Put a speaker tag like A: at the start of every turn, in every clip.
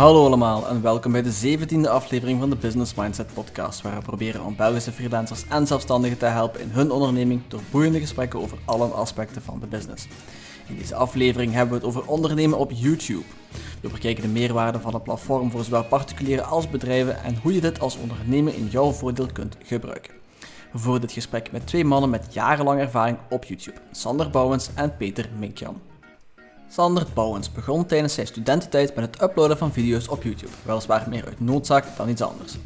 A: Hallo allemaal en welkom bij de 17e aflevering van de Business Mindset Podcast, waar we proberen om Belgische freelancers en zelfstandigen te helpen in hun onderneming door boeiende gesprekken over alle aspecten van de business. In deze aflevering hebben we het over ondernemen op YouTube. We bekijken de meerwaarde van het platform voor zowel particulieren als bedrijven en hoe je dit als ondernemer in jouw voordeel kunt gebruiken. We voeren dit gesprek met twee mannen met jarenlang ervaring op YouTube, Sander Bouwens en Peter Minkjan. Sander Bouwens begon tijdens zijn studententijd met het uploaden van video's op YouTube, weliswaar meer uit noodzaak dan iets anders.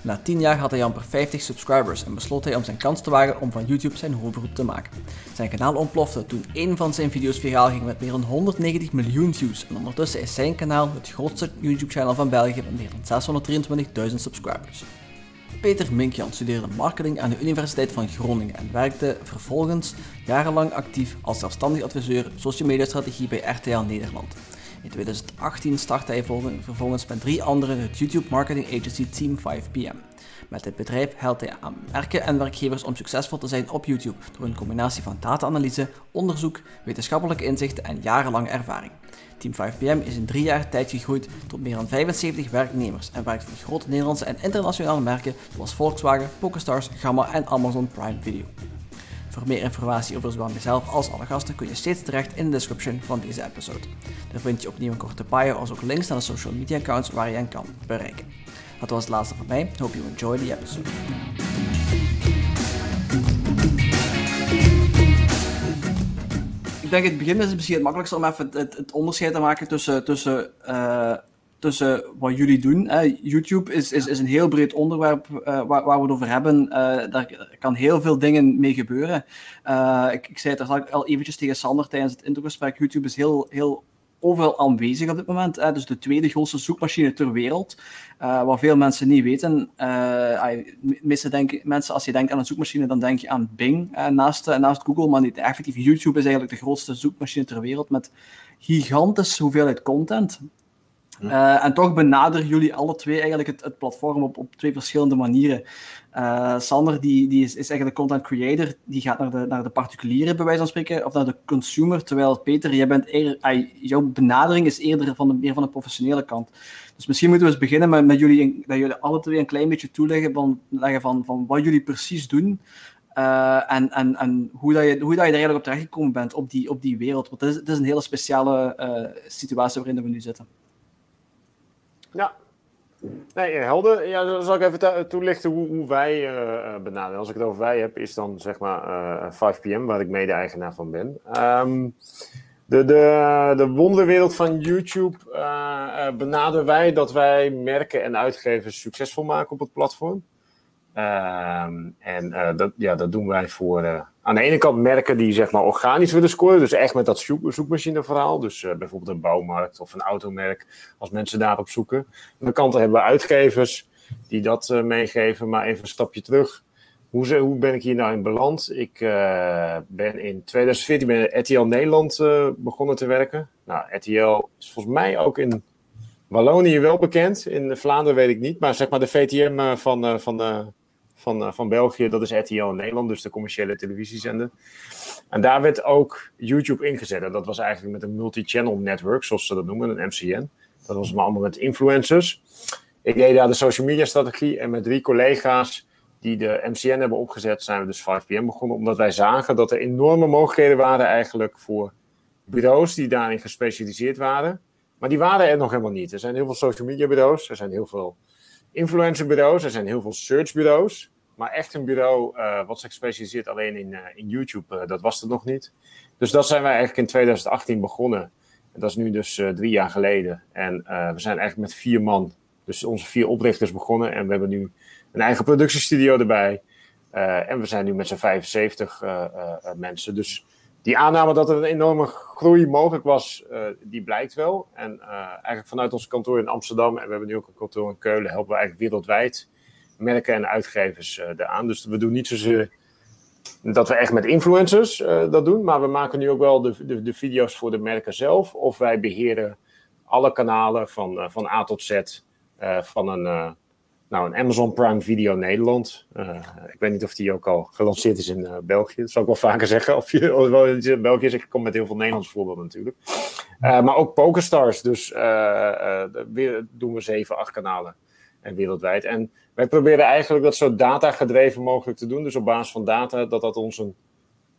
A: Na 10 jaar had hij amper 50 subscribers en besloot hij om zijn kans te wagen om van YouTube zijn hoofdberoep te maken. Zijn kanaal ontplofte toen één van zijn video's viraal ging met meer dan 190 miljoen views en ondertussen is zijn kanaal het grootste YouTube-channel van België met meer dan 623.000 subscribers. Peter Minkjan studeerde marketing aan de Universiteit van Groningen en werkte vervolgens jarenlang actief als zelfstandig adviseur social media strategie bij RTL Nederland. In 2018 startte hij vervolgens met drie anderen het YouTube marketing agency Team 5PM. Met dit bedrijf helpt hij aan merken en werkgevers om succesvol te zijn op YouTube door een combinatie van data-analyse, onderzoek, wetenschappelijke inzichten en jarenlange ervaring. Team 5PM is in drie jaar tijd gegroeid tot meer dan 75 werknemers en werkt voor grote Nederlandse en internationale merken zoals Volkswagen, PokerStars, Gamma en Amazon Prime Video. Voor meer informatie over zowel mezelf als alle gasten kun je steeds terecht in de description van deze episode. Daar vind je opnieuw een korte bio als ook links naar de social media accounts waar je hen kan bereiken. Dat was het laatste van mij. Hope you enjoy the episode. Ik denk het begin is misschien het makkelijkste om even het, het, onderscheid te maken tussen, tussen, uh, tussen wat jullie doen. YouTube is, is, is een heel breed onderwerp uh, waar, waar, we het over hebben. Uh, daar kan heel veel dingen mee gebeuren. ik, ik zei het al eventjes tegen Sander tijdens het introgesprek. YouTube is heel, heel overal aanwezig op dit moment. Hè. Dus de tweede grootste zoekmachine ter wereld. Uh, wat veel mensen niet weten. Uh, denken, mensen, als je denkt aan een zoekmachine, dan denk je aan Bing naast, naast Google. Maar niet effectief. YouTube is eigenlijk de grootste zoekmachine ter wereld met gigantische hoeveelheid content. Uh, en toch benaderen jullie alle twee eigenlijk het, het platform op, op twee verschillende manieren. Uh, Sander die, die is, is eigenlijk content creator, die gaat naar de, naar de particuliere, bij wijze van spreken, of naar de consumer. Terwijl Peter, jij bent eerder, jouw benadering is eerder van de, meer van de professionele kant. Dus misschien moeten we eens beginnen met, met jullie, dat jullie alle twee een klein beetje toeleggen van, van, van wat jullie precies doen. Uh, en en, en hoe, dat je, hoe dat je er eigenlijk op terechtgekomen bent op die, op die wereld. Want het is, het is een hele speciale situatie waarin we nu zitten.
B: Ja. Nee, helder. Ja, dan zal ik even toelichten hoe, hoe wij uh, benaderen. Als ik het over wij heb, is dan zeg maar uh, 5PM, waar ik mede-eigenaar van ben. Um, de, de, de wonderwereld van YouTube uh, benaderen wij dat wij merken en uitgevers succesvol maken op het platform. Ehm, en dat, ja, dat doen wij voor aan de ene kant merken die zeg maar organisch willen scoren. Dus echt met dat zoek, zoekmachineverhaal. Dus uh, bijvoorbeeld een bouwmarkt of een automerk. Als mensen daarop zoeken. Aan de kant hebben we uitgevers die dat meegeven. Maar even een stapje terug. Hoe, hoe ben ik hier nou in beland? Ik ben in 2014 bij RTL Nederland begonnen te werken. Nou, RTL is volgens mij ook in Wallonië wel bekend. In Vlaanderen weet ik niet. Maar zeg maar de VTM van, van de van, uh, van België. Dat is in Nederland, dus de commerciële televisiezender. En daar werd ook YouTube ingezet. En dat was eigenlijk met een multi-channel network, zoals ze dat noemen, een MCN. Dat was maar allemaal met influencers. Ik deed daar de social media strategie en met drie collega's die de MCN hebben opgezet, zijn we dus 5PM begonnen. Omdat wij zagen dat er enorme mogelijkheden waren eigenlijk voor bureaus die daarin gespecialiseerd waren. Maar die waren er nog helemaal niet. Er zijn heel veel social media bureaus, er zijn heel veel influencerbureaus, er zijn heel veel searchbureaus. Maar echt een bureau uh, wat zich specialiseert alleen in, uh, in YouTube, uh, dat was er nog niet. Dus dat zijn wij eigenlijk in 2018 begonnen. En dat is nu dus drie jaar geleden. En we zijn eigenlijk met vier man, dus onze vier oprichters begonnen. En we hebben nu een eigen productiestudio erbij. en we zijn nu met z'n 75 mensen. Dus die aanname dat er een enorme groei mogelijk was, die blijkt wel. En eigenlijk vanuit ons kantoor in Amsterdam, en we hebben nu ook een kantoor in Keulen, helpen we eigenlijk wereldwijd merken en uitgevers uh, eraan. Dus we doen niet zozeer dat we echt met influencers dat doen, maar we maken nu ook wel de, de, de, video's voor de merken zelf. Of wij beheren alle kanalen van, van A tot Z van een nou, een Amazon Prime Video Nederland. ik weet niet of die ook al gelanceerd is in België. Dat zou ik wel vaker zeggen. Of je wel in België is. Ik kom met heel veel Nederlands voorbeelden natuurlijk. maar ook PokerStars. Dus weer doen we zeven, acht kanalen. En wereldwijd. En wij proberen eigenlijk dat zo data gedreven mogelijk te doen. Dus op basis van data, dat dat ons een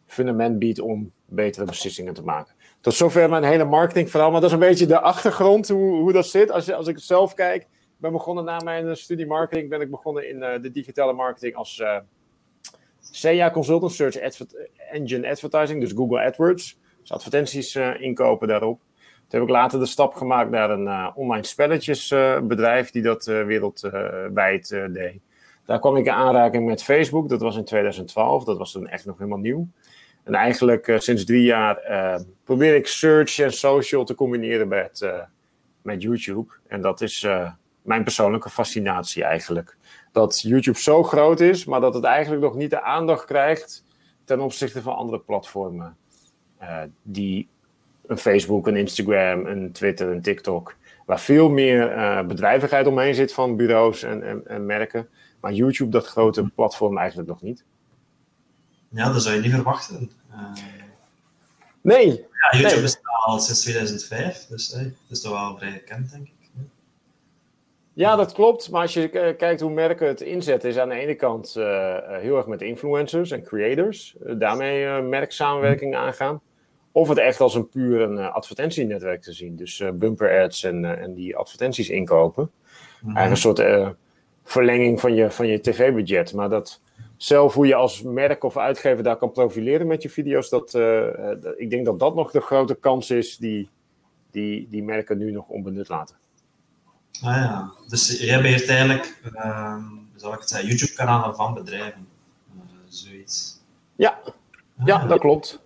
B: fundament biedt om betere beslissingen te maken. Tot zover mijn hele marketingverhaal. Maar dat is een beetje de achtergrond, hoe, hoe dat zit. Als, je, als ik zelf kijk, ben begonnen na mijn studie marketing, ben ik begonnen in uh, de digitale marketing als uh, consultant, Search Engine Advertising, dus Google AdWords. Dus advertenties inkopen daarop. Toen heb ik later de stap gemaakt naar een online spelletjesbedrijf die dat wereldwijd deed. Daar kwam ik in aanraking met Facebook, dat was in 2012, dat was toen echt nog helemaal nieuw. En eigenlijk sinds drie jaar probeer ik search en social te combineren met, met YouTube. En dat is mijn persoonlijke fascinatie eigenlijk. Dat YouTube zo groot is, maar dat het eigenlijk nog niet de aandacht krijgt ten opzichte van andere platformen. die een Facebook, een Instagram, een Twitter, een TikTok. Waar veel meer bedrijvigheid omheen zit van bureaus en, en, en merken. Maar YouTube, dat grote platform, eigenlijk nog niet.
C: Ja, dat zou je niet verwachten. Uh,
B: nee.
C: Ja, YouTube nee. bestaat al sinds 2005, dus hey, dat is toch wel vrij gekend, denk ik.
B: Ja, dat klopt. Maar als je kijkt hoe merken het inzetten, is aan de ene kant uh, heel erg met influencers en creators. Daarmee merksamenwerking aangaan. Of het echt als een puur een advertentienetwerk te zien. Dus bumper ads en, en die advertenties inkopen. Mm -hmm. een soort verlenging van je, van je tv-budget. Maar dat, zelf hoe je als merk of uitgever daar kan profileren met je video's, dat, uh, ik denk dat dat nog de grote kans is die, die, die merken nu nog onbenut laten.
C: Ah ja, dus jij bent eigenlijk, uh, zal ik het zeggen, YouTube-kanalen van bedrijven, uh, zoiets.
B: Ja, ja, dat klopt.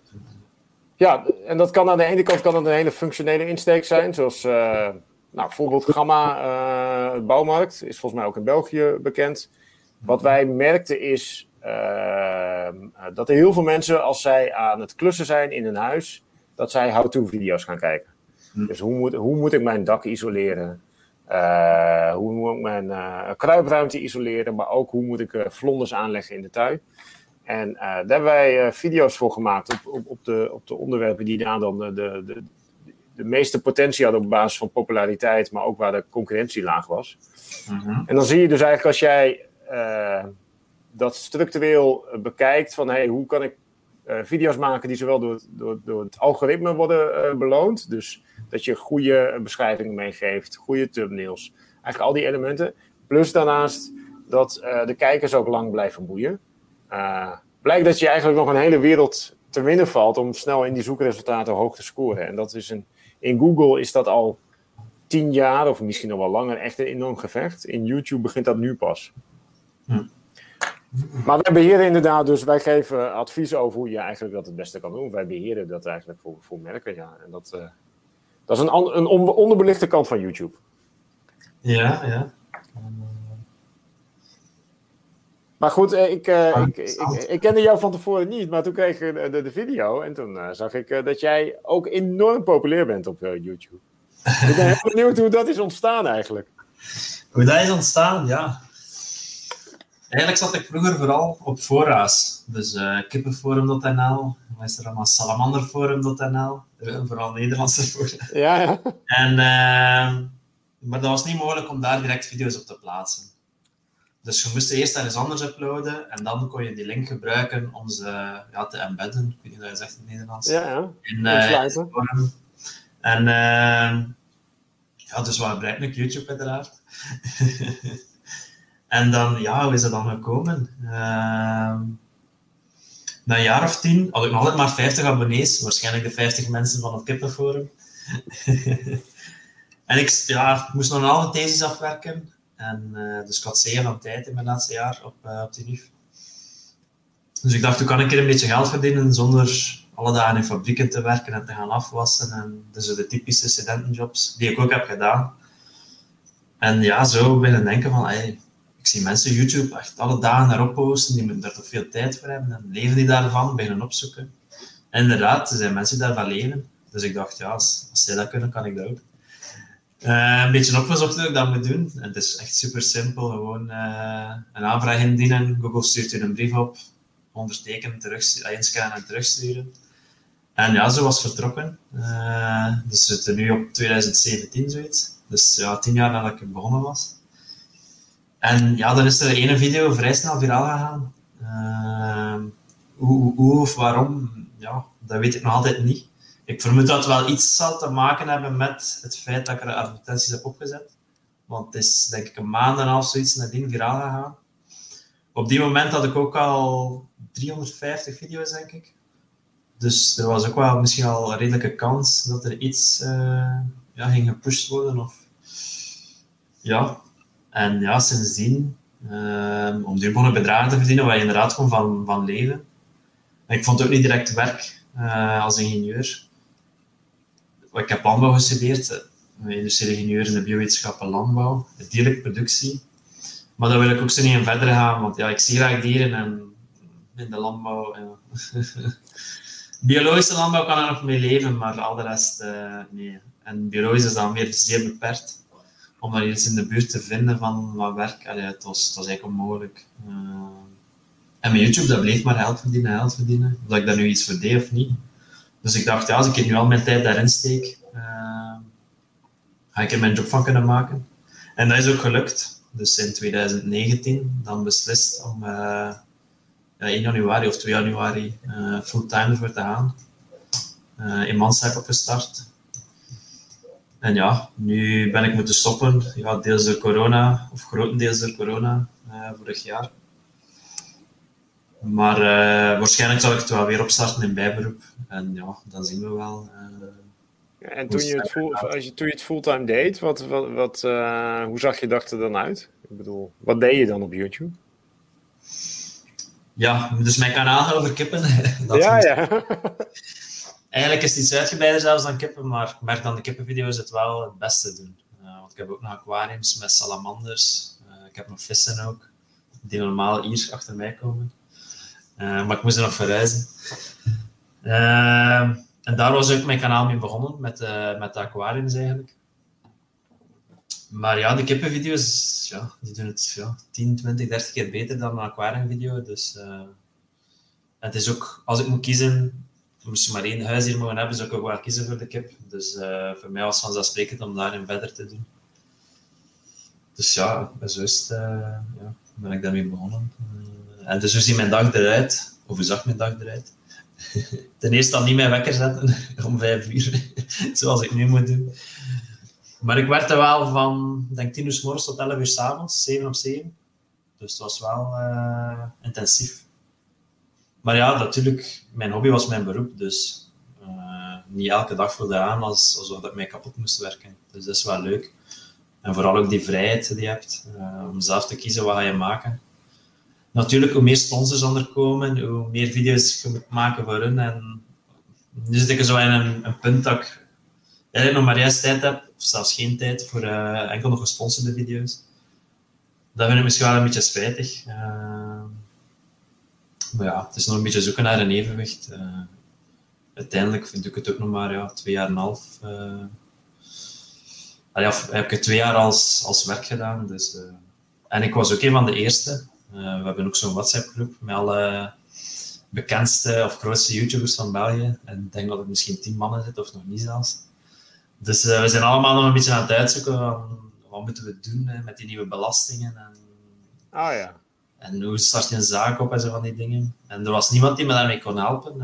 B: Ja, en dat kan aan de ene kant kan het een hele functionele insteek zijn, zoals nou, bijvoorbeeld Gamma, het bouwmarkt, is volgens mij ook in België bekend. Wat wij merkten is Ehm, dat er heel veel mensen, als zij aan het klussen zijn in hun huis, dat zij how-to-video's gaan kijken. Hm. Dus hoe moet, hoe moet ik mijn dak isoleren? Uh, hoe moet ik mijn uh, kruipruimte isoleren? Maar ook hoe moet ik uh, vlonders aanleggen in de tuin? En daar hebben wij video's voor gemaakt op, op, op, de, op de onderwerpen die daar dan de, de, de meeste potentie hadden op basis van populariteit, maar ook waar de concurrentie laag was. Mm En dan zie je dus eigenlijk als jij dat structureel bekijkt van hey, hoe kan ik video's maken die zowel door, door, door het algoritme worden beloond. Dus dat je goede beschrijvingen meegeeft, goede thumbnails. Eigenlijk al die elementen. Plus daarnaast dat de kijkers ook lang blijven boeien. Blijkt dat je eigenlijk nog een hele wereld te winnen valt om snel in die zoekresultaten hoog te scoren. En dat is een, in Google is dat al tien jaar of misschien nog wel langer echt een enorm gevecht. In YouTube begint dat nu pas. Hm. Maar wij beheren inderdaad, dus wij geven advies over hoe je eigenlijk dat het beste kan doen. Wij beheren dat eigenlijk voor, voor merken, ja. En dat, uh, dat is een, een onderbelichte kant van YouTube.
C: Ja, ja.
B: Maar goed, eh, ik, uh, ik, ik, ik, kende jou van tevoren niet, maar toen kreeg ik de, de video en toen uh, zag ik dat jij ook enorm populair bent op YouTube. ik ben heel benieuwd hoe dat is ontstaan eigenlijk.
C: Hoe dat is ontstaan, ja. Eigenlijk zat ik vroeger vooral op fora's. Dus kippenforum.nl, is er allemaal salamanderforum.nl, vooral Nederlandse fora.
B: Ja, ja.
C: En, uh, maar dat was niet mogelijk om daar direct video's op te plaatsen. Dus je moest eerst ergens anders uploaden en dan kon je die link gebruiken om ze ja, te embedden. Ik weet niet hoe je zegt in het Nederlands.
B: Ja, ja.
C: In, uh. En uh, ja, dus wat gebruik ik? YouTube uiteraard. En dan, ja, hoe is dat dan gekomen? Uh, na een jaar of tien had ik nog altijd maar 50 abonnees. Waarschijnlijk de 50 mensen van het Kippenforum. en ik ja, moest nog een halve thesis afwerken. En, uh, dus ik had zeer van tijd in mijn laatste jaar op, uh, op. Dus ik dacht, hoe kan ik er een beetje geld verdienen zonder alle dagen in fabrieken te werken en te gaan afwassen. En dus de typische studentenjobs, die ik ook heb gedaan. En ja, zo beginnen denken van, hey, ik zie mensen YouTube echt alle dagen daarop posten, die moeten daar toch veel tijd voor hebben. En leven die daarvan, beginnen opzoeken. En inderdaad, er zijn mensen die daarvan leven. Dus ik dacht, ja, als, als zij dat kunnen, kan ik dat ook. Uh, een beetje opgezocht hoe ik dat moet doen. En het is echt super simpel. Gewoon uh, een aanvraag indienen. Google stuurt je een brief op. Ondertekenen, terug, inscannen en terugsturen. En ja, zo was vertrokken. Dus we zitten nu op 2017 zoiets. Dus ja, tien jaar nadat ik begonnen was. En ja, dan is er ene video vrij snel viraal gegaan. hoe, hoe of waarom, ja, dat weet ik nog altijd niet. Ik vermoed dat het wel iets zal te maken hebben met het feit dat ik er advertenties heb opgezet. Want het is denk ik een maand en half zoiets nadien viraal gegaan. Op die moment had ik ook al 350 video's, denk ik. Dus er was ook wel misschien al een redelijke kans dat er iets uh, ja, ging gepusht worden. Of... Ja, en ja, sindsdien, uh, om duurbare bedragen te verdienen, waar je inderdaad gewoon van, van leven. ik vond het ook niet direct werk uh, als ingenieur ik heb landbouw gestudeerd, industriële ingenieur in de biowetenschappen landbouw, dierlijke productie. Maar daar wil ik ook zo niet in verder gaan, want ja, ik zie graag dieren en in de landbouw. Ja. Biologische landbouw kan er nog mee leven, maar al de rest uh, nee. En biologisch is dan weer zeer beperkt. Om daar iets in de buurt te vinden van wat werk, allee, het, was, was eigenlijk onmogelijk. Uh, en met YouTube, dat bleef maar geld verdienen, geld verdienen. Of ik daar nu iets voor deed of niet. Dus ik dacht, ja, als ik nu al mijn tijd daarin steek, uh, ga ik er mijn job van kunnen maken. En dat is ook gelukt. Dus in 2019 dan beslist om uh, ja, 1 januari of 2 januari uh, fulltime voor te gaan. in Mansheim opgestart. En ja, nu ben ik moeten stoppen. Ja, deels door corona, of grotendeels door corona, vorig jaar. Maar uh, waarschijnlijk zal ik het wel weer opstarten in bijberoep. En ja, dan zien we wel.
B: Uh, en toen je, het full, als je, toen je het fulltime deed, wat, wat, wat, uh, hoe zag je dag er dan uit? Ik bedoel, wat deed je dan op YouTube?
C: Ja, dus mijn kanaal over kippen.
B: dat ja, ja.
C: Eigenlijk is het iets uitgebreider zelfs dan kippen, maar ik merk dan de kippenvideo's het wel het beste doen. want ik heb ook nog aquariums met salamanders. ik heb nog vissen ook, die normaal hier achter mij komen. Uh, maar ik moest er nog verhuizen. Uh, en daar was ook mijn kanaal mee begonnen, met, uh, met de aquariums eigenlijk. Maar ja, de kippenvideo's, ja, die doen het ja, 10, 20, 30 keer beter dan een aquariumvideo. Dus, het is ook, als ik moet kiezen, moest je maar één huis hier mogen hebben, zou ik ook wel kiezen voor de kip. Dus voor mij was het vanzelfsprekend om daarin verder te doen. Dus ja, zo is ja, ben ik daarmee begonnen. En dus hoe ziet mijn dag eruit? Of hoe zag mijn dag eruit? Ten eerste dan niet mijn wekker zetten om vijf uur, zoals ik nu moet doen. Maar ik werkte wel van, denk 10 uur s morgens tot 11 uur s avonds, 7 op 7. Dus het was wel uh, intensief. Maar ja, natuurlijk, mijn hobby was mijn beroep, dus uh, niet elke dag voelde aan als, alsof ik mij kapot moest werken. Dus dat is wel leuk. En vooral ook die vrijheid die je hebt, uh, om zelf te kiezen wat ga je maken natuurlijk, hoe meer sponsors er komen, hoe meer video's je moet maken voor hun. En nu zit ik zo in een, punt dat ik nog maar juist tijd heb, of zelfs geen tijd, voor uh, enkel nog gesponsorde video's. Dat vind ik misschien wel een beetje spijtig. Uh, maar ja, het is nog een beetje zoeken naar een evenwicht. Uh, uiteindelijk vind ik het ook nog maar ja, twee jaar en een half. ja, heb ik twee jaar als, als werk gedaan. Dus, en ik was ook een van de eerste eh, we hebben ook zo'n WhatsApp-groep met alle bekendste of grootste YouTubers van België. En ik denk dat er misschien tien mannen zitten, of nog niet zelfs. Dus uh, we zijn allemaal nog een beetje aan het uitzoeken van wat moeten we doen met die nieuwe belastingen. En,
B: oh, ja.
C: en hoe start je een zaak op en zo van die dingen. En er was niemand die me daarmee kon helpen. Uh,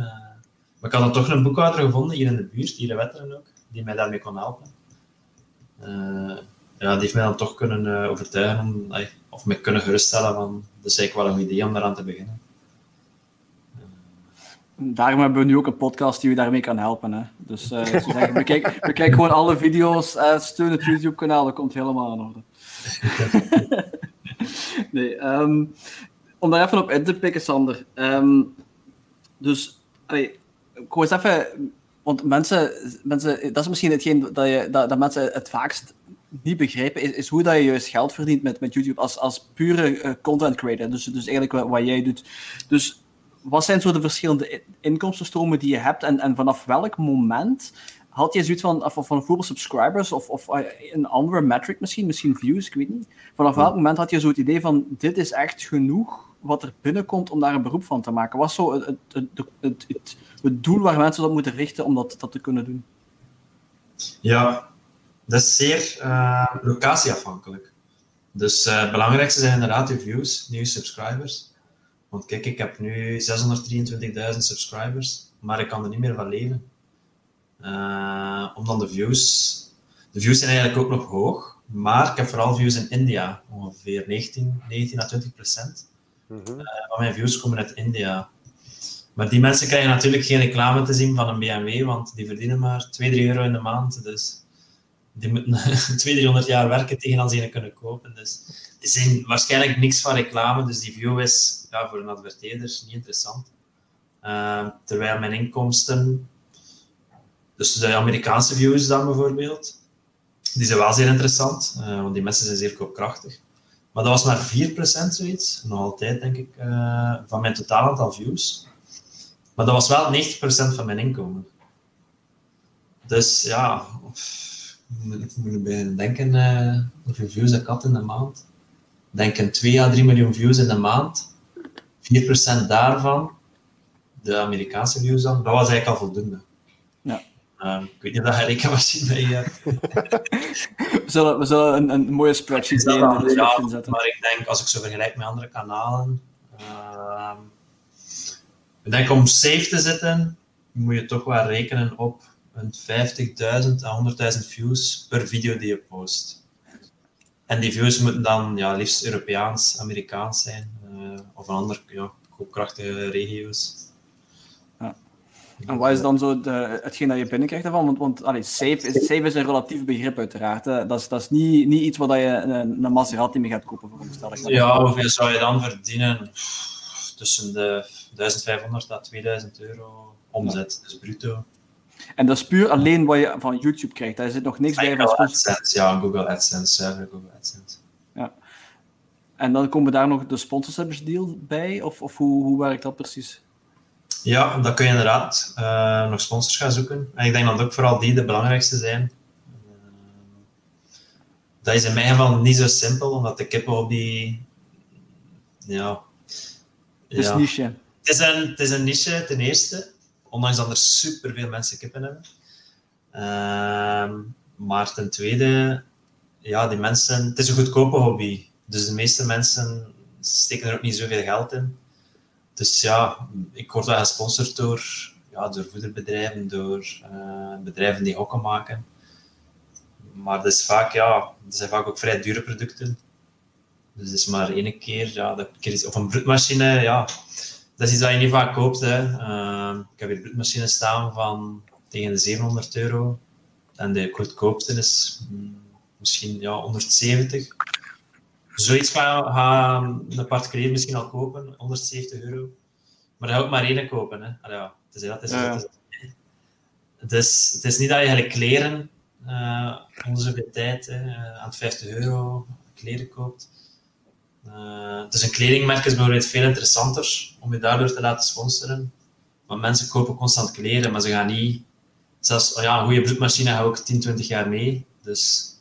C: maar ik had dan toch een boekhouder gevonden, hier in de buurt, hier in Wetteren ook, die mij daarmee kon helpen. ja, die heeft mij dan toch kunnen overtuigen om, of me kunnen geruststellen van dat is eigenlijk wel een idee om daaraan te beginnen.
A: Daarom hebben we nu ook een podcast die u daarmee kan helpen. Hè? Dus zeggen, bekijk, gewoon alle video's, uh, steun het YouTube-kanaal, dat komt helemaal aan orde. nee, um, om daar even op in te pikken, Sander. Um, dus, allee, ik eens even, want mensen, mensen, dat is misschien hetgeen dat, je, dat, dat mensen het vaakst niet begrijpen, is, is hoe dat je juist geld verdient met, met YouTube als, als pure uh, content creator. Dus, dus eigenlijk wat, wat, jij doet. Dus wat zijn zo de verschillende inkomstenstromen die je hebt en, en vanaf welk moment had je zoiets van, van, van hoeveel subscribers of, of eh, een andere metric misschien, misschien views, ik weet niet. Vanaf welk moment had je zo het idee van, dit is echt genoeg wat er binnenkomt om daar een beroep van te maken? Wat is zo het, het, het, het, het doel waar mensen op moeten richten om dat, dat te kunnen doen?
C: Ja, dat is zeer uh, locatieafhankelijk. Dus uh, het belangrijkste zijn inderdaad je views, nieuwe subscribers. Want kijk, ik heb nu 623.000 subscribers, maar ik kan er niet meer van leven. Uh, omdat de views... De views zijn eigenlijk ook nog hoog, maar ik heb vooral views in India. Ongeveer 19, 19 à 20 procent mm -hmm. uh, van mijn views komen uit India. Maar die mensen krijgen natuurlijk geen reclame te zien van een BMW, want die verdienen maar 2, 3 euro in de maand. Dus die moeten 200, 300 jaar werken tegen als ze kunnen kopen. Dus die zien waarschijnlijk niks van reclame, dus die view is voor een adverteerder niet interessant. Uh, terwijl mijn inkomsten, dus de Amerikaanse views dan bijvoorbeeld, die zijn wel zeer interessant, uh, want die mensen zijn zeer koopkrachtig. Maar dat was maar 4% zoiets, nog altijd denk ik, uh, van mijn totaal aantal views. Maar dat was wel 90% van mijn inkomen. Dus ja, ik moet bij denken uh, hoeveel views ik had in de maand. Ik denk een 2 à 3 miljoen views in de maand. 4% daarvan, de Amerikaanse views dan, dat was eigenlijk al voldoende.
A: Ja.
C: Uh, ik weet niet of dat je rekenmachine bij je hebt.
A: we zullen, we zullen een, een mooie spreadsheet in de description zetten.
C: Maar ik denk, als ik zo vergelijk met andere kanalen, uh, ik denk om safe te zitten, moet je toch wel rekenen op 50.000 à 100.000 views per video die je post. En die views moeten dan ja, liefst Europeaans, Amerikaans zijn, uh, of een andere ja, koopkrachtige regio's.
A: Ja. En wat is dan zo de, hetgeen dat je binnenkrijgt daarvan? Want, want allee, safe, is, safe is een relatief begrip uiteraard. Hè. Dat is, dat is niet, niet iets waar je een, een Maserati mee gaat kopen, veronderstel ik.
C: Ja, hoeveel zou je dan verdienen? Tussen de 1500 à 2000 euro omzet, ja. dus bruto.
A: En dat is puur alleen wat je van YouTube krijgt. Daar zit nog niks bij van
C: AdSense, ja, Google AdSense, server Google AdSense.
A: Ja. En dan komen daar nog de sponsorships deal bij? Of, of hoe, hoe werkt dat precies?
C: Ja, dan kun je inderdaad uh, nog sponsors gaan zoeken. En ik denk dat ook vooral die de belangrijkste zijn. Uh, dat is in mijn geval niet zo simpel, omdat de kippen op die... Ja...
A: Het is
C: ja.
A: niche.
C: Het is, een, het is een niche, ten eerste ondanks dat er superveel mensen kippen hebben. Uh, maar ten tweede, ja, die mensen, het is een goedkope hobby. Dus de meeste mensen steken er ook niet zoveel geld in. Dus ja, ik word wel gesponsord door, ja, door voederbedrijven, door uh, bedrijven die hokken maken. Maar dat is vaak, ja, dat zijn vaak ook vrij dure producten. Dus het is maar één keer, ja, dat keer of een broedmachine, ja, dat is iets dat je niet vaak koopt. Hè. Uh, ik heb hier bloedmachines staan van tegen de 700 euro. En de goedkoopste is mm, misschien ja, 170. Zoiets ga, ga een particulier misschien al kopen, 170 euro. Maar dat ook maar één kopen. Hè. Allee, ja, het, is, dat, is, ja. het, is, het, is, het is niet dat je gelijk kleren uh, onder zoveel tijd hè, aan 50 euro kleren koopt. Uh, dus een kledingmerk is bijvoorbeeld veel interessanter om je daardoor te laten sponsoren. Want mensen kopen constant kleren, maar ze gaan niet... Zelfs oh ja, een goede bloedmachine gaat ook 10, 20 jaar mee. Dus...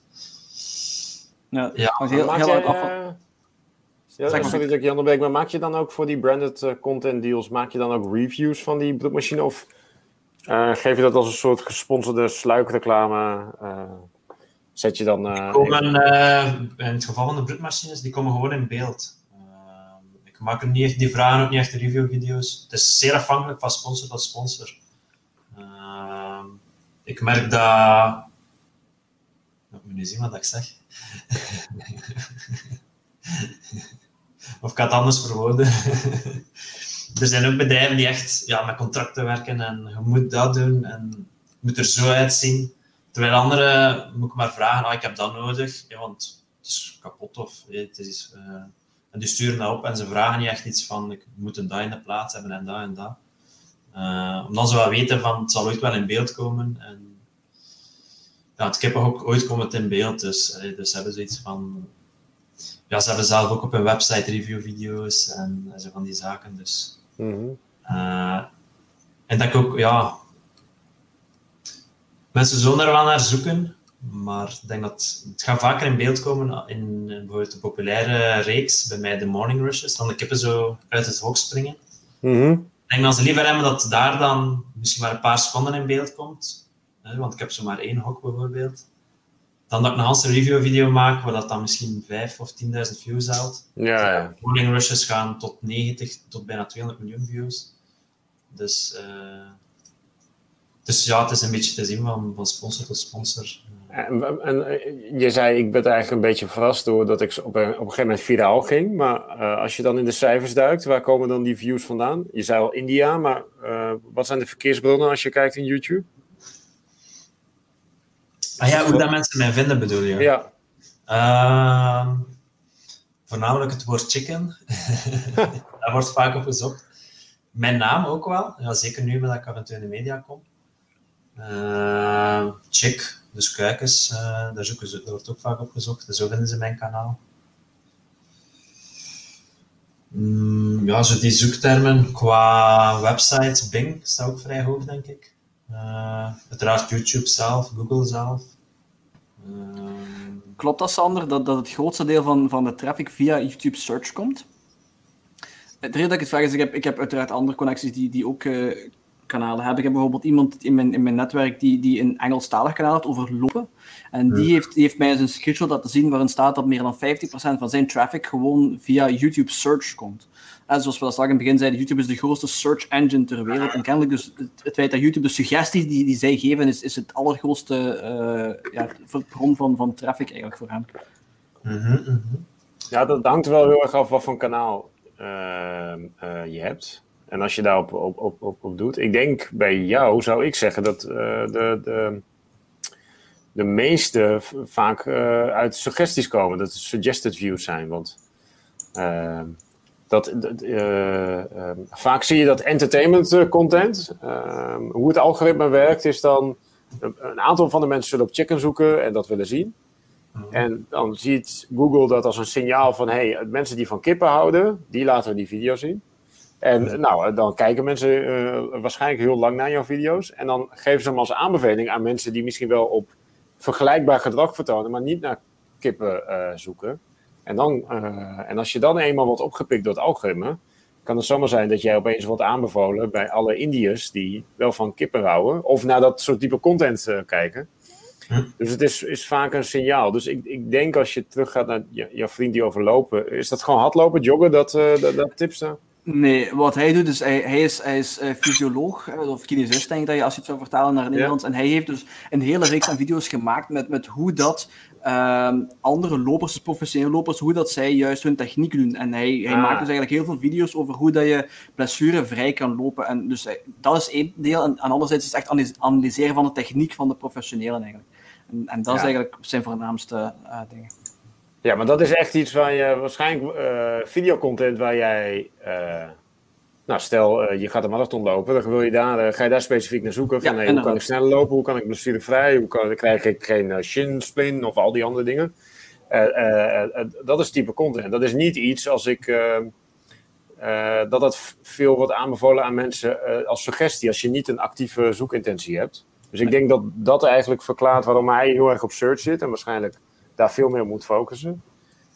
A: Ja,
B: ja.
A: heel, heel
B: jij, uh, ja, sorry dat ik je onderbreek, maar maak je dan ook voor die branded uh, content deals, maak je dan ook reviews van die bloedmachine? Of uh, geef je dat als een soort gesponsorde sluikreclame? Zet je dan...
C: Die komen, uh, in het geval van de broedmachines, die komen gewoon in beeld. Uh, ik maak er niet echt, die vragen ook niet echt reviewvideo's. Het is zeer afhankelijk van sponsor tot sponsor. Ik merk dat... Ik moet nu zien wat ik zeg. of ik had het anders verwoorden. er zijn ook bedrijven die echt ja, met contracten werken en je moet dat doen en het moet er zo uitzien. Terwijl anderen moet ik maar vragen, ah, ik heb dat nodig, ja, want het is kapot of het is, uh, en die sturen dat op en ze vragen niet echt iets van, ik moet een dat in de plaats hebben en dat en dat. Uh, omdat ze wel weten van, het zal ooit wel in beeld komen. En ja, het kippen ook ooit komt het in beeld, dus, uh, dus hebben ze iets van... Ja, ze hebben zelf ook op hun website review-video's en, en zo van die zaken, dus...
B: Mm -hmm.
C: en dat ik ook, ja, Mensen zullen er wel naar zoeken, maar ik denk dat het gaat vaker in beeld komen in eh, bijvoorbeeld de populaire reeks, bij mij de Morning Rushes, dan de kippen zo uit het hok springen.
B: Mhm.
C: Ik denk dat ze liever hebben dat daar dan misschien maar een paar seconden in beeld komt, hè, want ik heb zo maar één hok bijvoorbeeld, dan dat ik een hele review video maak, waar dat dan misschien 5 of 10.000 views haalt.
B: Ja, ja.
C: Morning Rushes gaan tot 90 tot bijna 200 miljoen views. Dus, eh, dus ja, het is een beetje te zien van, van sponsor tot sponsor.
B: En, en eh, je zei, ik ben eigenlijk een beetje verrast doordat ik op een, op een gegeven moment viraal ging. Maar eh, als je dan in de cijfers duikt, waar komen dan die views vandaan? Je zei al India, maar eh, wat zijn de verkeersbronnen als je kijkt in YouTube?
C: Ah ja, hoe dat mensen mij vinden bedoel je?
B: Ja,
C: Ehm, voornamelijk het woord chicken. Daar wordt vaak op gezocht. Mijn naam ook wel. Ja, zeker nu dat ik af en toe in de media kom. Ehm, chick, dus kuikens, eh, daar, zoeken ze, daar wordt ook vaak op gezocht. Dus zo vinden ze mijn kanaal. Mm, ja, zo die zoektermen qua websites, Bing staat ook vrij hoog, denk ik. Eh, uiteraard YouTube zelf, Google zelf.
A: Klopt dat, Sander, dat, dat het grootste deel van, van de traffic via YouTube Search komt? Het reden dat ik het vraag is, ik heb, ik heb uiteraard andere connecties die, die ook eh, kanalen hebben. Ik heb bijvoorbeeld iemand in mijn, in mijn netwerk die, die een Engelstalig kanaal heeft over lopen. En die, heeft, die heeft mij eens een screenshot laten zien waarin staat dat meer dan 50% van zijn traffic gewoon via YouTube Search komt. En zoals we dat straks in het begin zeiden, YouTube is de grootste search engine ter wereld. En kennelijk dus het, het feit dat YouTube de suggesties die, die zij geven, is, is het allergrootste eh, ja, bron van, van traffic eigenlijk voor hem.
C: mhm, mhm.
B: ja dat hangt wel heel erg af wat voor kanaal eh, eh, je hebt. En als je daarop op, op, op, op doet. Ik denk bij jou zou ik zeggen dat eh, de, de, de meeste vaak eh, uit suggesties komen. Dat het suggested views zijn. Want eh, dat, dat, eh, eh, vaak zie je dat entertainment content. eh, hoe het algoritme werkt is dan... Een, een aantal van de mensen zullen op chicken zoeken en dat willen zien. En dan ziet Google dat als een signaal van: hey, mensen die van kippen houden, die laten we die video zien. En nou, dan kijken mensen eh, waarschijnlijk heel lang naar jouw video's. En dan geven ze hem als aanbeveling aan mensen die misschien wel op vergelijkbaar gedrag vertonen, maar niet naar kippen eh, zoeken. En, dan, eh, en als je dan eenmaal wordt opgepikt door het algoritme, kan het zomaar zijn dat jij opeens wordt aanbevolen bij alle Indiërs die wel van kippen houden, of naar dat soort type content eh, kijken. Dus het is, is vaak een signaal. Dus ik, ik denk als je teruggaat naar je, jouw vriend die overlopen, is dat gewoon hardlopen, joggen, dat, eh, dat, dat tips daar?
A: Nee, wat hij doet, is hij, hij is, hij is eh, fysioloog, eh, of kinesist denk ik dat je als je het zou vertalen naar het Nederlands. En hij heeft dus een hele reeks aan video's gemaakt met, met hoe dat ehm, andere lopers, dus professionele lopers, hoe dat zij juist hun techniek doen. En hij, hij
B: Ah.
A: maakt dus eigenlijk heel veel video's over hoe dat je blessurevrij kan lopen. En dus hij- dat is één deel. En, en anderzijds is het echt analys- analyseren van de techniek van de professionelen eigenlijk. En, en dat is eigenlijk zijn voornaamste eh, dingen.
B: Ja, maar dat is echt iets waar je waarschijnlijk eh, videocontent waar jij. eh, nou, stel eh, je gaat een marathon lopen, dan wil je daar, ga je daar specifiek naar zoeken. Van,
A: Ja,
B: hey, hoe kan ik sneller lopen? Hoe kan ik blessurevrij? Hoe kan, krijg ik geen shin splint of al die andere dingen? Dat is type content. Dat is niet iets als ik. dat dat veel wordt aanbevolen aan mensen als suggestie als je niet een actieve zoekintentie hebt. Dus ik denk dat dat eigenlijk verklaart waarom hij heel erg op search zit en waarschijnlijk daar veel meer op moet focussen.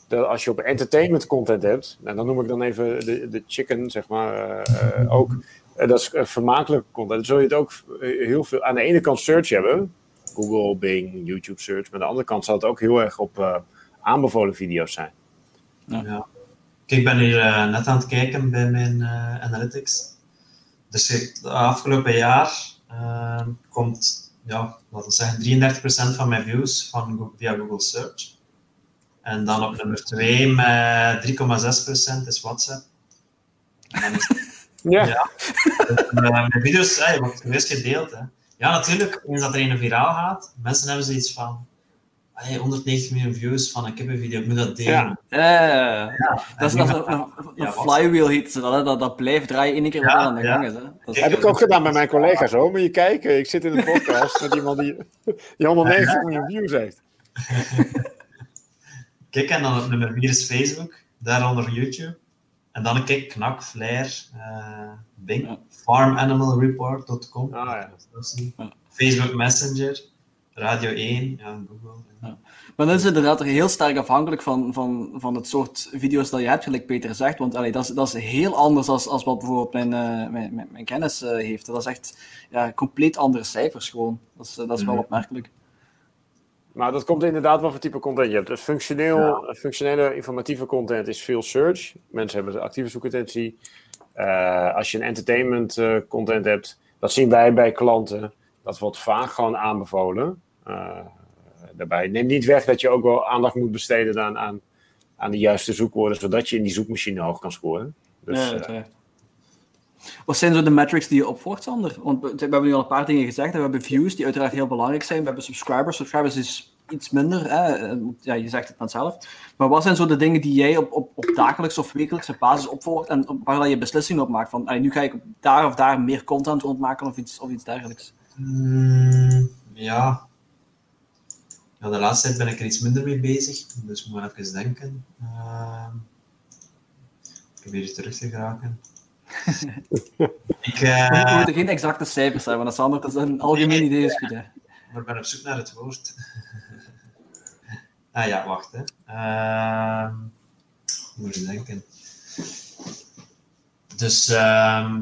B: Dat als je op entertainment content hebt, en dan noem ik dan even de, de chicken, zeg maar, eh, eh, ook. eh, dat is vermakelijke content. Dan zul je het ook heel veel aan de ene kant search hebben. Google, Bing, YouTube search. Maar aan de andere kant zal het ook heel erg op eh, aanbevolen video's zijn.
C: Ja. Kijk, ik ben hier net aan het kijken bij mijn eh, analytics. Dus het afgelopen jaar komt, ja, laten we zeggen, 33% van mijn views van, via Google Search. En dan op nummer 2 met 3,6% is WhatsApp. En is
B: Ja,
C: Ja. Eh, mijn video's hey, wordt geweest gedeeld. Hè. Ja, natuurlijk, eens dat er een viraal gaat, mensen hebben zoiets van hey, 190 miljoen views van een kippenvideo, ik moet dat delen.
B: Ja.
A: Eh, dat is dat een, een
C: Ja,
A: flywheel heet ze dat, hè? dat, dat blijft draaien één keer
C: Ja,
A: wel aan de
C: ja.
A: gang is. Hè? Dat is-
B: heb ik ook gedaan bij mijn collega's hoor. Moet je kijken, ik zit in een podcast met iemand die, die 190 miljoen views heeft.
C: Kijk, en dan nummer 4 is Facebook, daaronder YouTube. En dan kijk Knak, Flair, uh, Bing,
A: Ja.
C: farmanimalreport.com,
B: Ah, ja.
C: Facebook Messenger, Radio 1, ja, en
A: Maar dat is inderdaad heel sterk afhankelijk van, van, van het soort video's dat je hebt, gelijk Peter zegt. Want allee, dat, is, dat is heel anders als, als wat bijvoorbeeld mijn, eh, mijn, mijn, mijn kennis eh, heeft. Dat is echt ja, compleet andere cijfers gewoon. Dat is, dat is wel
C: Mhm.
A: opmerkelijk.
B: Maar dat komt inderdaad wat voor type content je hebt. Dus functioneel, functionele informatieve content is veel search. Mensen hebben een actieve zoekintentie. Eh, als je een entertainment eh, content hebt, dat zien wij bij klanten. Dat wordt vaak gewoon aanbevolen. Daarbij neemt niet weg dat je ook wel aandacht moet besteden aan, aan, aan de juiste zoekwoorden, zodat je in die zoekmachine hoog kan scoren. Dus,
A: Ja,
B: eh.
A: Wat zijn zo de metrics die je opvolgt, Sander? Want we we hebben nu al een paar dingen gezegd. We hebben views, die uiteraard heel belangrijk zijn. We hebben subscribers. Subscribers is iets minder. Hè? Eh, Ja, je zegt het net zelf. Maar wat zijn zo de dingen die jij op, op, op dagelijkse of wekelijkse basis opvolgt en op- waar je beslissingen op maakt? Van, "Allee, nu ga ik daar of daar meer content rondmaken of iets, of iets dergelijks.
C: Mm, ja. Ja. De laatste tijd ben ik er iets minder mee bezig, dus ik moet maar even denken. Ehm, ik hier iets terug te geraken. ik
A: We
C: eh,
A: moeten geen exacte cijfers hebben, want Sander, dat is een algemeen idee. Is goed, hè?
C: maar ik ben op zoek naar het woord. ah ja, wacht. Hè. Ehm, moet eens denken. Dus, ehm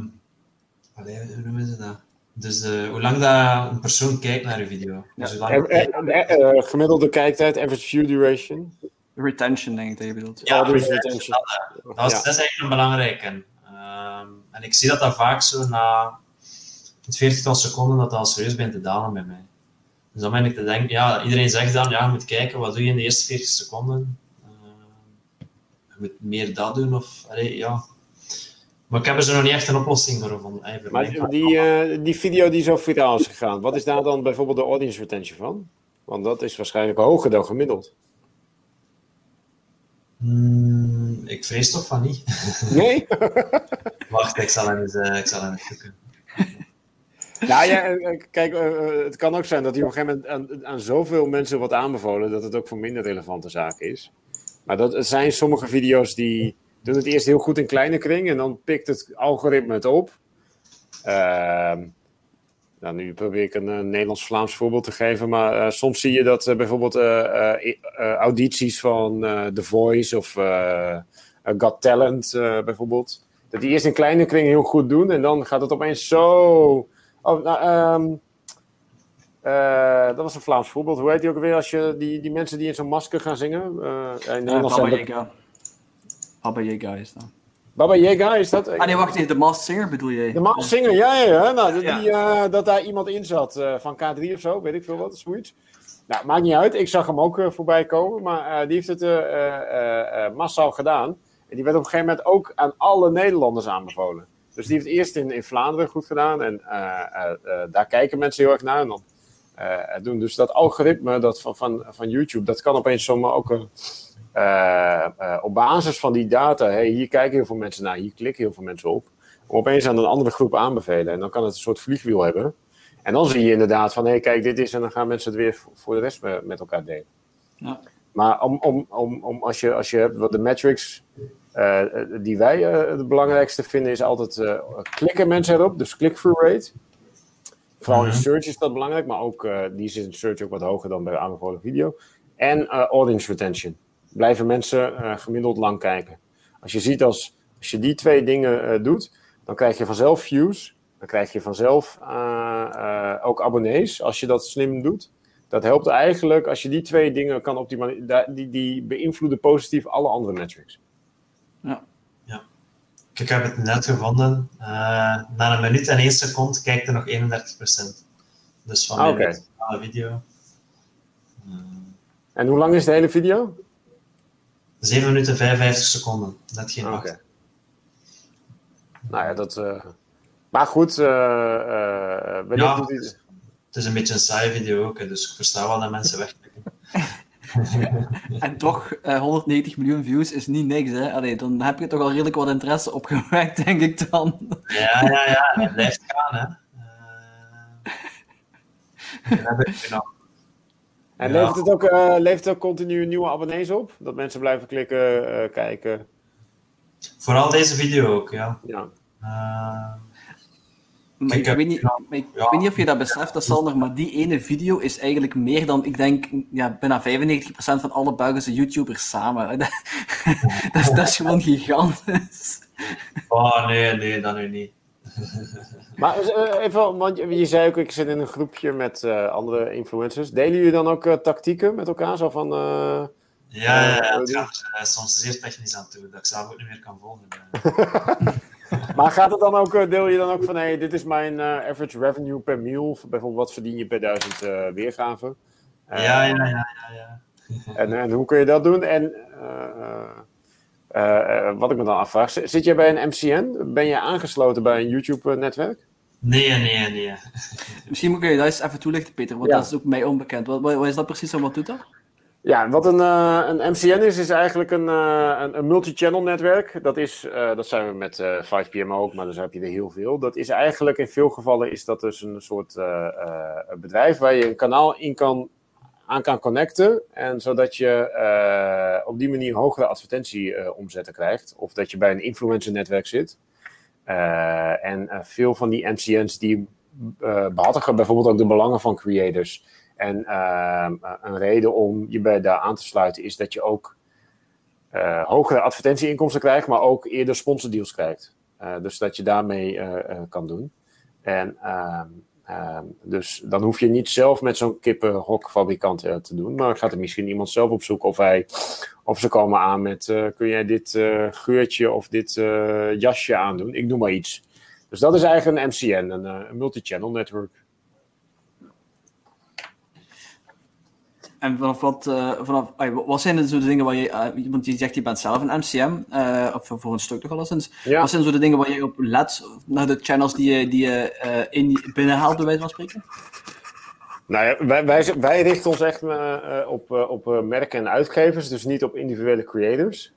C: allee, hoe noemen ze dat? Dus eh, hoe lang dat een persoon kijkt naar een video. Dus hoe lang
B: eh, eh, gemiddelde kijktijd, average view duration.
A: Retention, denk ik dat je bedoelt.
C: Ja,
B: Audience
C: retention,
B: retention.
C: Dat is,
B: Ja.
C: dat is eigenlijk een belangrijke. Ehm, en ik zie dat dat vaak zo na het 40 seconden dat dat al serieus begint te dalen bij mij. Dus dan ben ik te denken, ja, iedereen zegt dan, ja, je moet kijken, wat doe je in de eerste 40 seconden? Ehm, je moet meer dat doen, of, allee, ja. Maar ik heb er zo nog niet echt een oplossing voor gevonden.
B: Maar die, eh, die video die zo viraal is gegaan, wat is daar dan bijvoorbeeld de audience retention van? Want dat is waarschijnlijk hoger dan gemiddeld.
C: Hmm, ik vrees toch van niet.
B: Nee?
C: Wacht, ik zal hem eens, eh, ik zal hem eens zoeken.
B: nou ja, eh, kijk, het kan ook zijn dat hij op een gegeven moment aan, aan zoveel mensen wordt aanbevolen dat het ook voor minder relevante zaken is. Maar dat, er zijn sommige video's die doen het eerst heel goed in kleine kring en dan pikt het algoritme het op. Ehm, nou, nu probeer ik een, eh, Nederlands-Vlaams voorbeeld te geven, maar eh, soms zie je dat eh, bijvoorbeeld audities van The Voice of Got Talent bijvoorbeeld, dat die eerst in kleine kring heel goed doen en dan gaat het opeens zo. Oh, nou, ehm, eh, dat was een Vlaams voorbeeld. Hoe heet die ook alweer als je die, die mensen die in zo'n masker gaan zingen? Eh, in
A: Uh,
B: Nederland zijn.
A: Baba Yaga is dat.
B: Baba Yaga is dat?
A: Ah nee, wacht even, de Masked Singer bedoel jij?
B: De Maas Singer, ja, ja, ja. Nou, die,
A: Ja.
B: eh, dat daar iemand in zat eh, van K3 of zo, weet ik veel wat, zoiets. Nou, maakt niet uit. Ik zag hem ook eh, voorbij komen, maar eh, die heeft het eh, eh, eh, massaal gedaan. En die werd op een gegeven moment ook aan alle Nederlanders aanbevolen. Dus die heeft eerst in, in Vlaanderen goed gedaan en eh, eh, eh, daar kijken mensen heel erg naar. En dan eh, het doen. Dus dat algoritme dat van, van, van YouTube, dat kan opeens zomaar ook eh, eh, op basis van die data, hey, hier kijken heel veel mensen naar, hier klikken heel veel mensen op, om opeens aan een andere groep aanbevelen. En dan kan het een soort vliegwiel hebben. En dan zie je inderdaad van, hé, hey, kijk, dit is, en dan gaan mensen het weer voor- de rest me- met elkaar delen.
A: Ja.
B: Maar om, om, om, om als, je, als je hebt wat de metrics eh, die wij eh, het belangrijkste vinden, is altijd eh, klikken mensen erop, dus click-through rate. Vooral in
C: Mhm.
B: search is dat belangrijk, maar ook eh, die is in search ook wat hoger dan bij aanbevolen video. En eh, audience retention. Blijven mensen eh, gemiddeld lang kijken. Als je ziet als, als je die twee dingen eh, doet, dan krijg je vanzelf views. Dan krijg je vanzelf eh, eh, ook abonnees als je dat slim doet. Dat helpt eigenlijk als je die twee dingen kan optimaliseren. Die, die beïnvloeden positief alle andere metrics.
C: Ik heb het net gevonden. Eh, na een minuut en één seconde kijkt er nog 31%. Dus van
B: Ah,
C: maximale video.
B: En hoe lang is de hele video?
C: 7 minuten 55 seconden. Net geen
B: Oké.
C: 8.
B: Nou ja, dat. eh, Maar goed, eh eh, wellicht
C: Ja.
B: doet hij-
C: Het is een beetje een saaie video ook, hè, dus ik versta wel dat mensen wegklikken.
A: En toch, eh, 190 miljoen views is niet niks, hè? Allee, dan heb je toch al redelijk wat interesse opgewekt, denk ik dan.
C: Ja, ja, ja, het blijft gaan, hè. Eh, dan heb ik nog
B: En
C: Ja.
B: levert, het ook, eh, levert het ook continu nieuwe abonnees op? Dat mensen blijven klikken, eh, kijken.
C: Vooral deze video ook, ja.
B: Ja.
C: Uh,
A: maar ik, weet niet, ik weet niet of je dat beseft, dat Sander, maar die ene video is eigenlijk meer dan, ik denk, ja, bijna 95% van alle Belgische YouTubers samen. dat, is, dat is gewoon gigantisch.
C: Oh, nee, nee, dat nu niet.
B: Maar even, want je zei ook, ik zit in een groepje met uh, andere influencers. Delen jullie dan ook uh, tactieken met elkaar? Zo van... Uh,
C: ja, ja, het gaat soms zeer technisch aan toe, dat ik zelf ook niet meer kan volgen.
B: maar gaat het dan ook, deel je dan ook van, hey, dit is mijn average revenue per mail, bijvoorbeeld wat verdien je per duizend weergaven?
C: Ja, ja, ja, ja, ja.
B: en, en hoe kun je dat doen? En wat ik me dan afvraag, zit je bij een MCN? Ben je aangesloten bij een YouTube-netwerk?
C: Nee, nee, nee.
A: Misschien moet je dat eens even toelichten, Peter, want ja. dat is ook mij onbekend. Wat, wat, is dat precies en wat doet dat?
B: Ja, wat een, uh, een MCN is, is eigenlijk een, uh, een, een multi-channel netwerk. Dat, is, uh, dat zijn we met 5PM ook, maar dus heb je er heel veel. Dat is eigenlijk in veel gevallen is dat dus een soort bedrijf waar je een kanaal in kan, aan kan connecten. En zodat je op die manier hogere advertentieomzetten krijgt. Of dat je bij een influencer netwerk zit. en veel van die MCN's die behartigen bijvoorbeeld ook de belangen van creators. En een reden om je bij daar aan te sluiten is dat je ook uh, hogere advertentieinkomsten krijgt, maar ook eerder sponsordeals krijgt. Dus dat je daarmee kan doen. En ehm, dus dan hoef je niet zelf met zo'n kippenhokfabrikant te doen, maar gaat er misschien iemand zelf op zoek of, hij, of ze komen aan met: kun jij dit geurtje of dit jasje aandoen? Ik doe maar iets. Dus dat is eigenlijk een MCN, een, een multi-channel network.
A: En vanaf wat, uh, vanaf, wat zijn de, zo de dingen waar je, uh, want je zegt je bent zelf een MCM, uh, of voor een stuk toch alleszins. Ja. Wat zijn zo de dingen waar je op let, naar de channels die je, die je in, binnenhaalt, bij wijze van spreken?
B: Nou ja, wij, wij, wij richten ons echt op, op merken en uitgevers, dus niet op individuele creators.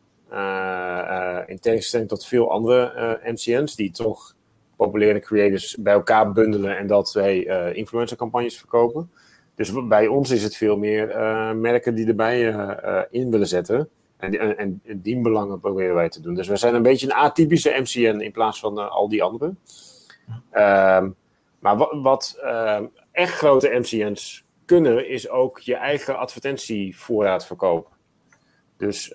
B: in tegenstelling tot veel andere MCN's die toch populaire creators bij elkaar bundelen en dat wij influencercampagnes verkopen. Dus bij ons is het veel meer uh, merken die erbij uh, in willen zetten. En, en, en dienbelangen proberen wij te doen. Dus we zijn een beetje een atypische MCN in plaats van al die anderen. Ehm, maar wat, wat ehm, echt grote MCN's kunnen, is ook je eigen advertentievoorraad verkopen. Dus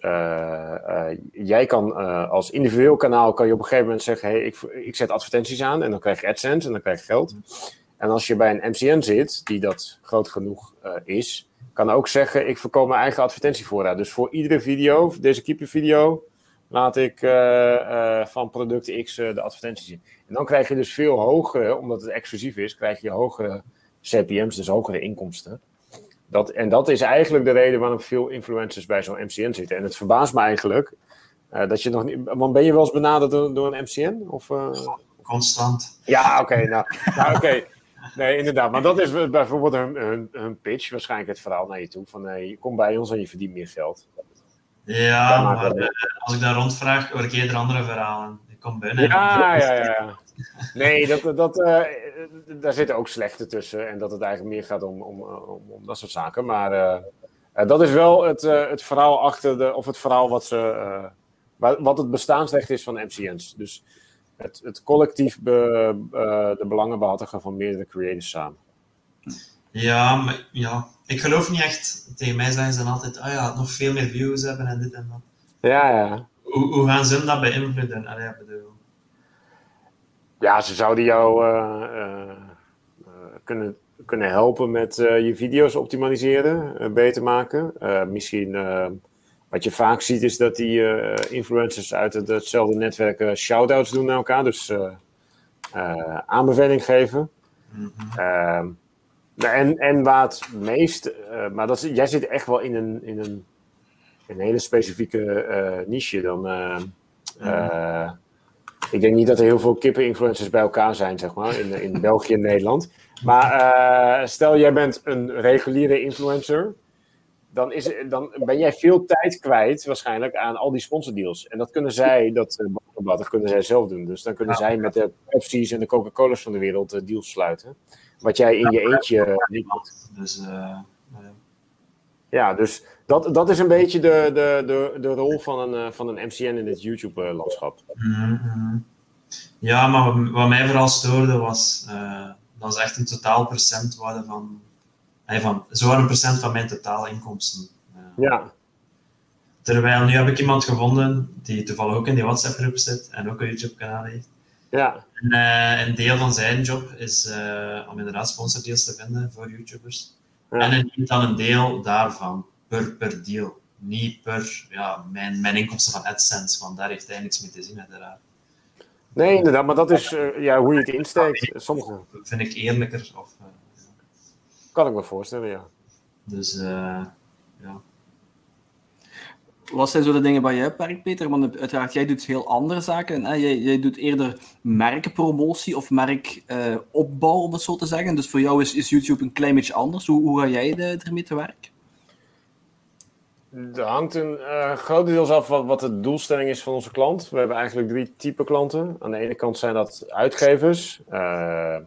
B: jij kan als individueel kanaal kan je op een gegeven moment zeggen: hey, ik, ik zet advertenties aan en dan krijg je AdSense en dan krijg je geld. En als je bij een MCN zit, die dat groot genoeg uh, is, kan ook zeggen: ik verkoop mijn eigen advertentievoorraad. Dus voor iedere video, deze keeper-video, laat ik uh, uh, van product X de advertenties zien. En dan krijg je dus veel hogere, omdat het exclusief is, krijg je hogere CPM's, dus hogere inkomsten. Dat, en dat is eigenlijk de reden waarom veel influencers bij zo'n MCN zitten. En het verbaast me eigenlijk dat je nog niet. Want ben je wel eens benaderd door, door een MCN? Of,
C: Constant.
B: Ja, oké. Okay, nou, nou oké. Nee, inderdaad. Maar dat is bijvoorbeeld een, een, pitch, waarschijnlijk het verhaal naar je toe. Van hey, je komt bij ons en je verdient meer geld.
C: Ja, maar uh, als ik daar rondvraag, hoor ik eerder andere verhalen. Ik kom binnen.
B: Ja, ja, ja. Nee, dat, dat, uh, daar zitten ook slechte tussen. En dat het eigenlijk meer gaat om, om, om, om dat soort zaken. Maar uh, dat is wel het, het verhaal achter de, of het verhaal wat ze, wat het bestaansrecht is van MCN's. Dus het, het collectief be, uh, de belangen behartigen van meerdere creators samen.
C: Ja, maar, ja, ik geloof niet echt. Tegen mij zeggen ze dan altijd, oh ja, nog veel meer views hebben en dit en dat.
B: Ja, ja.
C: Hoe, hoe gaan ze dat beïnvloeden? Allee, bedoel.
B: Ja, ze zouden jou uh, uh, kunnen, kunnen helpen met je video's optimaliseren, beter maken. misschien wat je vaak ziet is dat die uh, influencers uit het, hetzelfde netwerk uh, shout-outs doen naar elkaar. Dus uh, aanbeveling geven. Mm -hmm. en, en waar het meest... maar dat, jij zit echt wel in een, in een, een hele specifieke niche dan. Mm -hmm. ik denk niet dat er heel veel kippen-influencers bij elkaar zijn, zeg maar, in, in België en Nederland. Maar stel, jij bent een reguliere influencer dan, is, dan ben jij veel tijd kwijt waarschijnlijk aan al die sponsordeals. En dat kunnen zij, dat, uh, dat kunnen zij zelf doen. Dus dan kunnen zij met de Pepsi's en de Coca-Cola's van de wereld uh, deals sluiten. Wat jij in je eentje uh, niet
C: Dus,
B: Ja, dus dat, dat is een beetje de, de, de, de rol van een, van een MCN in het YouTube-landschap.
C: Mm -hmm. Ja, maar wat mij vooral stoorde was, dat is echt een totaal procentwaarde van, hey, van zo'n procent van mijn totale inkomsten.
B: Uh, ja.
C: Terwijl nu heb ik iemand gevonden die toevallig ook in die WhatsApp-groep zit en ook een YouTube-kanaal heeft.
B: Ja.
C: En uh, een deel van zijn job is om inderdaad sponsordeals te vinden voor YouTubers. Ja. En hij neemt dan een deel daarvan per, per deal. Niet per ja, mijn, mijn inkomsten van AdSense, want daar heeft hij niks mee te zien, uiteraard.
B: Nee, inderdaad, maar dat is uh, ja, hoe je het insteekt. Sommige
C: Dat vind ik eerlijker. Of,
B: kan ik me voorstellen, ja.
C: Dus, uh, ja.
A: Wat zijn zo de dingen waar jij werkt, Peter? Want uiteraard, jij doet heel andere zaken. Hè? Jij, jij doet eerder merkpromotie of merkopbouw, om het zo te zeggen. Dus voor jou is, is YouTube een klein beetje anders. Hoe, hoe ga jij de, ermee te werk?
B: Er hangt een uh, grotendeels af wat, wat de doelstelling is van onze klant. We hebben eigenlijk drie typen klanten. Aan de ene kant zijn dat uitgevers. Uh,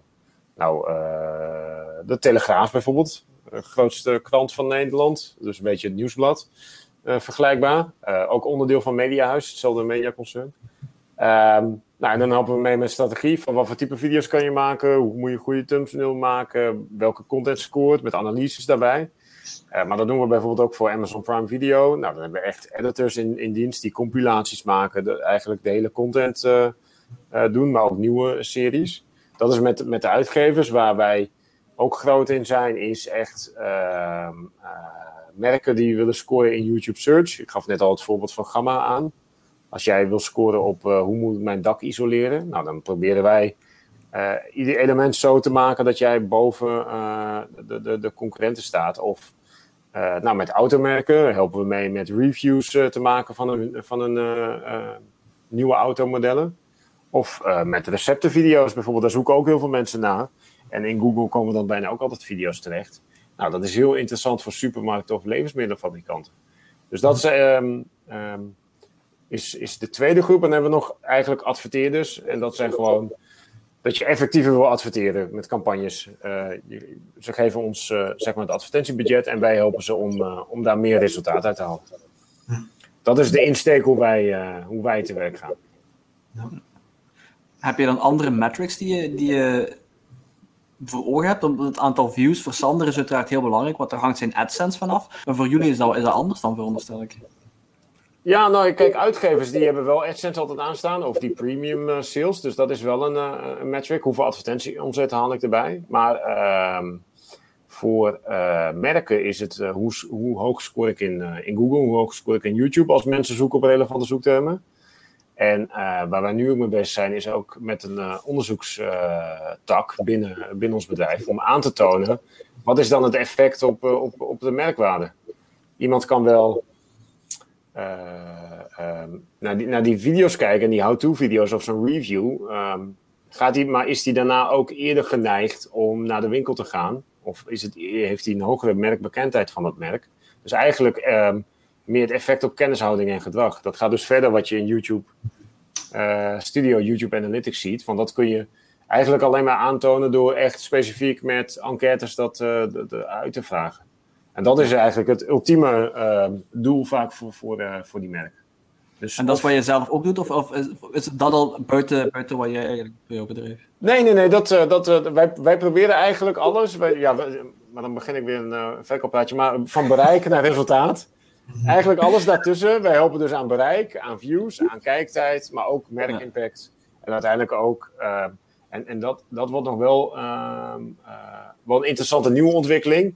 B: nou, uh, de Telegraaf bijvoorbeeld. De grootste krant van Nederland. Dus een beetje het nieuwsblad. vergelijkbaar. ook onderdeel van Mediahuis, hetzelfde mediaconcern. Um, nou, en dan helpen we mee met strategie. Van wat voor type video's kan je maken? Hoe moet je goede thumbnail maken? Welke content scoort? Met analyses daarbij. Uh, maar dat doen we bijvoorbeeld ook voor Amazon Prime Video. Nou, dan hebben we echt editors in, in dienst die compilaties maken, eigenlijk de hele content doen, maar ook nieuwe series. Dat is met, met de uitgevers waar wij ook groot in zijn, is echt ehm, merken die willen scoren in YouTube Search. Ik gaf net al het voorbeeld van Gamma aan. Als jij wil scoren op hoe moet ik mijn dak isoleren, nou, dan proberen wij ieder element zo te maken dat jij boven de, de, de concurrenten staat. Of nou, met automerken helpen we mee met reviews te maken van een, van een uh, nieuwe automodellen. Of met receptenvideo's bijvoorbeeld, daar zoeken ook heel veel mensen naar. En in Google komen dan bijna ook altijd video's terecht. Nou, dat is heel interessant voor supermarkten of levensmiddelenfabrikanten. Dus dat is, um, um, is, is de tweede groep. En dan hebben we nog eigenlijk adverteerders. En dat zijn gewoon dat je effectiever wil adverteren met campagnes. Uh, ze geven ons uh, zeg maar het advertentiebudget en wij helpen ze om, uh, om daar meer resultaat uit te halen. Dat is de insteek hoe wij, hoe wij te werk gaan.
A: Heb je dan andere metrics die je, die je voor ogen hebt? Het aantal views voor Sander is uiteraard heel belangrijk, want daar hangt zijn AdSense vanaf. Maar voor jullie is dat, is dat anders dan veronderstel ik.
B: Ja, nou kijk, uitgevers die hebben wel AdSense altijd aanstaan, of die premium uh, sales. Dus dat is wel een, een metric. Hoeveel advertentieomzet haal ik erbij? Maar uh, voor merken is het hoe, hoe, hoog score ik in, in Google, hoe hoog score ik in YouTube als mensen zoeken op relevante zoektermen. En waar wij nu ook mee bezig zijn, is ook met een onderzoekstak binnen, binnen ons bedrijf om aan te tonen wat is dan het effect op, op, op de merkwaarde. Iemand kan wel um, naar, die, naar die video's kijken, die how-to-video's of zo'n review, um, gaat die, maar is hij daarna ook eerder geneigd om naar de winkel te gaan? Of is het, heeft hij een hogere merkbekendheid van dat merk? Dus eigenlijk um, meer het effect op kennishouding en gedrag. Dat gaat dus verder wat je in YouTube uh, Studio, YouTube Analytics ziet. Want dat kun je eigenlijk alleen maar aantonen door echt specifiek met enquêtes dat uh, de, de, uit te vragen. En dat is eigenlijk het ultieme uh, doel vaak voor, voor, voor die merken.
A: Dus en dat is wat je zelf ook doet? Of, of is, is dat al buiten, buiten wat je eigenlijk bij jouw bedrijf?
B: Nee, nee, nee. Dat, dat, wij, wij proberen eigenlijk alles. Wij, ja, wij, maar dan begin ik weer een uh. Maar van bereik naar resultaat. Eigenlijk alles daartussen. Wij helpen dus aan bereik, aan views, aan kijktijd. Maar ook merkimpact. En uiteindelijk ook... en en dat, dat wordt nog wel, ehm, wel een interessante nieuwe ontwikkeling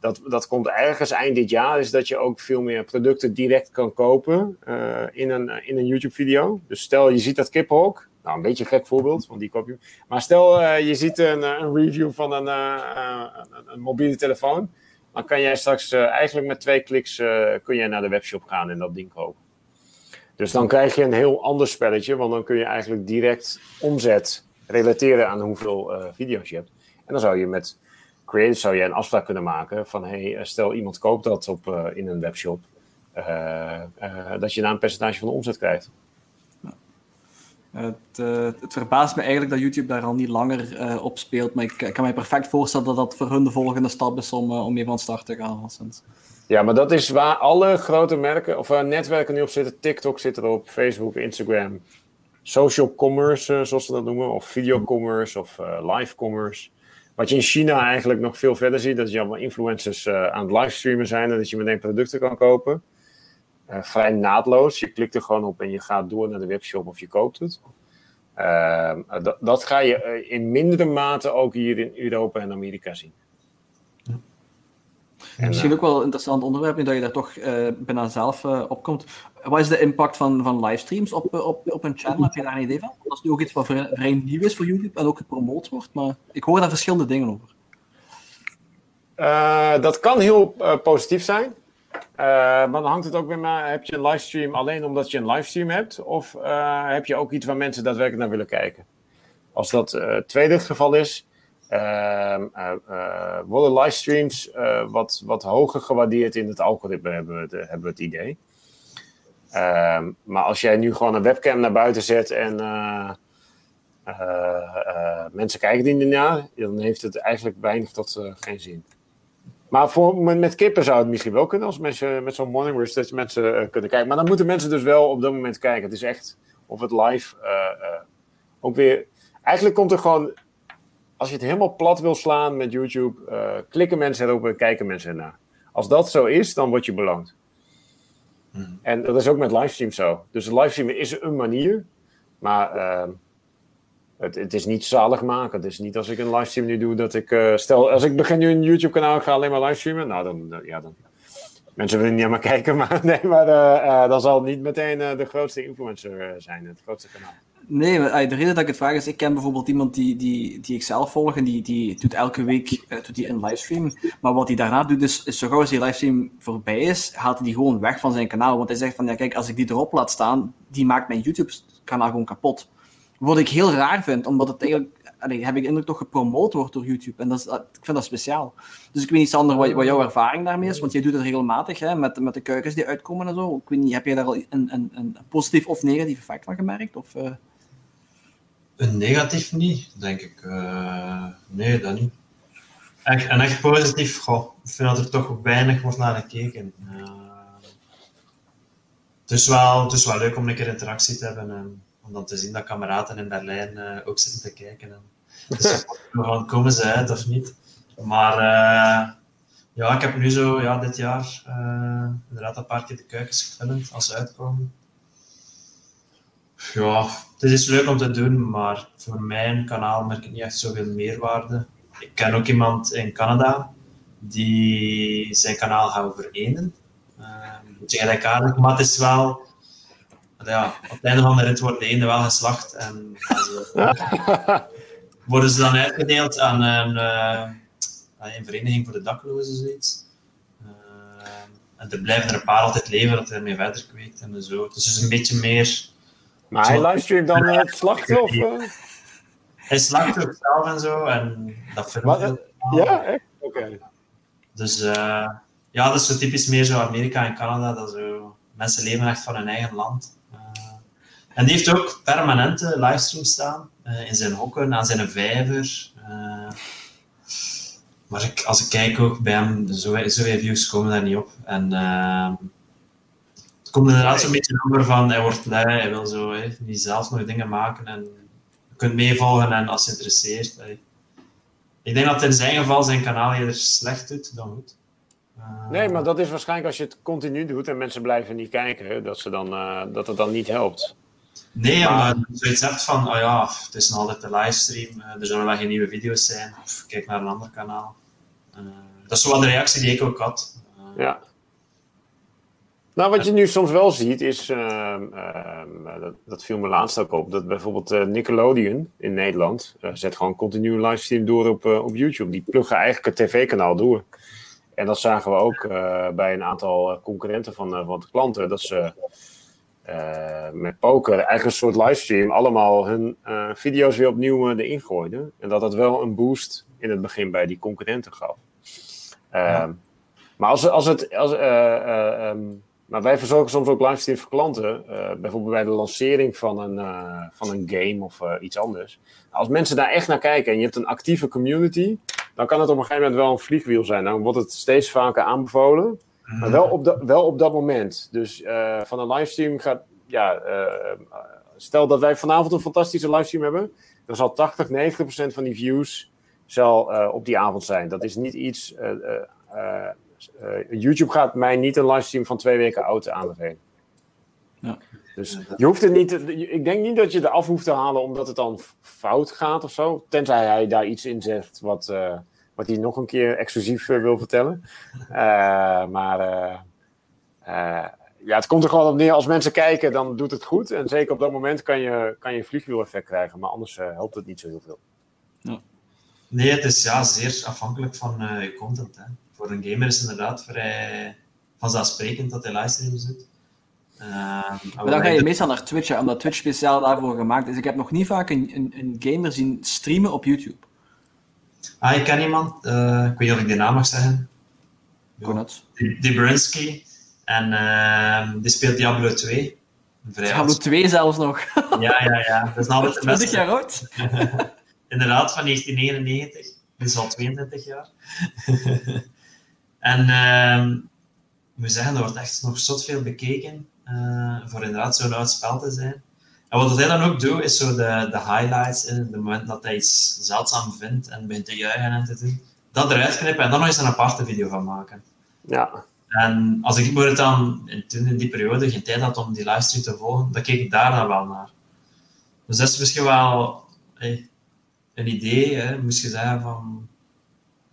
B: dat, dat komt ergens eind dit jaar, is dat je ook veel meer producten direct kan kopen uh, in een, in een YouTube-video. Dus stel je ziet dat kiphok, nou een beetje een gek voorbeeld, want die koop je. Maar stel uh, je ziet een, een, review van een, uh, een, een, mobiele telefoon, dan kan jij straks eigenlijk met twee kliks kun je naar de webshop gaan en dat ding kopen. Dus dan krijg je een heel ander spelletje, want dan kun je eigenlijk direct omzet relateren aan hoeveel video's je hebt. En dan zou je met creators zou je een afspraak kunnen maken van hey, stel iemand koopt dat op, in een webshop, dat je daar een percentage van de omzet krijgt.
A: Het, het, verbaast me eigenlijk dat YouTube daar al niet langer op speelt, maar ik, ik, kan me perfect voorstellen dat dat voor hun de volgende stap is om, om mee van start te gaan.
B: Ja, maar dat is waar alle grote merken of netwerken nu op zitten. TikTok zit erop, Facebook, Instagram. Social commerce, zoals ze dat noemen. Of videocommerce of live commerce. Wat je in China eigenlijk nog veel verder ziet, dat je allemaal influencers uh, aan het livestreamen zijn en dat je meteen producten kan kopen. Uh, vrij naadloos. Je klikt er gewoon op en je gaat door naar de webshop of je koopt het. Uh, dat ga je in mindere mate ook hier in Europa en Amerika zien.
A: En, Misschien ook wel een interessant onderwerp, nu dat je daar toch bijna zelf op komt. Wat is de impact van, van livestreams op, op, op een channel? Heb je daar een idee van? Dat is nu ook iets wat vrij, vrij nieuw is voor YouTube en ook gepromoot wordt, maar ik hoor daar verschillende dingen over.
B: Uh, dat kan heel positief zijn. Maar dan hangt het ook weer maar, heb je een livestream alleen omdat je een livestream hebt? Of heb je ook iets waar mensen daadwerkelijk naar willen kijken? Als dat het tweede geval is, uh, uh, worden livestreams wat, wat hoger gewaardeerd in het algoritme, hebben we het, hebben we het idee. Ehm, maar als jij nu gewoon een webcam naar buiten zet en mensen kijken die ernaar, dan heeft het eigenlijk weinig tot geen zin. Maar voor, met kippen zou het misschien wel kunnen, als mensen met zo'n morning rush, dat mensen kunnen kijken. Maar dan moeten mensen dus wel op dat moment kijken. Het is echt of het live ook weer. Eigenlijk komt er gewoon als je het helemaal plat wil slaan met YouTube, klikken mensen erop en kijken mensen ernaar. Als dat zo is, dan word je beloond. Hmm. En dat is ook met livestream zo. Dus livestream is een manier, maar uh, het, is niet zalig maken. Het is niet als ik een livestream nu doe dat ik. Uh, stel, als ik begin nu een YouTube-kanaal, ik ga alleen maar livestreamen. Nou, dan. ja, dan mensen willen niet me kijken, maar nee, maar dan zal het niet meteen de grootste influencer zijn, het grootste kanaal.
A: Nee, de reden dat ik het vraag is, ik ken bijvoorbeeld iemand die, die, die ik zelf volg en die, die doet elke week uh, doet die een livestream. Maar wat hij daarna doet, is, is zo gauw als die livestream voorbij is, haalt hij die gewoon weg van zijn kanaal. Want hij zegt van, ja kijk, als ik die erop laat staan, die maakt mijn YouTube-kanaal gewoon kapot. Wat ik heel raar vind, omdat het eigenlijk, heb ik indruk, toch gepromoot wordt door YouTube. En dat is, ik vind dat speciaal. Dus ik weet niet, Sander, wat, wat jouw ervaring daarmee is, want jij doet het regelmatig, hè, met, met de kuikens die uitkomen en zo. Ik weet niet, heb jij daar al een, een, een positief of negatief effect van gemerkt? Of... Uh...
C: Een negatief niet, denk ik. Uh, nee, dat niet. Echt, en echt positief, ik vind dat er toch weinig wordt naar gekeken. Uh, het, is wel, het is wel leuk om een keer interactie te hebben en om dan te zien dat kameraden in Berlijn uh, ook zitten te kijken. En, dus van, komen ze uit of niet? Maar ja, ik heb nu zo ja, dit jaar inderdaad een paar keer de kuikens gefilmd als ze uitkomen. Ja, het is leuk om te doen, maar voor mijn kanaal merk ik niet echt zoveel meerwaarde. Ik ken ook iemand in Canada die zijn kanaal gaat verenen. Uh, een beetje gelijkaardig, maar het is wel... Ja, op het einde van de rit wordt de ene wel geslacht en worden ze dan uitgedeeld aan een, uh, een vereniging voor de daklozen, zoiets. Uh, en er blijven er een paar altijd leven dat hij ermee verder kweekt en zo. Dus het is een beetje meer
B: maar hij livestreamt dan het slachtoffer?
C: Hij slacht ook zelf en zo. En dat vind ik
B: Ja, echt? Oké.
C: Dus uh, ja, dat is zo typisch meer zo Amerika en Canada. Dat zo, mensen leven echt van hun eigen land. En die heeft ook permanente livestreams staan. Uh, in zijn hokken, aan zijn vijver. maar ik, als ik kijk ook bij hem, zoveel zo views komen daar niet op. En het komt inderdaad zo'n beetje over van hij wordt lui, hij wil zo hè, niet zelf nog dingen maken en je kunt meevolgen en als je interesseert. Hè. Ik denk dat in zijn geval zijn kanaal eerder slecht doet dan goed.
B: Uh, nee, maar dat is waarschijnlijk als je het continu doet en mensen blijven niet kijken, dat, ze dan, uh, dat het dan niet helpt.
C: Nee, maar je zoiets hebt van, oh ja, het is nog altijd de livestream, uh, er zullen wel geen nieuwe video's zijn, of kijk naar een ander kanaal. dat is wel de reactie die ik ook had.
B: ja. Nou, wat je nu soms wel ziet is, uh, uh, dat, dat, viel me laatst ook op, dat bijvoorbeeld Nickelodeon in Nederland eh, zet gewoon continu livestream door op, op YouTube. Die pluggen eigenlijk het tv-kanaal door. En dat zagen we ook bij een aantal concurrenten van, van de klanten, dat ze met poker eigenlijk een soort livestream allemaal hun video's weer opnieuw erin gooiden. En dat dat wel een boost in het begin bij die concurrenten gaf. Ja. Ehm, maar als, als het... Als, um, maar wij verzorgen soms ook livestreams voor klanten. Uh, bijvoorbeeld bij de lancering van een, uh, van een game of uh, iets anders. Als mensen daar echt naar kijken en je hebt een actieve community, dan kan het op een gegeven moment wel een vliegwiel zijn. Dan wordt het steeds vaker aanbevolen. Maar wel op, dat wel op dat moment. Dus uh, van een livestream gaat. Ja, uh, stel dat wij vanavond een fantastische livestream hebben. Dan zal 80, 90% van die views zal, uh, op die avond zijn. Dat is niet iets. YouTube gaat mij niet een livestream van twee weken oud aanbevelen. Ja. Dus je hoeft het niet. Ik denk niet dat je er af hoeft te halen omdat het dan fout gaat of zo. Tenzij hij daar iets in zegt wat, wat hij nog een keer exclusief uh, wil vertellen. Uh, maar ja, het komt er gewoon op neer. Als mensen kijken, dan doet het goed. En zeker op dat moment kan je, kan je een vliegwiel-effect krijgen. Maar anders helpt het niet zo heel veel.
C: Ja. Nee, het is ja, zeer afhankelijk van je content. Hè. Voor een gamer is het inderdaad vrij vanzelfsprekend dat hij livestreams doet.
A: Uh, maar dan ga je meestal naar Twitch, hè, omdat Twitch speciaal daarvoor gemaakt is. Ik heb nog niet vaak een, een, een gamer zien streamen op YouTube.
C: Ah, ik ken iemand, uh, ik weet niet of ik die naam mag zeggen.
A: Konat.
C: Dibrinsky. En uh, die speelt Diablo 2.
A: Diablo 2 zelfs nog.
C: ja, ja, ja. Dat is altijd de
A: 20 jaar oud.
C: Inderdaad, van 1999. Dit is al 22 jaar. en uh, ik moet zeggen, er wordt echt nog zot veel bekeken. Uh, voor inderdaad zo'n oud spel te zijn. En wat hij dan ook doet, is zo de, de highlights, in de moment dat hij iets zeldzaam vindt en begint te juichen en te doen, dat eruit knippen en dan nog eens een aparte video van maken.
B: Ja.
C: En als ik het dan, in, toen in die periode geen tijd had om die livestream te volgen, dan keek ik daar dan wel naar. Dus dat is misschien wel hey, een idee, hè, moest je zeggen van,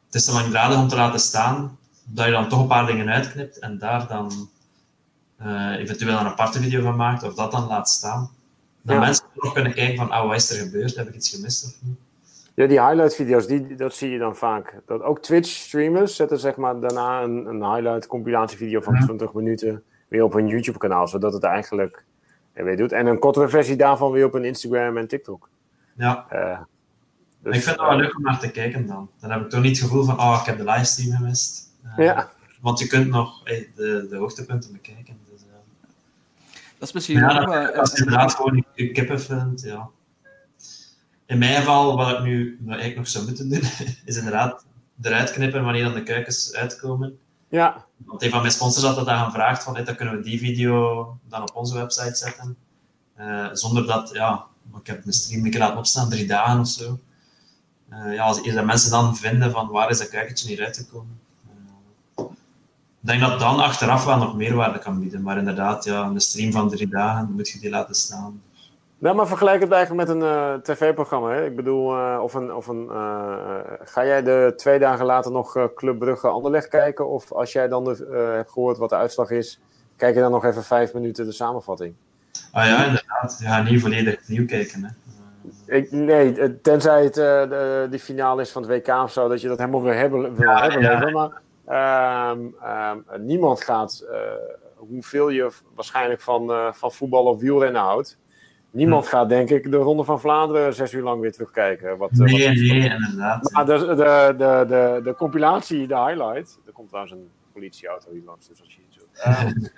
C: het is te langdradig om te laten staan, dat je dan toch een paar dingen uitknipt en daar dan uh, eventueel een aparte video van maakt, of dat dan laat staan. Dat mensen nog kunnen kijken van, ah, wat is er gebeurd? Heb ik iets gemist of niet?
B: Ja, die highlight-video's, die, dat zie je dan vaak. Dat ook Twitch-streamers zetten zeg maar, daarna een, een highlight-compilatievideo van 20 minuten weer op hun YouTube-kanaal, zodat het eigenlijk weer doet. En een kortere versie daarvan weer op een Instagram en TikTok.
C: Ja. Uh, dus, ik vind het wel leuk om naar te kijken dan. Dan heb ik toch niet het gevoel van, oh, ik heb de livestream gemist.
B: Uh, ja.
C: Want je kunt nog hey, de, de hoogtepunten bekijken.
A: Dat is misschien
C: ja, ook wel... Dat is inderdaad gewoon je kippen vindt, ja. In mijn geval, wat ik nu wat ik nog zou moeten doen, is inderdaad eruit knippen wanneer dan de kuikens uitkomen.
B: Ja.
C: Want een van mijn sponsors had dat dan gevraagd, van, dan kunnen we die video dan op onze website zetten. Uh, zonder dat, ja, ik heb mijn stream een keer laten opstaan, drie dagen of zo. Uh, ja, als de mensen dan vinden van waar is dat kuikentje hier uitgekomen, ik denk dat dan achteraf wel nog meerwaarde kan bieden. Maar inderdaad, ja, een stream van drie dagen moet je die laten staan.
B: Ja, maar vergelijk het eigenlijk met een uh, tv-programma. Hè? Ik bedoel, uh, of een, of een, uh, ga jij de twee dagen later nog Club Brugge Anderlecht kijken? Of als jij dan de, hebt gehoord wat de uitslag is, kijk je dan nog even vijf minuten de samenvatting?
C: Ah ja, inderdaad. Je gaat niet volledig nieuw kijken. Hè?
B: Ik, nee, tenzij het de, die finale is van het WK of zo, dat je dat helemaal wil hebben. Wil ja, hebben ja. Maar Um, um, niemand gaat, uh, hoeveel je waarschijnlijk van, uh, van voetbal of wielrennen houdt. Niemand hm. gaat, denk ik, de Ronde van Vlaanderen zes uur lang weer terugkijken. Wat,
C: nee, wat nee, inderdaad.
B: Maar de, de, de, de, de compilatie, de highlight. Er komt trouwens een politieauto hier langs, dus als je iets doet.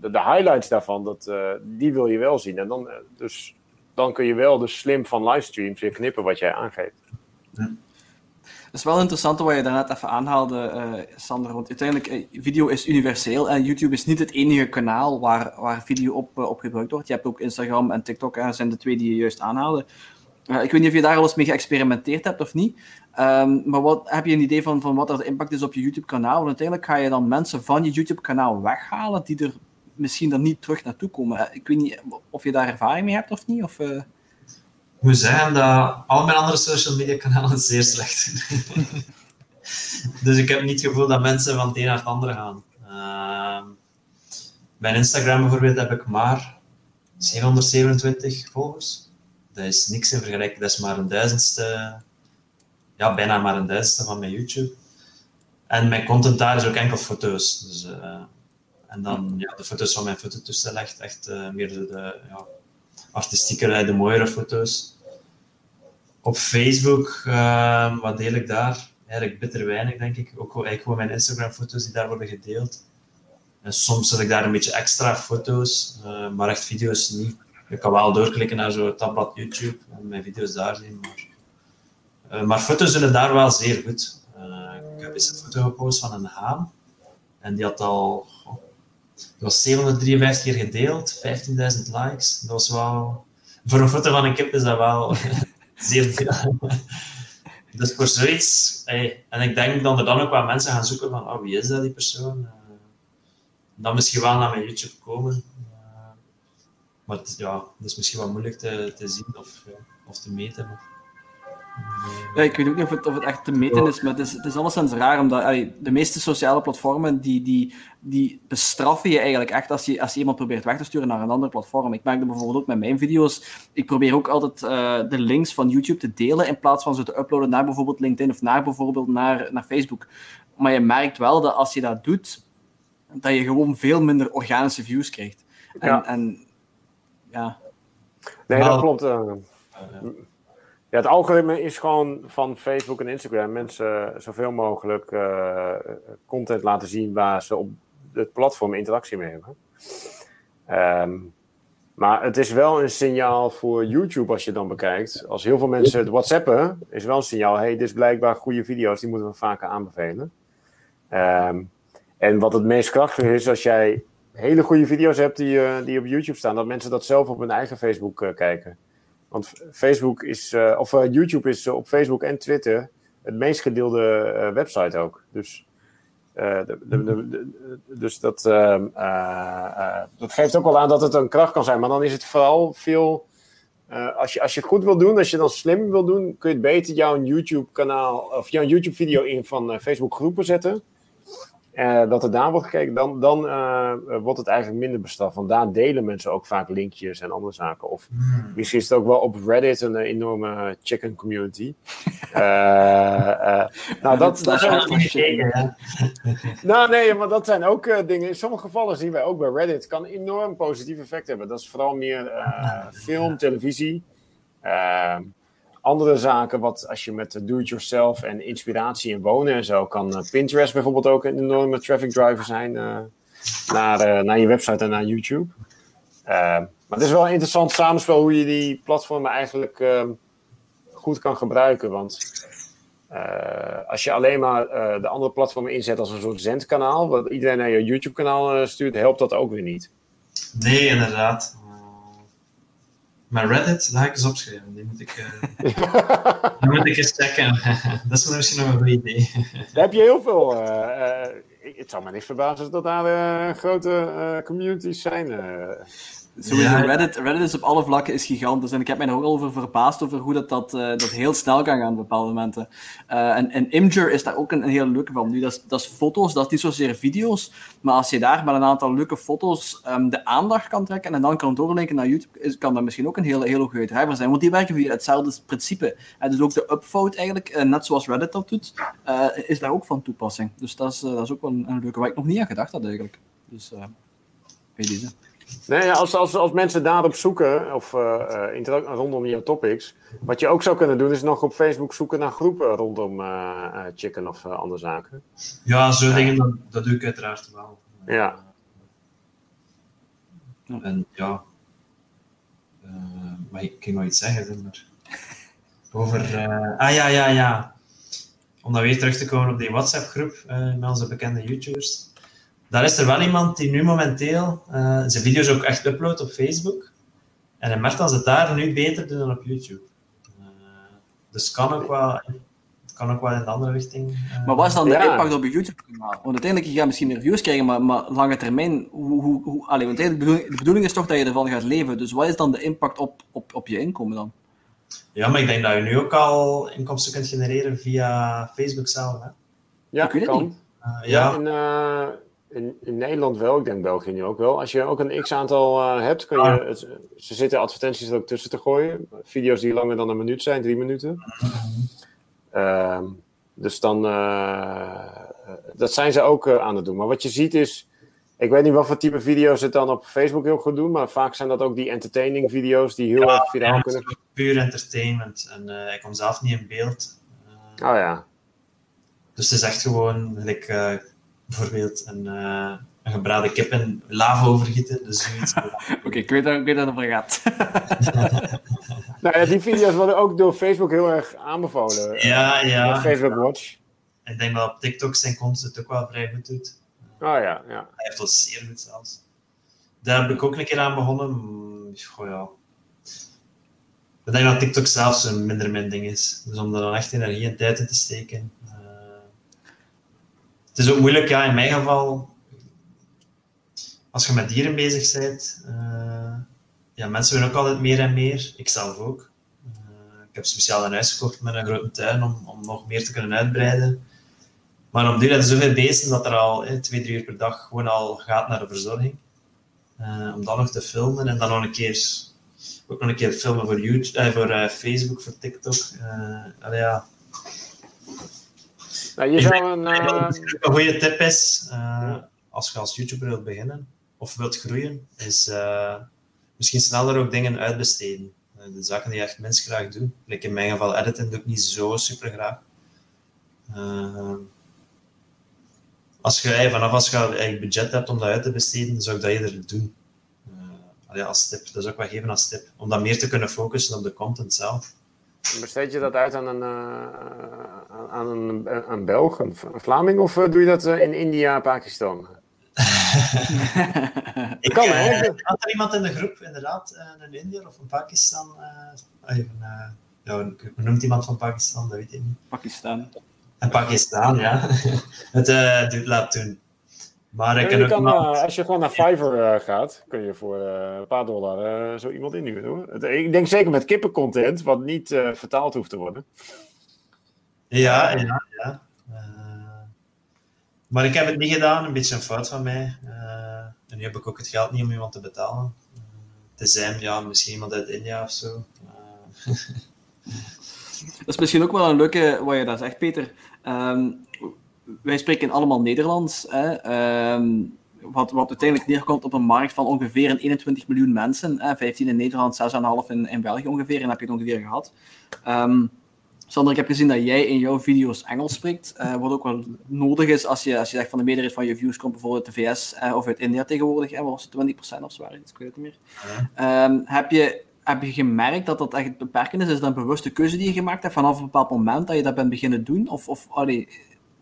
B: De, de, highlights daarvan, dat, die wil je wel zien. En dan, dus, dan kun je wel de slim van livestreams weer knippen wat jij aangeeft.
C: Hm.
A: Dat is wel interessant wat je daarnet even aanhaalde, uh, Sander. Want uiteindelijk, uh, video is universeel en YouTube is niet het enige kanaal waar, waar video op, uh, op gebruikt wordt. Je hebt ook Instagram en TikTok, en zijn de twee die je juist aanhaalde. ik weet niet of je daar al eens mee geëxperimenteerd hebt of niet. Um, maar wat, heb je een idee van, van wat er de impact is op je YouTube-kanaal? Want uiteindelijk ga je dan mensen van je YouTube-kanaal weghalen die er misschien dan niet terug naartoe komen. Ik weet niet of je daar ervaring mee hebt of niet. Of,
C: moet zeggen dat al mijn andere social media kanalen zeer slecht zijn. dus ik heb niet het gevoel dat mensen van het een naar het andere gaan. Uh, mijn Instagram bijvoorbeeld heb ik maar 727 volgers. Dat is niks in vergelijking. Dat is maar een duizendste, ja, bijna maar een duizendste van mijn YouTube. En mijn content daar is ook enkel foto's. Dus, uh, en dan ja, de foto's van mijn fototoestel echt, echt uh, meer de, de ja, artistieker, de mooiere foto's. Op Facebook, uh, wat deel ik daar? Eigenlijk bitter weinig, denk ik. Ook eigenlijk gewoon mijn Instagram-foto's die daar worden gedeeld. En soms zet ik daar een beetje extra foto's, uh, maar echt video's niet. Je kan wel doorklikken naar zo'n tabblad YouTube en mijn video's daar zien. Maar, maar foto's zullen daar wel zeer goed. ik heb eens een foto gepost van een haan. En die had al... dat was 753 keer gedeeld, 15.000 likes. Dat was wel... Voor een foto van een kip is dat wel zeer veel. Dus voor zoiets... en ik denk dat er dan ook wel mensen gaan zoeken van oh, wie is dat, die persoon? Eh, dan misschien wel naar mijn YouTube komen. Eh, maar het, ja, dat is misschien wel moeilijk te, te zien of, of te meten.
A: Ja, ik weet ook niet of het, of het echt te meten is, maar het is, het is alleszins raar, omdat allee, de meeste sociale platformen, die, die, die bestraffen je eigenlijk echt als je, als je iemand probeert weg te sturen naar een ander platform. Ik merk dat bijvoorbeeld ook met mijn video's. Ik probeer ook altijd eh, de links van YouTube te delen, in plaats van ze te uploaden naar bijvoorbeeld LinkedIn of naar bijvoorbeeld naar, naar Facebook. Maar je merkt wel dat als je dat doet, dat je gewoon veel minder organische views krijgt. En
B: Ja.
A: en, ja
B: Nee, dat klopt. eh, Ja, het algoritme is gewoon van Facebook en Instagram mensen zoveel mogelijk eh, content laten zien waar ze op het platform interactie mee hebben. Ehm, maar het is wel een signaal voor YouTube als je dan bekijkt. Als heel veel mensen het whatsappen, is wel een signaal. hey, dit is blijkbaar goede video's, die moeten we vaker aanbevelen. Ehm, en wat het meest krachtig is, als jij hele goede video's hebt die, eh, die op YouTube staan, dat mensen dat zelf op hun eigen Facebook eh, kijken. Want Facebook is, eh, of eh, YouTube is eh, op Facebook en Twitter het meest gedeelde website ook. Dus, de, de, dus dat, ehm, eh, eh, dat geeft ook wel aan dat het een kracht kan zijn. Maar dan is het vooral veel. als, je, als je het goed wil doen, als je dan slim wil doen, kun je het beter jouw YouTube-kanaal of jouw YouTube-video in van eh, Facebook groepen zetten. Eh, dat er daar wordt gekeken, dan, dan eh, wordt het eigenlijk minder bestraft. Want daar delen mensen ook vaak linkjes en andere zaken. Of
C: hmm.
B: Misschien is het ook wel op Reddit een eh, enorme chicken community. Eh, eh, nou, dat, zijn, nou, nee, maar dat zijn ook eh, dingen. In sommige gevallen zien wij ook bij Reddit. kan enorm positief effect hebben. Dat is vooral meer eh, film, televisie. Eh, andere zaken, wat als je met do-it-yourself en inspiratie en wonen en zo kan. eh, Pinterest bijvoorbeeld ook een enorme traffic driver zijn eh, naar, eh, naar je website en naar YouTube. Eh, maar het is wel een interessant samenspel hoe je die platformen eigenlijk eh, goed kan gebruiken. Want eh, als je alleen maar eh, de andere platformen inzet als een soort zendkanaal, wat iedereen naar je YouTube-kanaal eh, stuurt, helpt dat ook weer niet.
C: Nee, inderdaad. Maar Reddit, dat ga ik eens opschrijven. Die moet ik, eh, die moet ik eens checken. dat is misschien nog een goed idee.
B: Daar heb je heel veel. eh, ik- het zou me niks verbazen dat daar grote communities zijn.
A: Sowieso,
C: Ja.
A: Reddit, Reddit is op alle vlakken is gigantisch. En ik heb mij er ook al over verbaasd over hoe dat, dat, eh, dat heel snel kan gaan op bepaalde momenten. Eh, en, en Imgur is daar ook een, een heel leuke van. Nu, dat is, dat is foto's, dat is niet zozeer video's. Maar als je daar met een aantal leuke foto's ehm, de aandacht kan trekken en dan kan doorlinken naar YouTube, is, kan dat misschien ook een hele, hele goede driver zijn. Want die werken via hetzelfde principe. En dus ook de upvote eigenlijk, eh, net zoals Reddit dat doet, is daar ook van toepassing. Dus dat is, dat is ook wel een, een leuke waar ik nog niet aan gedacht had eigenlijk. Dus, weet je deze.
B: Nee, ja, als, als, als mensen daarop zoeken, of eh, eh, rondom jouw topics, wat je ook zou kunnen doen, is nog op Facebook zoeken naar groepen rondom eh, chicken of andere zaken.
C: Ja, zo'n dingen, dat, dat doe ik uiteraard wel.
B: Ja.
C: En ja, maar ik ging nog iets zeggen, zeg maar. Over, ah ja, ja, ja. Om dan weer terug te komen op die WhatsApp-groep met onze bekende YouTubers. Daar is er wel iemand die nu momenteel eh, zijn video's ook echt uploadt op Facebook. En hij merkt dat ze het daar nu beter doen dan op YouTube. Eh, dus het kan ook wel, kan ook wel in de andere richting. eh,
A: Maar wat is dan de
B: Ja.
A: impact op je YouTube-kanaal? Want uiteindelijk, je gaat misschien meer views krijgen, maar, maar lange termijn, hoe, hoe, hoe, allee, want eigenlijk de bedoeling, de bedoeling is toch dat je ervan gaat leven. Dus wat is dan de impact op, op, op je inkomen dan?
C: Ja, maar ik denk dat je nu ook al inkomsten kunt genereren via Facebook zelf. Hè?
B: Ja,
A: Ik weet het
B: kan.
A: niet.
C: Eh,
B: Ja,
C: ja,
B: in, eh, in, in Nederland wel, ik denk België nu ook wel. Als je ook een x-aantal eh, hebt, kun je, het, ze zitten advertenties er ook tussen te gooien. Video's die langer dan een minuut zijn, drie minuten. Ehm, dus dan, eh, dat zijn ze ook eh, aan het doen. Maar wat je ziet is, ik weet niet wat voor type video's het dan op Facebook heel goed doen, maar vaak zijn dat ook die entertaining video's die heel erg viraal
C: ja,
B: kunnen.
C: puur entertainment. En eh ik kom zelf niet in beeld.
B: Oh ja.
C: Dus het is echt gewoon, eh, bijvoorbeeld een, eh, een gebraden kip in lava overgieten. Dus zoiets.
A: Oké, ik weet dat ik weet dat het over gaat.
B: Nou ja, die video's worden ook door Facebook heel erg aanbevolen.
C: ja,
B: Met
C: ja.
B: Facebook Watch.
C: ik denk dat op TikTok zijn content het ook wel vrij goed doet.
B: Oh ja, ja.
C: Hij heeft dat zeer goed zelfs. Daar heb ik ook een keer aan begonnen. Goh, ja. Ik denk dat TikTok zelfs een minder mijn ding is. Dus om er dan echt energie en tijd in te steken. Het is ook moeilijk, ja, in mijn geval. Als je met dieren bezig bent, eh, ja, mensen willen ook altijd meer en meer. Ik zelf ook. Eh, ik heb speciaal een huis gekocht met een grote tuin om, om nog meer te kunnen uitbreiden. Maar op die hebben zoveel beesten dat er al eh, twee, drie uur per dag gewoon al gaat naar de verzorging. Eh, om dan nog te filmen en dan nog een keer, ook nog een keer filmen voor, YouTube, eh, voor Facebook, voor TikTok. Ja.
B: Nou, je zou een... eh,
C: een goede tip is, eh, als je als YouTuber wilt beginnen of wilt groeien, is eh, misschien sneller ook dingen uitbesteden. De zaken die je echt minst graag doet. Like in mijn geval editen doe ik niet zo super graag. Als je, vanaf als je eigenlijk budget hebt om dat uit te besteden, zou ik dat eerder doen. Als tip. Dat is ook wel geven als tip. Om dat meer te kunnen focussen op de content zelf.
B: Besteed je dat uit aan een, eh, aan een, een Belg, een een Vlaming, of eh, doe je dat eh, in India, Pakistan?
C: Ik,
B: Kan?
C: Had er iemand in de groep, inderdaad, eh, een Indiër of een Pakistan? eh, even, eh, ja, noemt iemand van Pakistan? Dat weet ik niet.
A: Pakistan.
C: En Pakistan, ja. Het eh, doet laat doen. Maar ik
B: Ja, je
C: ook
B: kan, eh, als je gewoon naar Fiverr eh, gaat, kun je voor eh, een paar dollar eh, zo iemand inhuren. Hoor. Ik denk zeker met kippencontent, wat niet eh, vertaald hoeft te worden.
C: Ja, ja, ja. Eh, maar ik heb het niet gedaan, een beetje een fout van mij. Eh, en nu heb ik ook het geld niet om iemand te betalen. Uh, tenzij, ja, misschien iemand uit India of zo. Eh,
A: Dat is misschien ook wel een leuke wat je daar zegt, Peter. Ehm, wij spreken allemaal Nederlands. Hè? Ehm, wat, wat uiteindelijk neerkomt op een markt van ongeveer een 21 miljoen mensen. Hè? 15 in Nederland, 6,5 in, in België ongeveer. En heb je het ongeveer gehad. Ehm, Sander, ik heb gezien dat jij in jouw video's Engels spreekt. eh, wat ook wel nodig is als je, als je zegt van de meerderheid van je views komt bijvoorbeeld uit de VS of uit India tegenwoordig. Hè? Was het, 20% of zo? Ik weet het niet meer. Ehm, heb, je, heb je gemerkt dat dat echt beperkend is? Is dat een bewuste keuze die je gemaakt hebt vanaf een bepaald moment dat je dat bent beginnen doen? Of, of allee,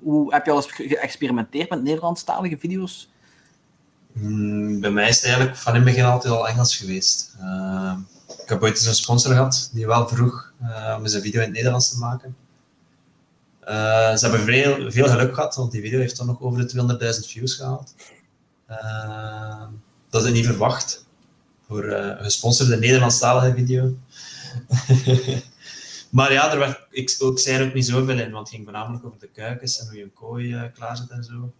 A: hoe, heb je al eens ge- geëxperimenteerd met Nederlandstalige video's?
C: Mm, bij mij is het eigenlijk van in het begin altijd al Engels geweest. Eh, ik heb ooit eens een sponsor gehad die wel vroeg eh, om een video in het Nederlands te maken. Eh, ze hebben veel, veel geluk gehad, want die video heeft dan nog over de 200.000 views gehaald. Eh, dat is niet verwacht voor eh, een gesponsorde Nederlandstalige video. maar ja, er werd, ik, ik zei er ook niet zoveel in, want het ging voornamelijk over de kuikens en hoe je een kooi eh, klaarzet en zo.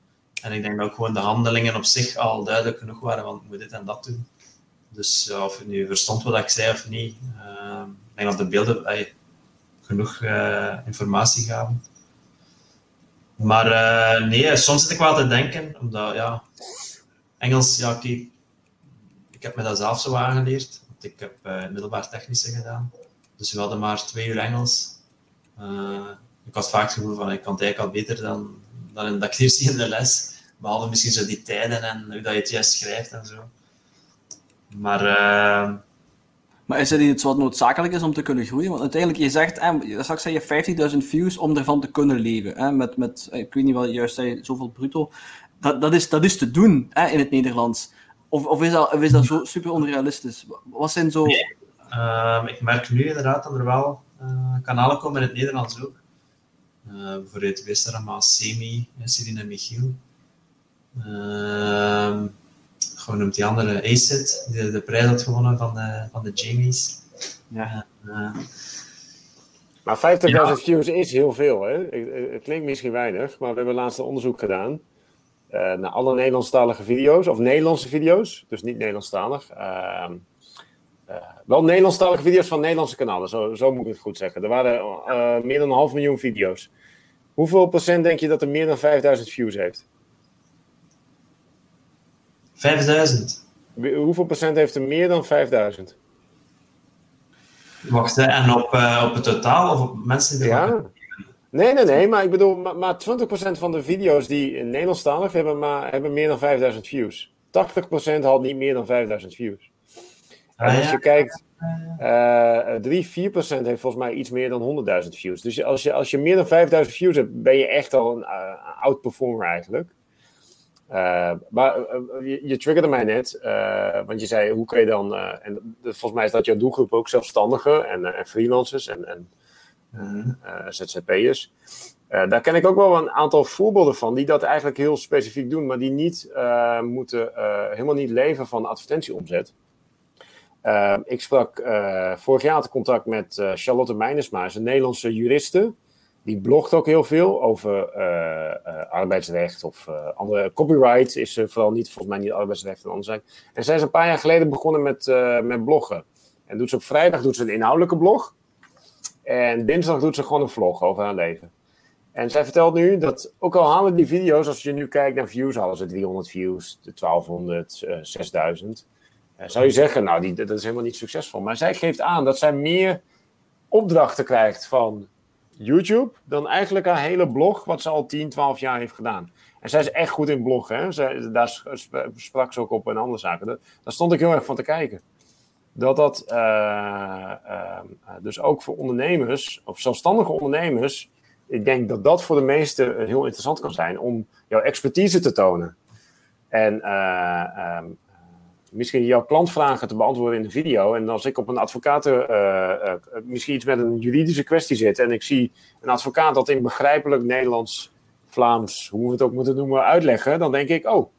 C: En ik denk dat ook gewoon de handelingen op zich al duidelijk genoeg waren, want ik moet dit en dat doen. Dus of je nu verstond wat ik zei of niet, eh, ik denk dat de beelden genoeg eh, informatie gaven. Maar nee, soms zit ik wel te denken, omdat ja, Engels, ja, oké, ik heb me dat zelf zo aangeleerd. Want ik heb middelbaar technische gedaan. Dus we hadden maar twee uur Engels. Eh, ik had vaak het gevoel van, ik kan het eigenlijk al beter dan, dan in dat ik zie in de les. Behalve misschien zo die tijden en hoe dat je het juist schrijft en zo. Maar eh,
A: Maar is het iets wat noodzakelijk is om te kunnen groeien? Want uiteindelijk, je zegt, eh, straks zei je 50.000 views om ervan te kunnen leven. Hè? Met, met, ik weet niet wat je juist zei, zoveel bruto. Dat, dat, is, dat is te doen hè, in het Nederlands. Of, of, is dat, of is dat zo super onrealistisch? Wat zijn zo...
C: ik merk nu inderdaad dat er wel eh, kanalen komen in het Nederlands ook. Eh bijvoorbeeld Westerama, Semi, eh, Celine en Michiel. Ehm gewoon noemt die andere Acid, die de prijs had gewonnen van de, van de Jamies.
A: Ja.
C: Eh,
B: Maar 50.000
C: Ja.
B: views is heel veel. Hè? Het, klinkt misschien weinig, maar we hebben laatst een onderzoek gedaan. eh, naar alle Nederlandstalige video's, of Nederlandse video's, dus niet Nederlandstalig. Ehm, eh, wel Nederlandstalige video's van Nederlandse kanalen, zo, zo moet ik het goed zeggen. Er waren eh, meer dan een half miljoen video's. Hoeveel procent denk je dat er meer dan 5000 views heeft?
C: 5000.
B: Wie- Hoeveel procent heeft er meer dan 5000?
C: Wacht, hè, en op, eh, op het totaal of op mensen die
B: Ja. Nee, nee, nee, maar ik bedoel, maar, maar 20% van de video's die in Nederlandstalig hebben, maar, hebben meer dan 5000 views. 80% haalt niet meer dan 5000 views. En
C: Ah,
B: als je kijkt, Uh, 3, 4 procent heeft volgens mij iets meer dan 100.000 views. Dus als je, als je meer dan 5000 views hebt, ben je echt al een uh, outperformer eigenlijk. Uh, maar je, je, triggerde mij net, want je zei hoe kun je dan, en volgens mij is dat jouw doelgroep ook zelfstandigen en, en freelancers en, en ZZP'ers. daar ken ik ook wel een aantal voorbeelden van die dat eigenlijk heel specifiek doen, maar die niet moeten, helemaal niet leven van advertentieomzet. Ik sprak vorig jaar had contact met Charlotte Meinersma, een Nederlandse juriste die blogt ook heel veel over uh, uh, arbeidsrecht of uh, andere copyright is vooral niet, volgens mij niet arbeidsrecht en. En zij is een paar jaar geleden begonnen met, met bloggen. En doet ze op vrijdag doet ze een inhoudelijke blog. En dinsdag doet ze gewoon een vlog over haar leven. En zij vertelt nu dat, ook al halen die video's, als je nu kijkt naar views, halen ze 300 views, 1200, 6000. Zou je zeggen, nou, die, dat is helemaal niet succesvol. Maar zij geeft aan dat zij meer opdrachten krijgt van YouTube dan eigenlijk haar hele blog, wat ze al 10, 12 jaar heeft gedaan. En zij is echt goed in bloggen. Hè? Zij, daar sprak ze ook op en andere zaken. Daar, stond ik heel erg van te kijken. Dat dat uh, uh, dus ook voor ondernemers, of zelfstandige ondernemers, ik denk dat dat voor de meesten heel interessant kan zijn om jouw expertise te tonen. En uh, misschien jouw klantvragen te beantwoorden in de video. En als ik op een advocaat, uh, uh, misschien iets met een juridische kwestie zit en ik zie een advocaat dat in begrijpelijk Nederlands, Vlaams, hoe we het ook moeten noemen, uitleggen, dan denk ik, oh,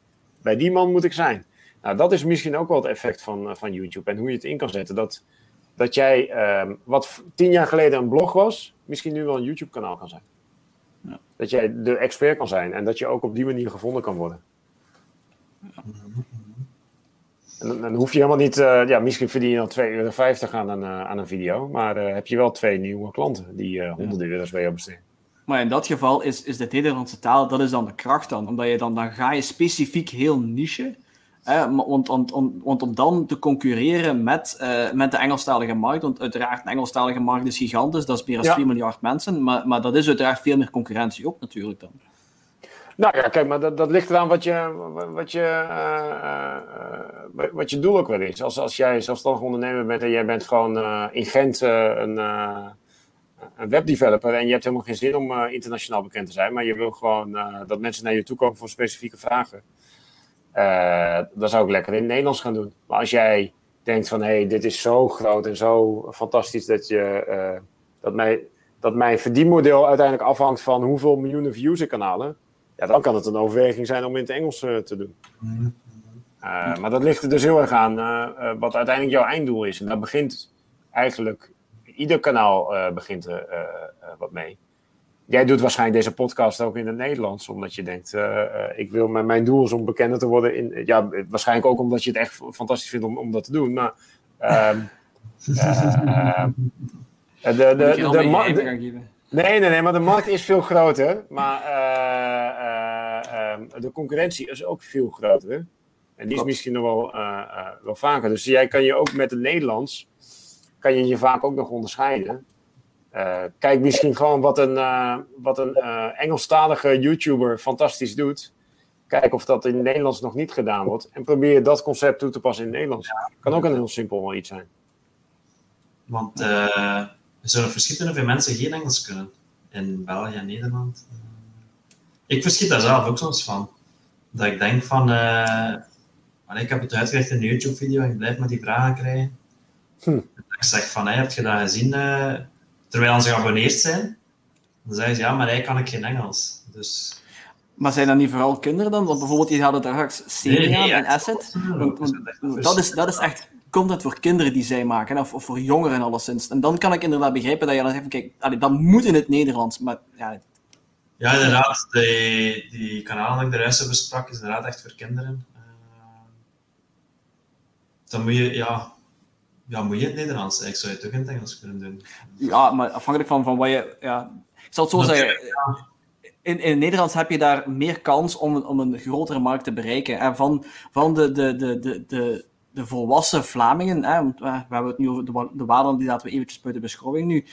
B: bij die man moet ik zijn. Nou, dat is misschien ook wel het effect van, van YouTube en hoe je het in kan zetten. Dat, dat jij, uh, wat tien jaar geleden een blog was, misschien nu wel een YouTube-kanaal kan zijn. Ja. Dat jij de expert kan zijn en dat je ook op die manier gevonden kan worden. Ja. En dan hoef je helemaal niet, uh, ja, misschien verdien je dan 2,50 euro aan een, uh, aan een video, maar uh, heb je wel twee nieuwe klanten die honderden ja. euro's bij jou besteden.
A: Maar in dat geval is, is de Nederlandse taal, dat is dan de kracht dan, omdat je dan, dan ga je specifiek heel niche, hè, want, want, want om dan te concurreren met, met de Engelstalige markt, want uiteraard de Engelstalige markt is gigantisch, dat is meer dan ja. 4 miljard mensen, maar, maar dat is uiteraard veel meer concurrentie ook natuurlijk dan.
B: Nou ja, kijk, maar dat, dat ligt eraan wat je, wat, je, uh, uh, wat je doel ook wel is. Als, als jij zelfstandig ondernemer bent en jij bent gewoon in Gent een, een webdeveloper en je hebt helemaal geen zin om internationaal bekend te zijn, maar je wil gewoon dat mensen naar je toe komen voor specifieke vragen, dan zou ik lekker in het Nederlands gaan doen. Maar als jij denkt van, hé, hey, dit is zo groot en zo fantastisch dat, je, dat, mij, dat mijn verdienmodel uiteindelijk afhangt van hoeveel miljoenen views ik kan halen, ja, dan kan het een overweging zijn om in het Engels uh, te doen. Uh, maar dat ligt er dus heel erg aan uh, wat uiteindelijk jouw einddoel is. En daar begint eigenlijk, ieder kanaal begint er wat mee. Jij doet waarschijnlijk deze podcast ook in het Nederlands, omdat je denkt, ik wil, mijn doel is om bekender te worden. In, ja, waarschijnlijk ook omdat je het echt fantastisch vindt om, om dat te doen. Maar uh, de, de, de, de, Nee, nee, nee, maar de markt is veel groter. Maar uh, de concurrentie is ook veel groter. En die is misschien nog wel, wel vaker. Dus jij kan je ook met het Nederlands, kan je je vaak ook nog onderscheiden. kijk misschien gewoon wat een, wat een Engelstalige YouTuber fantastisch doet. Kijk of dat in het Nederlands nog niet gedaan wordt. En probeer dat concept toe te passen in het Nederlands. Kan ook een heel simpel iets zijn.
C: Want er zullen verschieten veel mensen geen Engels kunnen. In België en Nederland. Ik verschiet daar zelf ook soms van. Dat ik denk van... Uh, ik heb het uitgelegd in een YouTube-video en ik blijf maar die vragen krijgen. Hm. Ik zeg van, hey, heb je dat gezien? Uh, terwijl ze geabonneerd zijn. Dan zeggen ze, ja, maar hij kan ik geen Engels. Dus...
A: Maar zijn dat niet vooral kinderen dan? Want bijvoorbeeld, je hadden daar straks nee, nee, en Asset. Want, want, dat, is, dat is echt content voor kinderen die zij maken, of, of voor jongeren alleszins. En dan kan ik inderdaad begrijpen dat je dan zegt, kijk, allee, dat moet in het Nederlands, maar ja...
C: Ja, inderdaad, die, die kanalen die ik juist besprak, is inderdaad echt voor kinderen. Uh, dan moet je, ja, ja, moet je het Nederlands, ik zou je het ook in het Engels kunnen doen.
A: Ja, maar afhankelijk van, van wat je, ja... Ik zal het zo zeggen, in, in het Nederlands heb je daar meer kans om, om een grotere markt te bereiken. En van, van de, de, de, de, de de volwassen Vlamingen, hè, want we, hebben het nu over de, de die laten we eventjes buiten beschouwing nu.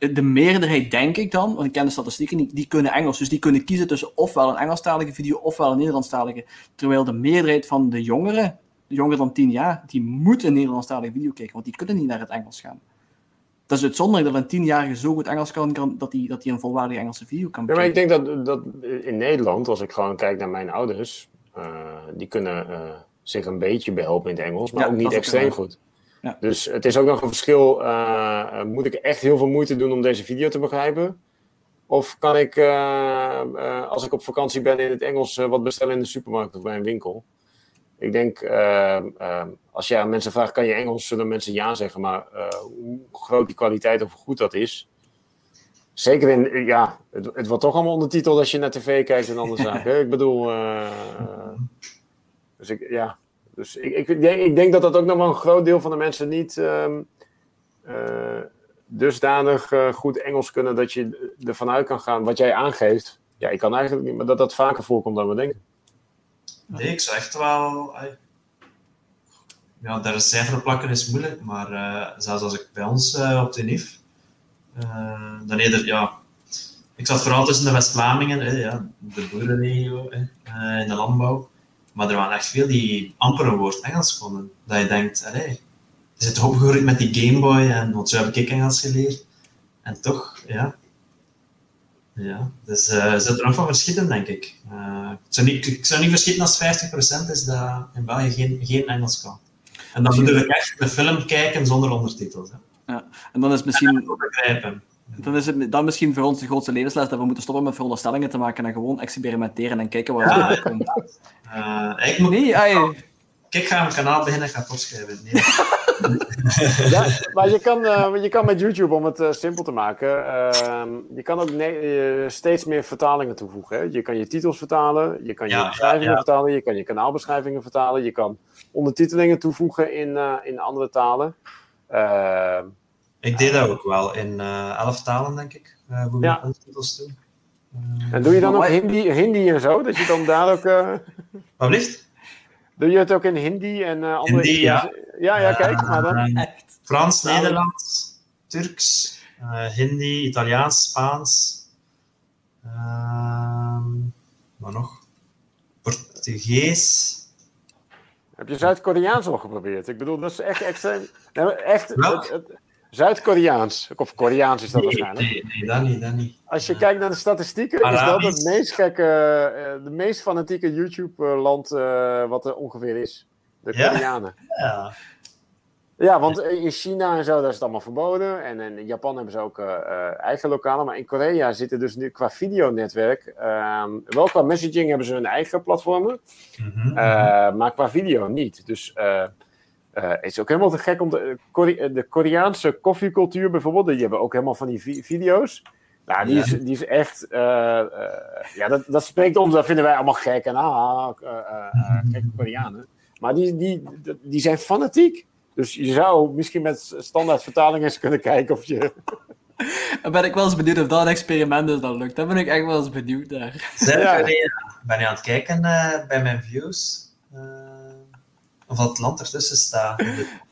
A: De meerderheid, denk ik dan, want ik ken de statistieken niet, die kunnen Engels. Dus die kunnen kiezen tussen ofwel een Engelstalige video ofwel een Nederlandstalige. Terwijl de meerderheid van de jongeren jonger dan 10 jaar, die moeten een Nederlandstalige video kijken, want die kunnen niet naar het Engels gaan. Dat is uitzonderlijk dat een tienjarige zo goed Engels kan, kan dat hij dat een volwaardige Engelse video kan
B: Ja, maar ik
A: bekijken.
B: denk dat, dat in Nederland, als ik gewoon kijk naar mijn ouders, eh, die kunnen eh, zich een beetje behelpen in het Engels, maar
A: Ja,
B: ook niet extreem goed.
A: Ja.
B: Dus het is ook nog een verschil. eh, moet ik echt heel veel moeite doen om deze video te begrijpen? Of kan ik, eh, eh, als ik op vakantie ben in het Engels, wat bestellen in de supermarkt of bij een winkel? Ik denk, als je aan mensen vraagt, kan je Engels, zullen mensen ja zeggen. Maar hoe groot die kwaliteit of hoe goed dat is, Zeker in, ja, het, het wordt toch allemaal ondertiteld als je naar tv kijkt en andere zaken. Ik bedoel, dus ik, ja, dus ik, ik, ik denk dat dat ook nog wel een groot deel van de mensen niet ehm, eh, dusdanig eh, goed Engels kunnen dat je ervan uit kan gaan wat jij aangeeft. Ja, ik kan eigenlijk niet, maar dat dat vaker voorkomt dan we denken.
C: Nee, ik zou echt wel. Ja, daar een cijfer plakken is moeilijk, maar eh, zelfs als ik bij ons op de NIF, dan eerder, ja. Ik zat vooral tussen de West-Vlamingen, ja, de boerenregio, in de landbouw. Maar er waren echt veel die amper een woord Engels konden. Dat je denkt, allee, je zit opgegroeid met die Gameboy, en, want zo heb ik Engels geleerd. En toch, ja. Ja, dus er zit er nog van verschillen, denk ik. Eh, ik, zou niet, ik zou niet verschieten als 50% is dat in België geen, geen Engels kan. En dan bedoel ik echt de film kijken zonder ondertitels. Hè.
A: En dan is, misschien,
C: begrijpen.
A: Dan is het dan misschien voor ons de grootste levensles dat we moeten stoppen met veronderstellingen te maken en gewoon experimenteren en kijken waar
C: Ja.
A: het komt.
C: Eh, ik, moet,
A: Nee, ai,
C: ik ga een kanaal beginnen en ga het opschrijven. Nee.
B: Ja, maar je kan, eh, je kan met YouTube, om het eh, simpel te maken, ehm, je kan ook steeds meer vertalingen toevoegen. Hè? Je kan je titels vertalen, je kan je
C: Ja,
B: beschrijvingen
C: ja, ja.
B: vertalen, je kan je kanaalbeschrijvingen vertalen, je kan ondertitelingen toevoegen in, eh, in andere talen.
C: Ik deed dat ook wel in eh, elf talen, denk ik. eh hoe
B: Ja.
C: ondertitels doen.
B: en doe je dan ook Hindi, Hindi en zo? Dat je dan daar ook. eh,
C: Wat
B: doe je het ook in Hindi en eh, andere.
C: Hindi, ja.
B: ja, ja, kijk, maar dan.
C: Eh,
A: echt.
C: Frans, Nederlands, Turks, eh, Hindi, Italiaans, Spaans. Ehm wat nog? Portugees.
B: Heb je Zuid-Koreaans al geprobeerd? Ik bedoel, dat is echt extreem. Nee, echt.
C: Welk?
B: het- het- Zuid-Koreaans. Of Koreaans is dat
C: Nee,
B: waarschijnlijk.
C: nee, nee, dat niet, dat niet.
B: Als je kijkt naar de statistieken, is dat het meest gekke, eh, de meest fanatieke YouTube-land eh, wat er ongeveer is. De
C: Ja?
B: Koreanen.
C: Ja.
B: Ja, want in China en zo, daar is het allemaal verboden. En in Japan hebben ze ook eh, eigen lokalen. Maar in Korea zitten dus nu qua videonetwerk, ehm wel qua messaging hebben ze hun eigen platformen.
C: Mhm.
B: Eh, maar qua video niet. Dus eh, eh, het is ook helemaal te gek om de, Kore- eh, de Koreaanse koffiecultuur bijvoorbeeld. Die hebben ook helemaal van die vi- video's. Nou, die,
C: Ja.
B: is, die is echt. eh, eh, ja, dat, dat spreekt ons. Dat vinden wij allemaal gek. En ah, eh, eh, eh, gekke Koreanen. Maar die, die, die zijn fanatiek. Dus je zou misschien met standaard vertalingen eens kunnen kijken of je.
A: Dan ben ik wel eens benieuwd of dat een experiment is dat lukt. Dan ben ik echt wel eens benieuwd naar.
C: Zuid-Korea. Ben je aan het kijken eh, bij mijn views? eh, of dat het land ertussen staat?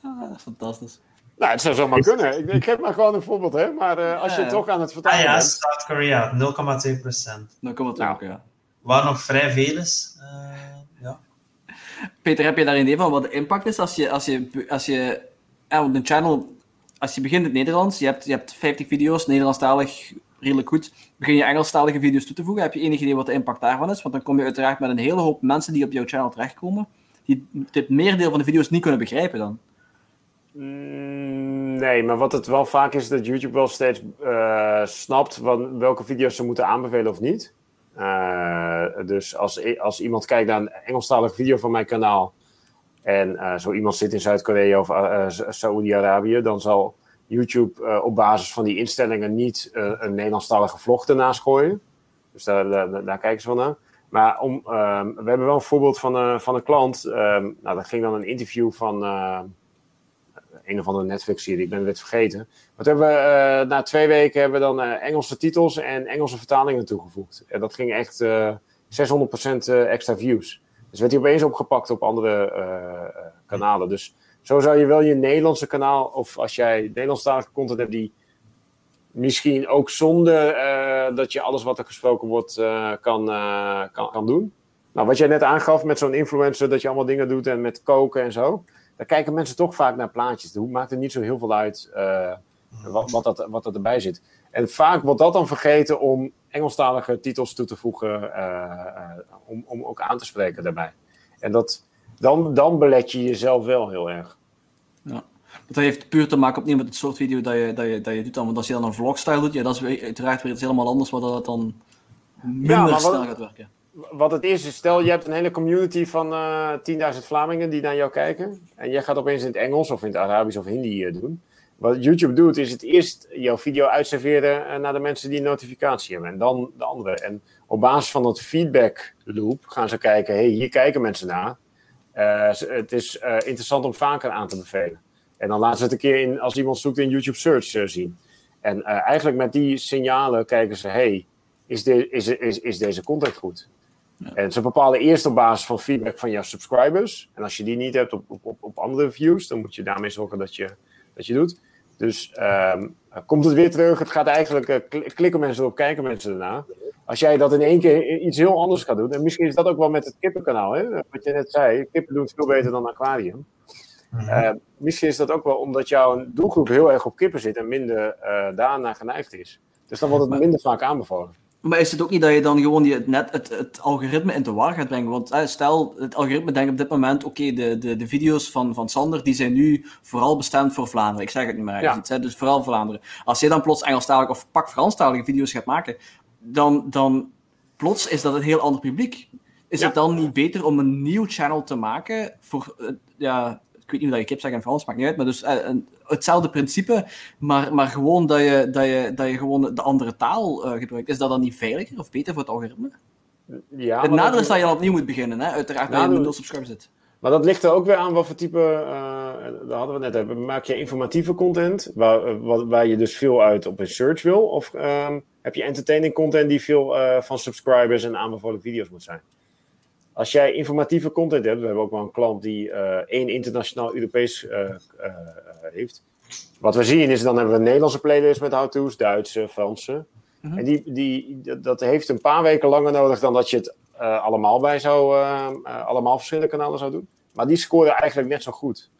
A: Ah, fantastisch.
B: Nou, het zou zomaar kunnen. Ik, ik geef maar gewoon een voorbeeld, hè. Maar eh, als je
A: Ja.
B: toch aan het
C: Ah
B: vertalen
C: ja,
B: bent.
C: Zuid-Korea, 0,2%.
A: Dan komt het
B: Nou.
A: ook, ja.
C: Waar nog vrij veel is. eh, ja.
A: Peter, heb je daar een idee van wat de impact is als je, als je, als je ja, op een channel, als je begint in het Nederlands, je hebt, je hebt 50 video's, Nederlandstalig redelijk goed, begin je Engelstalige video's toe te voegen, heb je enig idee wat de impact daarvan is? Want dan kom je uiteraard met een hele hoop mensen die op jouw channel terechtkomen, die het meerdeel van de video's niet kunnen begrijpen dan.
B: Mm, Nee, maar wat het wel vaak is, dat YouTube wel steeds eh, snapt wat, welke video's ze moeten aanbevelen of niet. Eh, dus als, als iemand kijkt naar een Engelstalige video van mijn kanaal en eh, zo iemand zit in Zuid-Korea of Sa- Saoedi-Arabië, dan zal YouTube op basis van die instellingen niet een Nederlandstalige vlog ernaast gooien. Dus daar, daar, kijken ze wel naar. Maar om, ehm, we hebben wel een voorbeeld van, van een klant. ehm, nou, dat ging dan een interview van eh, een of andere Netflix-serie, ik ben het vergeten. Wat hebben we, eh, na twee weken hebben we dan eh, Engelse titels en Engelse vertalingen toegevoegd. En dat ging echt eh 600% eh, extra views. Dus werd hij opeens opgepakt op andere kanalen. Dus zo zou je wel je Nederlandse kanaal, of als jij Nederlandstalige content hebt die misschien ook zonder eh, dat je alles wat er gesproken wordt eh, kan, eh, kan, kan doen. Nou, wat jij net aangaf met zo'n influencer, dat je allemaal dingen doet en met koken en zo. Daar kijken mensen toch vaak naar plaatjes. Het maakt er niet zo heel veel uit wat, wat, dat, wat er erbij zit. En vaak wordt dat dan vergeten om Engelstalige titels toe te voegen, om, om ook aan te spreken daarbij. En dat, dan, dan belet je jezelf wel heel erg.
A: Dat heeft puur te maken opnieuw met het soort video dat je, dat je, dat je doet. Dan. Want als je dan een vlogstyle doet, ja, dat is uiteraard weer iets helemaal anders, wat dat dan minder ja, wat, snel gaat werken.
B: Wat het is, is stel je hebt een hele community van uh, eh, 10.000 Vlamingen die naar jou kijken. En jij gaat opeens in het Engels of in het Arabisch of Hindi uh, doen. Wat YouTube doet, is het eerst jouw video uitserveren uh, naar de mensen die een notificatie hebben. En dan de andere. En op basis van dat feedback loop gaan ze kijken, hey, hier kijken mensen naar. het is interessant om vaker aan te bevelen. En dan laten ze het een keer in, als iemand zoekt in YouTube Search zien. En eigenlijk met die signalen kijken ze, hey, is, de, is, is, is deze content goed? Ja. En ze bepalen eerst op basis van feedback van jouw subscribers. En als je die niet hebt op, op, op andere views, dan moet je daarmee zorgen dat je, dat je doet. Dus um, komt het weer terug. Het gaat eigenlijk, uh, klikken mensen erop, kijken mensen erna. Als jij dat in één keer iets heel anders gaat doen. En misschien is dat ook wel met het kippenkanaal. Hè? Wat je net zei, kippen doen het veel beter dan aquarium. Uh, misschien is dat ook wel omdat jouw doelgroep heel erg op kippen zit en minder uh, daarna geneigd is. Dus dan wordt het minder vaak aanbevolen.
A: Maar is het ook niet dat je dan gewoon die, net het, het algoritme in de war gaat brengen? Want stel, het algoritme denkt op dit moment, oké, de, de, de video's van, van Sander, die zijn nu vooral bestemd voor Vlaanderen. Ik zeg het niet meer ja. iets, hè, dus vooral Vlaanderen. Als je dan plots Engelstalige of pak Franstalige video's gaat maken, dan, dan plots is dat een heel ander publiek. Is het dan niet beter om een nieuw channel te maken voor, uh, ja, ik weet niet hoe dat je kip zegt in Frans, maakt niet uit, maar dus uh, een, hetzelfde principe, maar, maar gewoon dat je, dat, je, dat je gewoon de andere taal uh, gebruikt. Is dat dan niet veiliger of beter voor het algoritme? Ja, het nadeel is dat je al opnieuw moet beginnen, hè? uiteraard, dat je nul subscribers zit.
B: Maar dat ligt er ook weer aan wat voor type, uh, daar hadden we net even, maak je informatieve content, waar, waar je dus veel uit op een search wil, of um, heb je entertaining content die veel uh, van subscribers en aanbevolen video's moet zijn? Als jij informatieve content hebt, we hebben ook wel een klant die uh, één internationaal Europees heeft. Wat we zien is, dan hebben we een Nederlandse playlist met how-to's, Duitse, Franse. Mhm. En die, die, dat heeft een paar weken langer nodig dan dat je het uh, allemaal bij zou, uh, uh, allemaal verschillende kanalen zou doen. Maar die scoren eigenlijk net zo goed.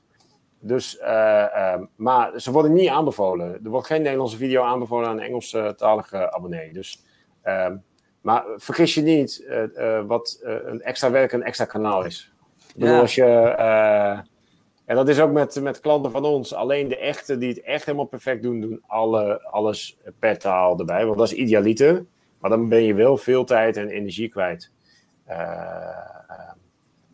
B: Dus, maar ze worden niet aanbevolen. Er wordt geen Nederlandse video aanbevolen aan een Engelstalige abonnee. Dus, ehm, maar vergis je niet wat een extra werk een extra kanaal is. Ik bedoel, als je en dat is ook met, met klanten van ons. Alleen de echte die het echt helemaal perfect doen, doen alle, alles per taal erbij. Want dat is idealiter. Maar dan ben je wel veel tijd en energie kwijt. Uh,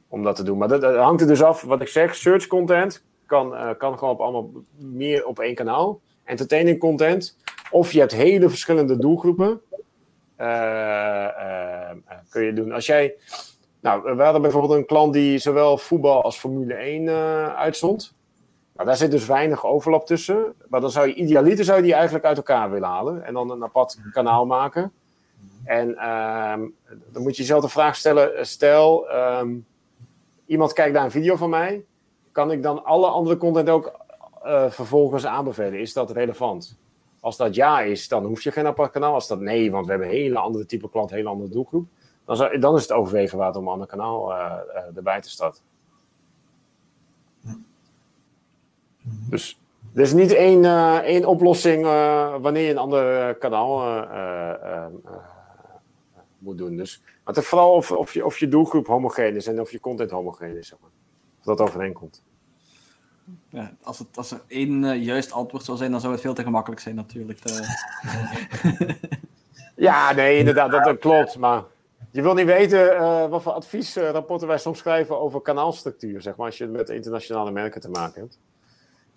B: om dat te doen. Maar dat, hangt er dus af, wat ik zeg, search content kan, uh, kan gewoon op allemaal meer op één kanaal. Entertaining content. Of je hebt hele verschillende doelgroepen. Uh, kun je doen. Als jij nou, we hadden bijvoorbeeld een klant die zowel voetbal als Formule 1 uh, uitzond. Nou, daar zit dus weinig overlap tussen. Maar dan zou je idealiter zou die eigenlijk uit elkaar willen halen. En dan een apart kanaal maken. En uh, dan moet je jezelf de vraag stellen. Stel, um, iemand kijkt naar een video van mij. Kan ik dan alle andere content ook vervolgens aanbevelen? Is dat relevant? Als dat ja is, dan hoef je geen apart kanaal. Als dat nee, want we hebben een hele andere type klant, een hele andere doelgroep dan, dan is het overwegen waard om een ander kanaal uh, uh, erbij te starten. Dus er is niet één, uh, één oplossing wanneer je een ander kanaal moet doen. Dus, het is vooral of, of, je, of je doelgroep homogeen is en of je content homogeen is. Of dat overeenkomt.
A: Ja, als, het, als er één juist antwoord zou zijn, dan zou het veel te gemakkelijk zijn natuurlijk.
B: ja, nee, inderdaad, dat, dat klopt. Maar je wil niet weten uh, wat voor adviesrapporten wij soms schrijven over kanaalstructuur, zeg maar, als je met internationale merken te maken hebt.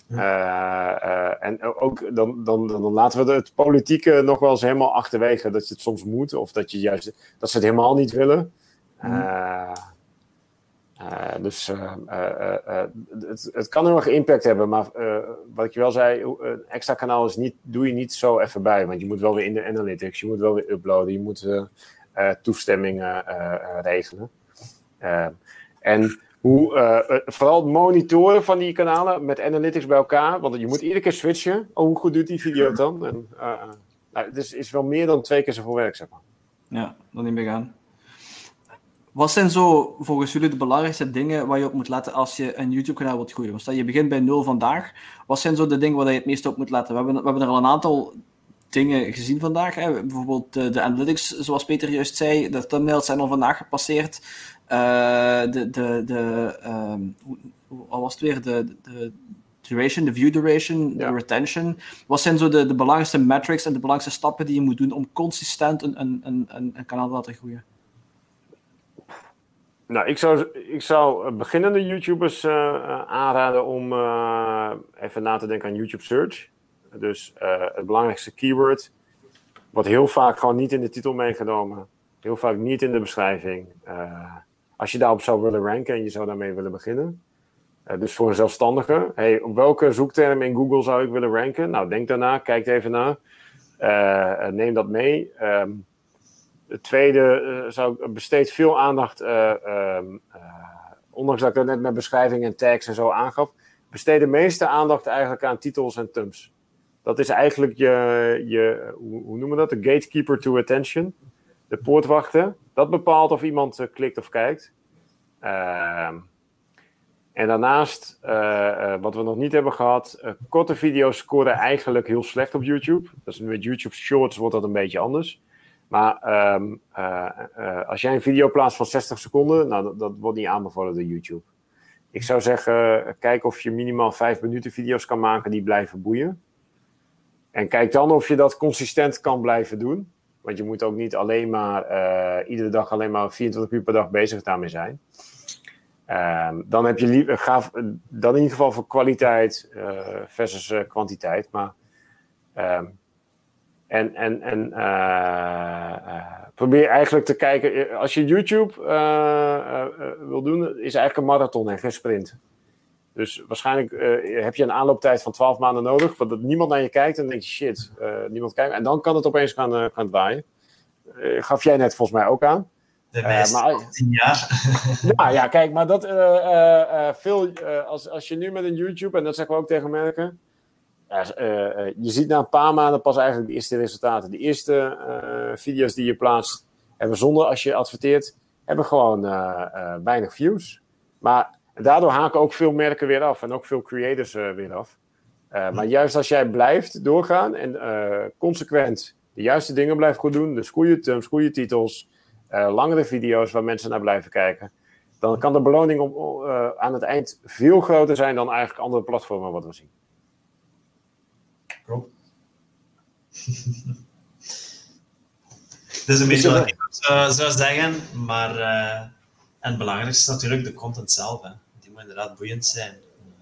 B: Uh, uh, en ook dan, dan, dan, laten we het politieke nog wel eens helemaal achterwege dat je het soms moet, of dat, je juist, dat ze het helemaal niet willen. Mm. dus het, het kan erg impact hebben, maar wat ik je wel zei, een extra kanaal is niet, doe je niet zo even bij, want je moet wel weer in de analytics, je moet wel weer uploaden, je moet toestemmingen regelen. en hoe, vooral het monitoren van die kanalen met analytics bij elkaar, want je moet iedere keer switchen. Oh, hoe goed doet die video dan? En, nou, het is, is wel meer dan twee keer zoveel werk, zeg maar.
A: Ja, dan niet meer gaan. Wat zijn zo volgens jullie de belangrijkste dingen waar je op moet letten als je een YouTube-kanaal wilt groeien? Stel je begint bij nul vandaag. Wat zijn zo de dingen waar je het meest op moet letten? We hebben, we hebben er al een aantal dingen gezien vandaag. Hè. Bijvoorbeeld de, de, analytics, zoals Peter juist zei. De thumbnails zijn al vandaag gepasseerd. Uh, de, de, de, um, hoe, hoe was het weer? De, de, duration, de view duration, de retention. Wat zijn zo de, de belangrijkste metrics en de belangrijkste stappen die je moet doen om consistent een, een, een, een kanaal te laten groeien?
B: Nou, ik zou, ik zou beginnende YouTubers uh, aanraden om even na te denken aan YouTube Search. Dus het belangrijkste keyword, wat heel vaak gewoon niet in de titel meegenomen, heel vaak niet in de beschrijving. als je daarop zou willen ranken en je zou daarmee willen beginnen. dus voor een zelfstandige, hey, op welke zoekterm in Google zou ik willen ranken? Nou, denk daarna, kijk even na. neem dat mee. Um, het tweede uh, zou besteed veel aandacht, uh, um, uh, ondanks dat ik dat net met beschrijving en tags en zo aangaf, besteed de meeste aandacht eigenlijk aan titels en thumbs. Dat is eigenlijk je, je hoe, hoe noemen we dat? De gatekeeper to attention. De poortwachter. Dat bepaalt of iemand klikt of kijkt. Ehm, en daarnaast, wat we nog niet hebben gehad, korte video's scoren eigenlijk heel slecht op YouTube. Is met YouTube Shorts wordt dat een beetje anders. Maar um, uh, uh, als jij een video plaatst van 60 seconden, nou, dat, dat, wordt niet aanbevolen door YouTube. Ik zou zeggen, kijk of je minimaal 5 minuten video's kan maken die blijven boeien. En kijk dan of je dat consistent kan blijven doen. Want je moet ook niet alleen maar uh, iedere dag alleen maar 24 uur per dag bezig daarmee zijn. Um, dan heb je liever, ga dan in ieder geval voor kwaliteit versus kwantiteit. Maar um, en, en, en uh, uh, probeer eigenlijk te kijken. Als je YouTube wil doen, is eigenlijk een marathon en geen sprint. Dus waarschijnlijk heb je een aanlooptijd van 12 maanden nodig, want niemand naar je kijkt en dan denk je shit, niemand kijkt. En dan kan het opeens gaan, gaan draaien. gaf jij net volgens mij ook aan.
C: De maar, 10 jaar.
B: ja, ja, kijk, maar dat veel, als, als je nu met een YouTube, en dat zeggen we ook tegen merken, ja, uh, je ziet na een paar maanden pas eigenlijk de eerste resultaten. De eerste uh, video's die je plaatst, hebben zonder als je adverteert, hebben gewoon weinig views. Maar daardoor haken ook veel merken weer af en ook veel creators weer af. Maar juist als jij blijft doorgaan en consequent de juiste dingen blijft goed doen, dus goede terms, goede titels, langere video's waar mensen naar blijven kijken, dan kan de beloning op, aan het eind veel groter zijn dan eigenlijk andere platformen wat we zien.
C: Rob? dat is een beetje wat ik zou, zou zeggen, maar uh, en het belangrijkste is natuurlijk de content zelf. Hè. Die moet inderdaad boeiend zijn.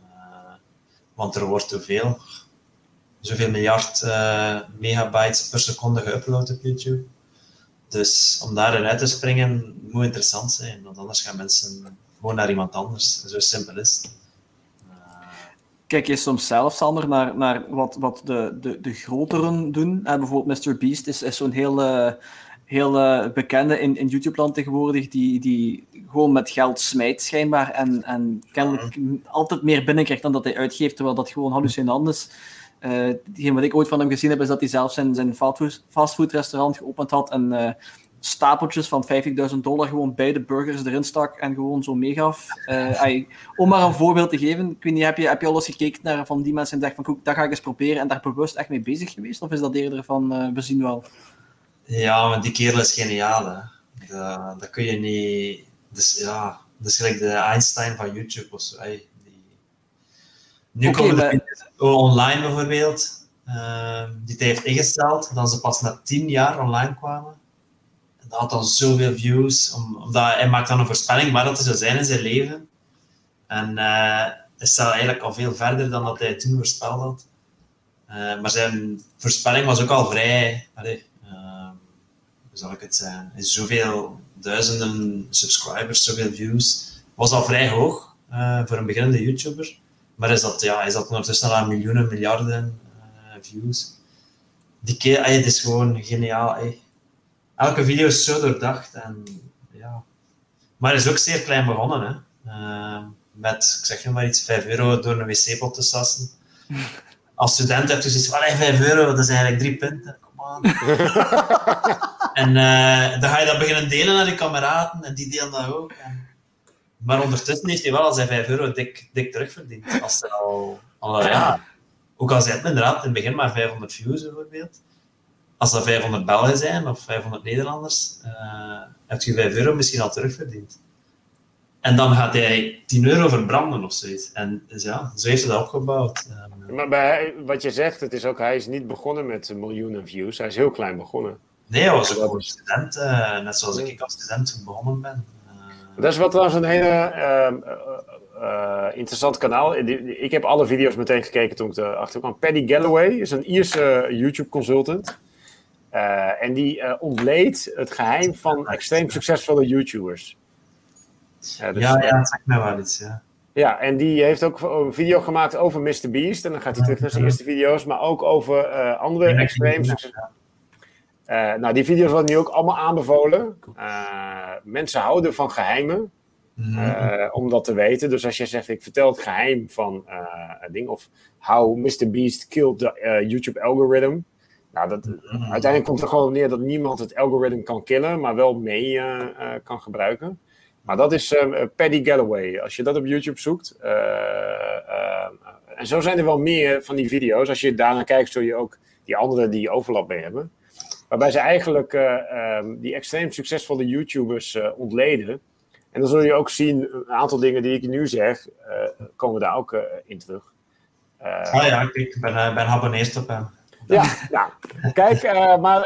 C: Uh, want er wordt te veel, zoveel miljard uh, megabytes per seconde geüpload op YouTube. Dus om daarin uit te springen moet interessant zijn, want anders gaan mensen gewoon naar iemand anders. Zo simpel is het
A: kijk je soms zelf, Sander, naar, naar wat, wat de, de, de groteren doen. En bijvoorbeeld Mr. Beast is, is zo'n heel, uh, heel uh, bekende in, in YouTube-land tegenwoordig, die, die gewoon met geld smijt schijnbaar en, en kennelijk altijd meer binnenkrijgt dan dat hij uitgeeft, terwijl dat gewoon hallucinant is. Uh, wat ik ooit van hem gezien heb, is dat hij zelf zijn, zijn fastfood-restaurant geopend had en stapeltjes van 50.000 dollar gewoon bij de burgers erin stak en gewoon zo meegaf. Uh, om maar een voorbeeld te geven, ik weet niet, heb je, heb je al eens gekeken naar van die mensen en dacht van, dat ga ik eens proberen en daar bewust echt mee bezig geweest? Of is dat eerder van, uh, we zien wel?
C: Ja, maar die kerel is geniaal, hè. Dat, dat kun je niet... Dus ja, dat is gelijk de Einstein van YouTube of zo. die... Nu okay, komen maar... online bijvoorbeeld, uh, die hij heeft ingesteld, dat ze pas na tien jaar online kwamen dat had dan zoveel views, omdat hij maakt dan een voorspelling maar dat is zijn in zijn leven. En uh, hij staat eigenlijk al veel verder dan dat hij toen voorspeld had. Uh, maar zijn voorspelling was ook al vrij, uh, hoe zal ik het zeggen, zoveel duizenden subscribers, zoveel views, was al vrij hoog voor een beginnende YouTuber. Maar is dat, ja, is dat ondertussen al miljoenen, miljarden views. Die keer, het is gewoon geniaal elke video is zo doordacht. En, ja. Maar het is ook zeer klein begonnen. Hè. Uh, met, ik zeg je maar iets, 5 euro door een wc-pot te sassen. Als student heb je zoiets van, 5 euro, dat is eigenlijk drie punten. Kom aan. En uh, dan ga je dat beginnen delen naar die kameraden en die delen dat ook. En... Maar ondertussen heeft hij wel al zijn 5 euro dik, dik terugverdiend. Als hij al, al, ja, ook al zijn het inderdaad in het begin maar 500 views bijvoorbeeld. Als dat 500 Belgen zijn of 500 Nederlanders, uh, heb je 5 euro misschien al terugverdiend. En dan gaat hij 10 euro verbranden of zoiets. En dus ja, zo heeft hij dat opgebouwd.
B: Maar bij, wat je zegt, het is ook, hij is niet begonnen met miljoenen views. Hij is heel klein begonnen.
C: Nee, hij was ook een student, uh, net zoals ik als student begonnen ben.
B: Dat is wel trouwens een hele uh, interessant kanaal. Ik heb alle video's meteen gekeken toen ik erachter kwam. Paddy Galloway is een Ierse YouTube consultant. En die ontleed het geheim van extreem succesvolle YouTubers.
C: Ja, dus, ja, ja, dat zegt mij wel iets, ja.
B: Ja, en die heeft ook een video gemaakt over Mr. Beast. En dan gaat hij terug naar zijn eerste video's, maar ook over uh, andere extreem succes. Uh, nou, die video's worden nu ook allemaal aanbevolen. Uh, mensen houden van geheimen, mm. om dat te weten. Dus als je zegt, ik vertel het geheim van een ding, of how Mr. Beast killed the YouTube algorithm. Nou, dat, mm. uiteindelijk komt er gewoon neer dat niemand het algoritme kan killen, maar wel mee kan gebruiken. Maar dat is uh, Paddy Galloway. Als je dat op YouTube zoekt. En zo zijn er wel meer van die video's. Als je daarnaar kijkt, zul je ook die andere die overlap mee hebben. Waarbij ze eigenlijk um, die extreem succesvolle YouTubers ontleden. En dan zul je ook zien, een aantal dingen die ik nu zeg, komen daar ook in terug.
C: oh ja, ik ben, ben abonneerd op hem.
B: Ja, ja. kijk, maar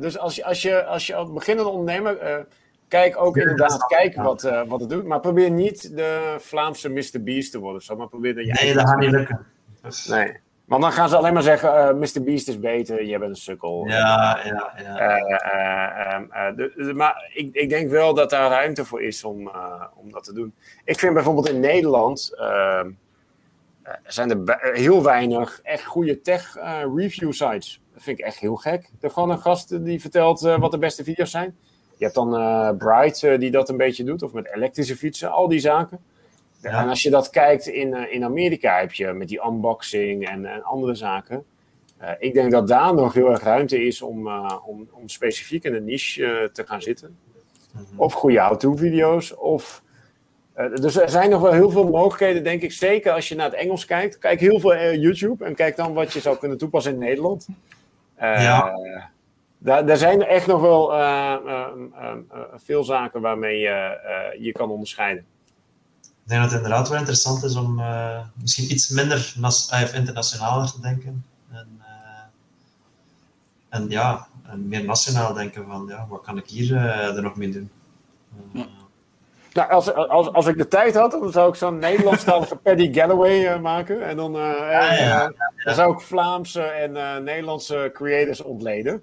B: dus als je, als je, als je als beginnende ondernemer Kijk ook inderdaad, kijk wat, wat het doet. Maar probeer niet de Vlaamse Mr. Beast te worden. Zo, maar probeer
C: dat nee, dat gaat niet lukken.
B: Nee. Want dan gaan ze alleen maar zeggen, uh, eh, Mr. Beast is beter, jij bent een sukkel.
C: Ja, ja, ja.
B: Uh, maar ik, ik denk wel dat daar ruimte voor is om, om dat te doen. Ik vind bijvoorbeeld in Nederland ehm, zijn er heel weinig echt goede tech review sites. Dat vind ik echt heel gek. Er gewoon een gast die vertelt wat de beste video's zijn. Je hebt dan Bright die dat een beetje doet, of met elektrische fietsen, al die zaken. Ja. En als je dat kijkt in, in Amerika, heb je met die unboxing en, en andere zaken. ik denk dat daar nog heel erg ruimte is om, om, om specifiek in een niche te gaan zitten. Mm -hmm. Of goede how-to-video's, of dus er zijn nog wel heel veel mogelijkheden, denk ik. Zeker als je naar het Engels kijkt. Kijk heel veel YouTube en kijk dan wat je zou kunnen toepassen in Nederland. Uh, ja. Daar, zijn echt nog wel uh, uh, uh, veel zaken waarmee je je kan onderscheiden.
C: Ik denk dat het inderdaad wel interessant is om misschien iets minder internationaler te denken. En, en ja, en meer nationaal denken van ja, wat kan ik hier er nog mee doen.
B: Nou, als, als, als ik de tijd had, dan zou ik zo'n Nederlandstalige Paddy Galloway uh, maken. En dan, uh, ja, ja, dan zou ik Vlaamse en Nederlandse creators ontleden.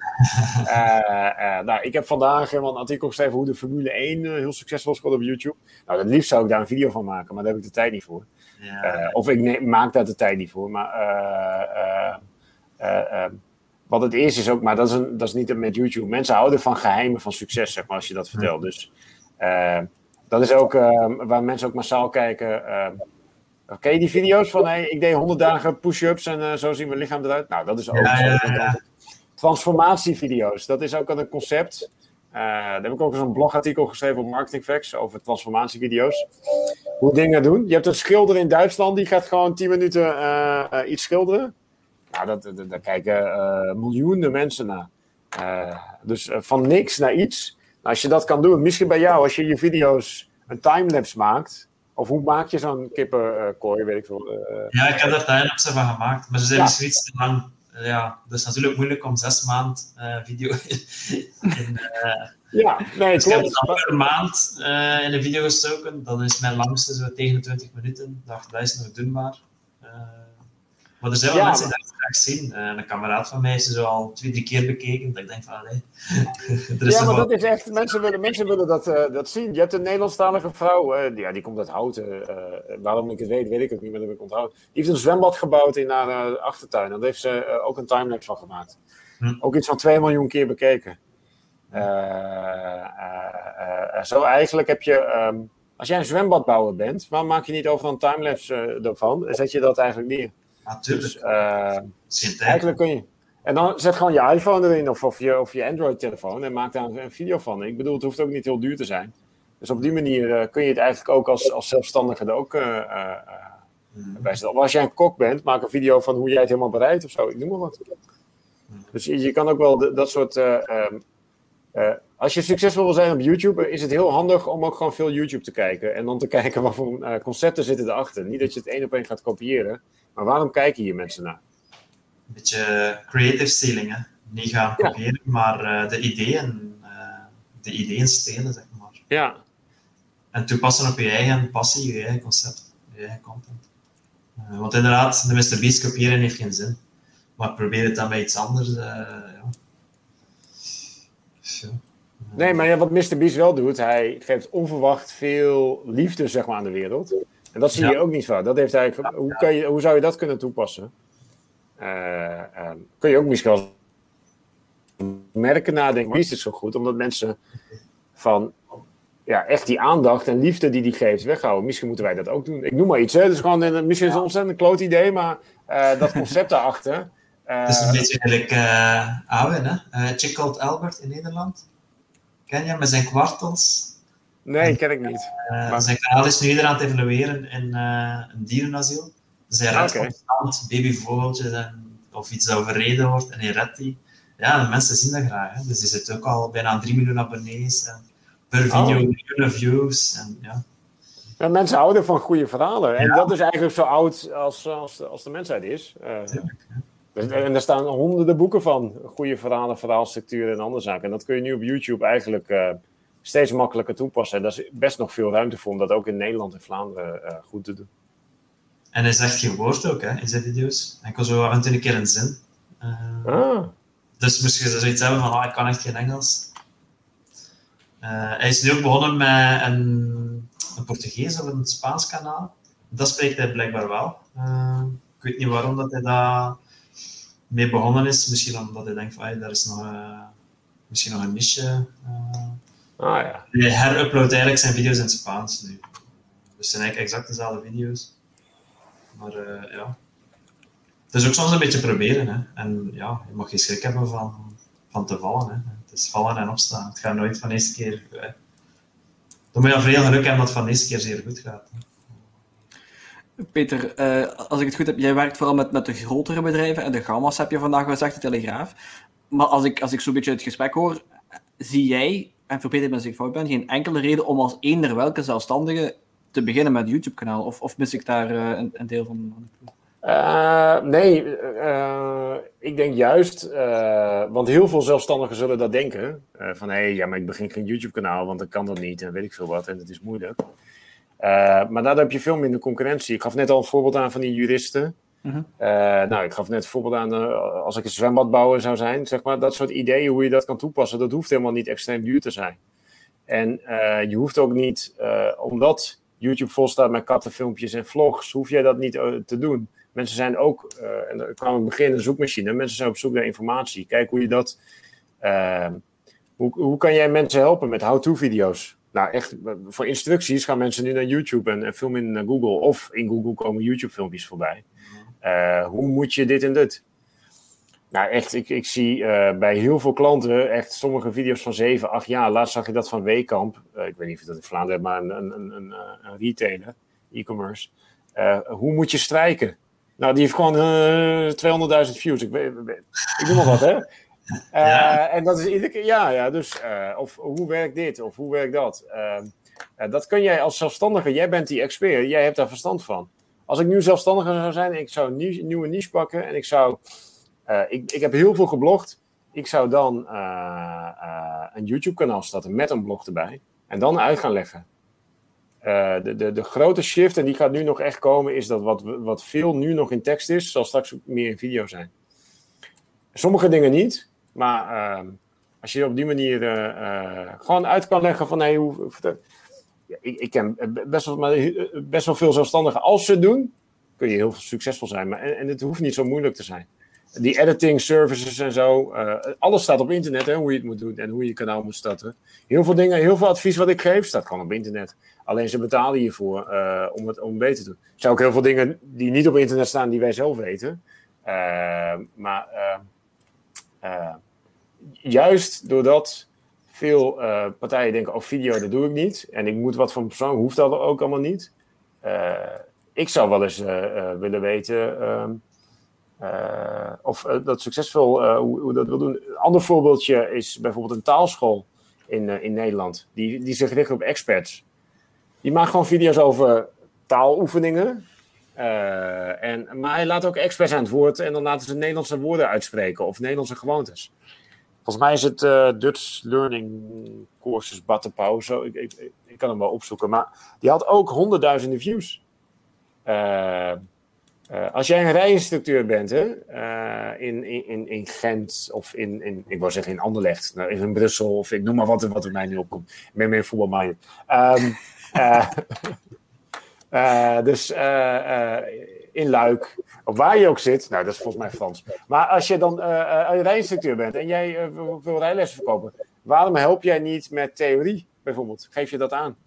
B: nou, ik heb vandaag helemaal een artikel geschreven hoe de Formule 1 heel succesvol is geworden op YouTube. Nou, het liefst zou ik daar een video van maken, maar daar heb ik de tijd niet voor. of ik maak daar de tijd niet voor. Maar wat het is, is ook, maar dat is, een, dat is niet met YouTube. Mensen houden van geheimen van succes, zeg maar, als je dat vertelt. Dus dat is ook uh, waar mensen ook massaal kijken. Uh, Oké, die video's van hey, ik deed 100 dagen push-ups en uh, zo zien mijn lichaam eruit. Nou, dat is ook ja, ja, ja. transformatievideo's. Dat is ook een concept. Uh, daar heb ik ook eens een blogartikel geschreven op Marketing Facts over transformatievideo's. Hoe dingen doen. Je hebt een schilder in Duitsland die gaat gewoon 10 minuten uh, iets schilderen. Nou, dat, dat, daar kijken miljoenen mensen naar. dus van niks naar iets. Als je dat kan doen, misschien bij jou, als je je video's een timelapse maakt. Of hoe maak je zo'n kippenkooi, weet ik veel. Uh,
C: ja, ik heb daar timelapse van gemaakt, maar ze zijn ja. misschien iets te lang. Uh, ja, is natuurlijk moeilijk om zes maand uh, video in,
B: Ja, nee,
C: dus ik heb dan per maand in een video gestoken. Dan is mijn langste zo tegen de 20 minuten. dacht, dat is nog doenbaar. Maar er zijn wel ja, mensen die dat graag zien. Uh, een kameraad van mij is zo al twee, drie keer bekeken. Dat ik denk van,
B: er is ja, maar dat is echt... Mensen willen, mensen willen dat, uh, dat zien. Je hebt een Nederlandstalige vrouw. Uh, ja, die komt uit Houten. waarom ik het weet, weet ik ook niet. Maar dat heb ik onthouden. Die heeft een zwembad gebouwd in haar achtertuin. En daar heeft ze ook een timelapse van gemaakt. Hm. Ook iets van 2 miljoen keer bekeken. zo eigenlijk heb je... Um, als jij een zwembadbouwer bent, waarom maak je niet over een timelapse ervan? En zet je dat eigenlijk neer?
C: Natuurlijk.
B: Dus, uh, eigenlijk kun je. En dan zet gewoon je iPhone erin of, of je, of je Android-telefoon en maak daar een video van. Ik bedoel, het hoeft ook niet heel duur te zijn. Dus op die manier uh, kun je het eigenlijk ook als, als zelfstandige er ook bij zetten. Of als jij een kok bent, maak een video van hoe jij het helemaal bereidt of zo. Ik noem maar wat. Dus je, je kan ook wel de, dat soort. Als je succesvol wil zijn op YouTube, is het heel handig om ook gewoon veel YouTube te kijken. En dan te kijken wat voor concepten zitten erachter. Niet dat je het één op één gaat kopiëren. Maar waarom kijken hier mensen naar?
C: Een beetje creative stealing, hè? Niet gaan kopiëren, maar de ideeën, de ideeën stelen, zeg maar.
B: Ja,
C: en toepassen op je eigen passie, je eigen concept, je eigen content. Want inderdaad, de Mr. Beast kopiëren heeft geen zin. Maar probeer het dan bij iets anders. Ja.
B: Nee, maar ja, wat Mr. Beast wel doet, hij geeft onverwacht veel liefde zeg maar, aan de wereld. En dat zie ja. je ook niet vaak. Dat heeft eigenlijk, hoe, kan je, hoe zou je dat kunnen toepassen? Uh, kun je ook misschien wel merken nadenken. Beast is zo goed, omdat mensen van ja, echt die aandacht en liefde die die geeft weghouden. Misschien moeten wij dat ook doen. Ik noem maar iets. Hè. Dus gewoon een, misschien is het een ontzettend kloot idee, maar uh, dat concept daarachter.
C: Uh, het is een beetje gelijk uh, hè? Uh, Chick Albert in Nederland. Ken je met zijn kwartels?
B: Nee, ken ik niet.
C: maar... Zijn kanaal is nu iedereen aan het evalueren in een dierenasiel. Dus hij redt okay. constant babyvogeltjes en, of iets dat overreden wordt en hij redt die. Ja, de mensen zien dat graag. Hè? Dus hij zit ook al bijna 3 miljoen abonnees. En, per video oh. miljoenen views. En, ja.
B: Ja, mensen houden van goede verhalen. En ja. dat is eigenlijk zo oud als, als, als de mensheid is. Uh, dus, en er staan honderden boeken van. Goede verhalen, verhaalstructuur en andere zaken. En dat kun je nu op YouTube eigenlijk uh, steeds makkelijker toepassen. En daar is best nog veel ruimte voor om dat ook in Nederland en Vlaanderen uh, goed te doen.
C: En hij zegt geen woord ook hè, in zijn video's. Ik kan zo af en toe een keer een zin.
B: ah.
C: Dus misschien zou zoiets hebben van, oh, ik kan echt geen Engels. Hij is nu ook begonnen met een, een Portugees of een Spaans kanaal. Dat spreekt hij blijkbaar wel. Ik weet niet waarom dat hij daar mee begonnen is. Misschien omdat hij denkt van, hey, daar is nog, uh, misschien nog een niche.
B: ah, ja.
C: Hij heruploadt eigenlijk zijn video's in het Spaans nu. Dus het zijn eigenlijk exact dezelfde video's. Maar ja. Het is ook soms een beetje proberen. Hè. En ja, je mag geen schrik hebben van, van te vallen. Hè is vallen en opstaan. Het gaat nooit van de eerste keer. Eh. Dan moet je veel geluk hebben dat het van de eerste keer zeer goed gaat.
A: Peter, uh, als ik het goed heb, jij werkt vooral met, met de grotere bedrijven en de gamma's heb je vandaag gezegd, de Telegraaf. Maar als ik, als ik zo'n beetje het gesprek hoor, zie jij, en verbeter me als ik fout ben, geen enkele reden om als eender welke zelfstandige te beginnen met YouTube-kanaal? Of, of mis ik daar uh, een, een, deel van?
B: Uh, nee, ik denk juist, want heel veel zelfstandigen zullen dat denken. van hé, ja, maar ik begin geen YouTube-kanaal, want dan kan dat niet en weet ik veel wat en het is moeilijk. Maar daar heb je veel minder concurrentie. Ik gaf net al een voorbeeld aan van die juristen. -huh. nou, ik gaf net een voorbeeld aan als ik een zwembadbouwer zou zijn, zeg maar, dat soort ideeën hoe je dat kan toepassen, dat hoeft helemaal niet extreem duur te zijn. En je hoeft ook niet, omdat YouTube vol staat met kattenfilmpjes en vlogs, hoef jij dat niet te doen. Mensen zijn ook, en dan kwam het begin een zoekmachine, mensen zijn op zoek naar informatie. Kijk hoe je dat, hoe, hoe kan jij mensen helpen met how-to-video's? Nou, echt, voor instructies gaan mensen nu naar YouTube en, en veel minder naar Google. Of in Google komen YouTube-filmpjes voorbij. Uh, hoe moet je dit en dit? Nou, echt, ik, ik zie uh, bij heel veel klanten echt sommige video's van 7, 8 jaar. Laatst zag je dat van Wekamp. Uh, ik weet niet of dat in Vlaanderen maar een, een, een, een, een retailer, e-commerce. hoe moet je strijken? Nou, die heeft gewoon uh, 200.000 views. Ik, weet, ik noem maar wat, hè? Ja. En dat is iedere keer, ja, ja. Dus, uh, of hoe werkt dit, of hoe werkt dat? Uh, dat kun jij als zelfstandige, jij bent die expert, jij hebt daar verstand van. Als ik nu zelfstandige zou zijn, ik zou een nieuw, nieuwe niche pakken en ik zou, ik, ik heb heel veel geblogd. Ik zou dan een YouTube-kanaal starten met een blog erbij en dan uit gaan leggen. De, de, de grote shift, en die gaat nu nog echt komen, is dat wat, wat veel nu nog in tekst is, zal straks meer in video zijn. Sommige dingen niet, maar uh, als je op die manier uh, gewoon uit kan leggen van hey, hoe. Ik, ik ken best wel, maar best wel veel zelfstandigen. Als ze het doen, kun je heel succesvol zijn. Maar, en, en het hoeft niet zo moeilijk te zijn. Die editing services en zo, alles staat op internet, hè, hoe je het moet doen en hoe je kanaal moet starten. Heel veel dingen, heel veel advies wat ik geef, staat gewoon op internet. Alleen ze betalen hiervoor om het om beter te doen. Er zijn ook heel veel dingen die niet op internet staan die wij zelf weten. Maar uh, juist doordat veel partijen denken, oh video, dat doe ik niet. En ik moet wat van persoon, hoeft dat ook allemaal niet. ik zou wel eens willen weten ehm, of dat succesvol, hoe, hoe dat wil doen. Een ander voorbeeldje is bijvoorbeeld een taalschool in, in Nederland. Die, die zich richt op experts. Die maakt gewoon video's over taaloefeningen. Uh, en, maar hij laat ook experts aan het woord en dan laten ze Nederlandse woorden uitspreken of Nederlandse gewoontes. Volgens mij is het uh, Dutch Learning Courses Battenpauw. Zo, ik, ik, ik, kan hem wel opzoeken. Maar die had ook honderdduizenden views. Uh, als jij een rijinstructeur bent hè, in, in, in Gent of in, in, ik wou zeggen in Anderlecht, nou, in Brussel of ik noem maar wat, wat er mij nu opkomt. Ik ben meer voetbalminded. Um, Uh, dus uh, in Luik, of waar je ook zit, nou dat is volgens mij Frans. Maar als je dan een rijinstructeur bent en jij wil rijlessen verkopen, waarom help jij niet met theorie bijvoorbeeld? Geef je dat aan?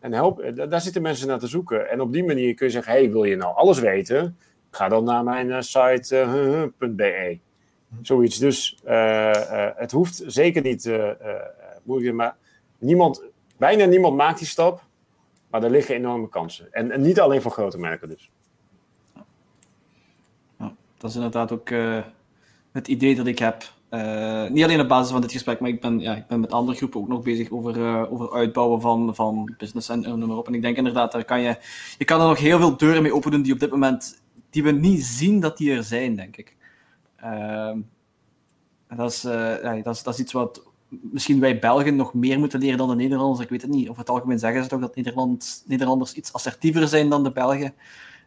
B: En help, daar zitten mensen naar te zoeken. En op die manier kun je zeggen, hey, wil je nou alles weten? Ga dan naar mijn site.be. Zoiets. Dus het hoeft zeker niet moeilijk, maar niemand, bijna niemand maakt die stap. Maar er liggen enorme kansen. En, niet alleen voor grote merken dus.
A: Dat is inderdaad ook uh, het idee dat ik heb. Uh, niet alleen op basis van dit gesprek, maar ik ben, ja, ik ben met andere groepen ook nog bezig over, uh, over uitbouwen van, van business en noem maar op. En ik denk inderdaad, daar kan je, je kan er nog heel veel deuren mee openen die op dit moment, die we niet zien dat die er zijn, denk ik. Ehm, dat, is, ja, dat, is, dat is iets wat misschien wij Belgen nog meer moeten leren dan de Nederlanders. Ik weet het niet. Over het algemeen zeggen ze toch dat Nederland, Nederlanders iets assertiever zijn dan de Belgen.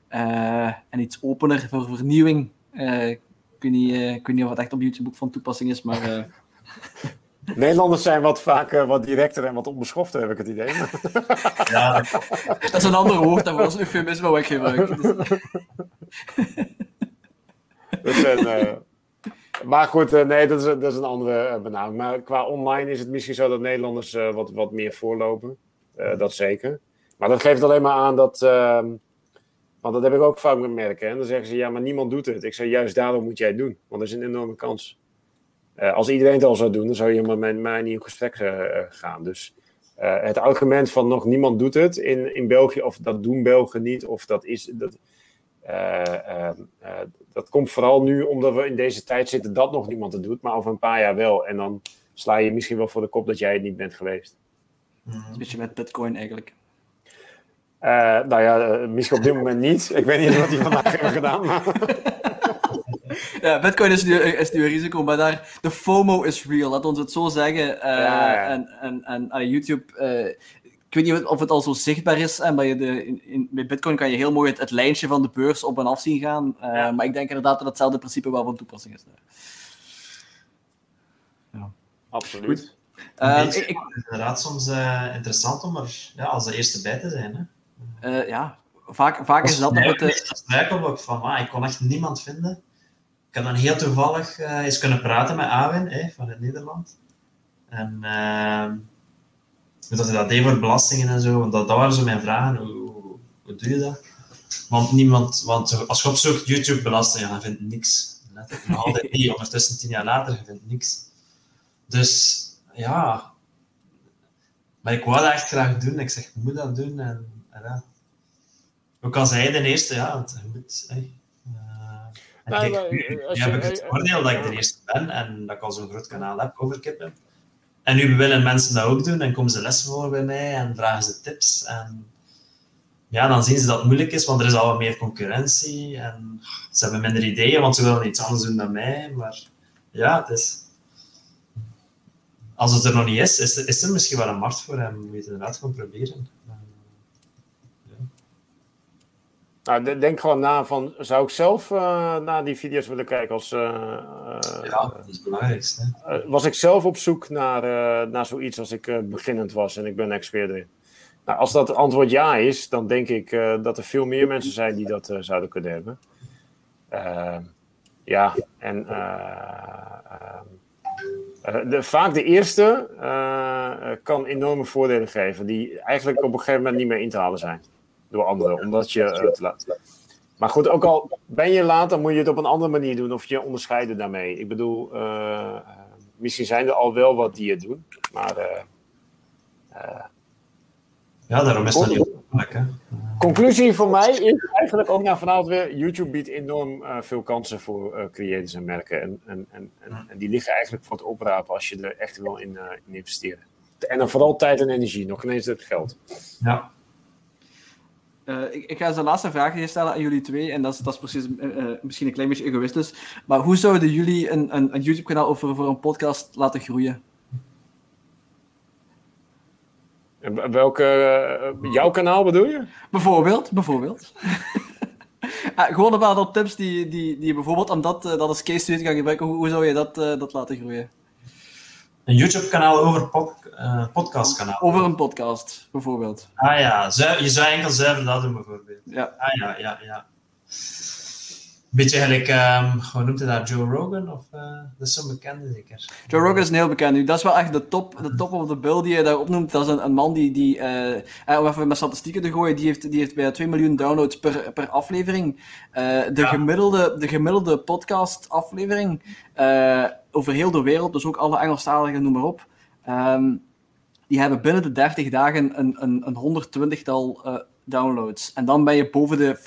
A: Uh, en iets opener voor vernieuwing. Uh, ik, weet niet, uh, ik weet niet of het echt op YouTube ook van toepassing is, maar...
B: Nederlanders zijn wat vaak wat directer en wat onbeschofter, heb ik het idee.
A: ja, dat is een ander woord, dat was eufemisme wat ik gebruik.
B: dat zijn maar goed, eh, nee, dat is, dat is een andere eh, benaming. Maar qua online is het misschien zo dat Nederlanders eh, wat, wat meer voorlopen. dat zeker. Maar dat geeft alleen maar aan dat. Ehm, want dat heb ik ook vaak gemerkt. En dan zeggen ze: ja, maar niemand doet het. Ik zeg: juist daarom moet jij het doen. Want dat is een enorme kans. als iedereen het al zou doen, dan zou je met mij niet in gesprek gaan. Dus het argument van nog niemand doet het in, in België, of dat doen Belgen niet, of dat is. Dat, dat komt vooral nu omdat we in deze tijd zitten dat nog niemand het doet, maar over een paar jaar wel. En dan sla je misschien wel voor de kop dat jij het niet bent geweest.
A: Een beetje met Bitcoin eigenlijk.
B: Uh, nou ja, uh, misschien op dit moment niet. Ik weet niet wat hij vandaag heeft gedaan. Maar...
A: ja, Bitcoin is nu, is nu een risico, maar daar, de FOMO is real, laat ons het zo zeggen. Uh, ja, ja. En, en, en YouTube ik weet niet of het al zo zichtbaar is. En bij, de, in, in, bij Bitcoin kan je heel mooi het, het, lijntje van de beurs op en af zien gaan. Uh, Maar ik denk inderdaad dat hetzelfde principe wel van toepassing is.
B: Ja. Absoluut.
C: Uh, ik, ik, inderdaad soms uh, interessant om er ja, als de eerste bij te zijn.
A: Hè? ja, vaak, vaak is dat
C: het... Ik ook van, ah, ik kon echt niemand vinden. Ik had dan heel toevallig eens kunnen praten met Awin hè, van het Nederland. En ehm, dat hij dat deed voor belastingen en zo. Want dat, dat waren zo mijn vragen. Hoe, hoe, doe je dat? Want niemand, want als je opzoekt YouTube belastingen, dan vindt niks. Nog altijd niet, ondertussen tien jaar later, je vindt niks. Dus ja, maar ik wou dat echt graag doen. Ik zeg, ik moet dat doen. En, en ja. Ook al zei de eerste, ja, want je moet. Hey, uh, nou, kijk, nu, nu heb ik het voordeel dat ik de eerste ben en dat ik al zo'n groot kanaal heb over kippen. En nu willen mensen dat ook doen en komen ze lessen voor bij mij en vragen ze tips. En ja, dan zien ze dat het moeilijk is, want er is al wat meer concurrentie en ze hebben minder ideeën, want ze willen iets anders doen dan mij. Maar ja, het is... Als het er nog niet is, is er, is er misschien wel een markt voor en moet je het inderdaad gewoon proberen.
B: Nou, denk gewoon na van, zou ik zelf uh, naar die video's willen kijken als... Uh,
C: ja, dat is het belangrijkste.
B: was ik zelf op zoek naar, naar zoiets als ik beginnend was en ik ben expert erin? Nou, als dat antwoord ja is, dan denk ik dat er veel meer mensen zijn die dat zouden kunnen hebben. ja, en de, vaak de eerste kan enorme voordelen geven, die eigenlijk op een gegeven moment niet meer in te halen zijn door anderen, omdat je het laat. Maar goed, ook al ben je laat, dan moet je het op een andere manier doen of je onderscheiden daarmee. Ik bedoel, uh, misschien zijn er al wel wat die het doen, maar. Uh,
C: ja, daarom is het niet
B: hè? Conclusie voor mij is eigenlijk ook naar vanavond weer: YouTube biedt enorm veel kansen voor creators en merken. En, en, en, en, die liggen eigenlijk voor het oprapen als je er echt wil in, in investeren. En dan vooral tijd en energie, nog ineens het geld.
C: Ja.
A: Uh, ik, ik, ga de laatste vraag stellen aan jullie twee, en dat is, dat is precies uh, misschien een klein beetje egoïstisch. Maar hoe zouden jullie een, een, een YouTube-kanaal voor, voor een podcast laten groeien?
B: Welke, jouw kanaal bedoel je?
A: Bijvoorbeeld, bijvoorbeeld. ah, gewoon een aantal tips die, die, die je bijvoorbeeld, omdat dat als case study kan gebruiken, hoe, hoe zou je dat, dat laten groeien?
C: Een YouTube-kanaal over pod, uh, podcastkanaal.
A: Over een podcast, bijvoorbeeld.
C: Ah ja, je zou enkel zuiver dat doen, bijvoorbeeld.
A: Ja.
C: Ah ja, ja, ja. Beetje gelijk, um, hoe noemt hij dat, Joe Rogan? Of, uh, dat is zo'n bekende zeker.
A: Joe Rogan is een heel bekend. Dat is wel echt de top, de top of the bill die je daar opnoemt. Dat is een, een man die, die uh, om even met statistieken te gooien, die heeft, die heeft bijna 2 miljoen downloads per, per aflevering. Uh, de, gemiddelde, de gemiddelde podcast aflevering over heel de wereld, dus ook alle Engelstaligen, noem maar op. Um, die hebben binnen de 30 dagen een, een, een 120-tal uh, downloads. En dan ben je boven de 50%,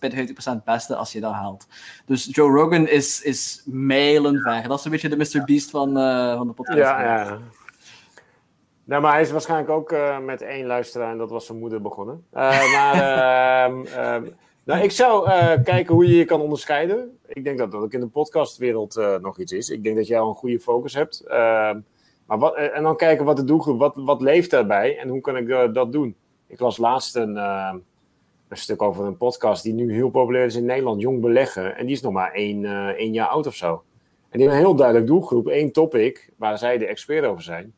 A: bij de 50% beste als je dat haalt. Dus Joe Rogan is, is mijlenver. Dat is een beetje de Mr. Beast van, uh, van de podcast.
B: Ja, ja. Nou, maar hij is waarschijnlijk ook uh, met één luisteraar en dat was zijn moeder begonnen. maar ehm, ehm, nou, ik zou kijken hoe je je kan onderscheiden. Ik denk dat dat ook in de podcastwereld nog iets is. Ik denk dat jij al een goede focus hebt. Ehm, maar wat, en dan kijken wat de doelgroep, wat, wat leeft daarbij en hoe kan ik dat doen? Ik las laatst een, uh, een stuk over een podcast die nu heel populair is in Nederland, Jong Beleggen. En die is nog maar één, uh, één jaar oud of zo. En die heeft een heel duidelijk doelgroep, één topic waar zij de expert over zijn.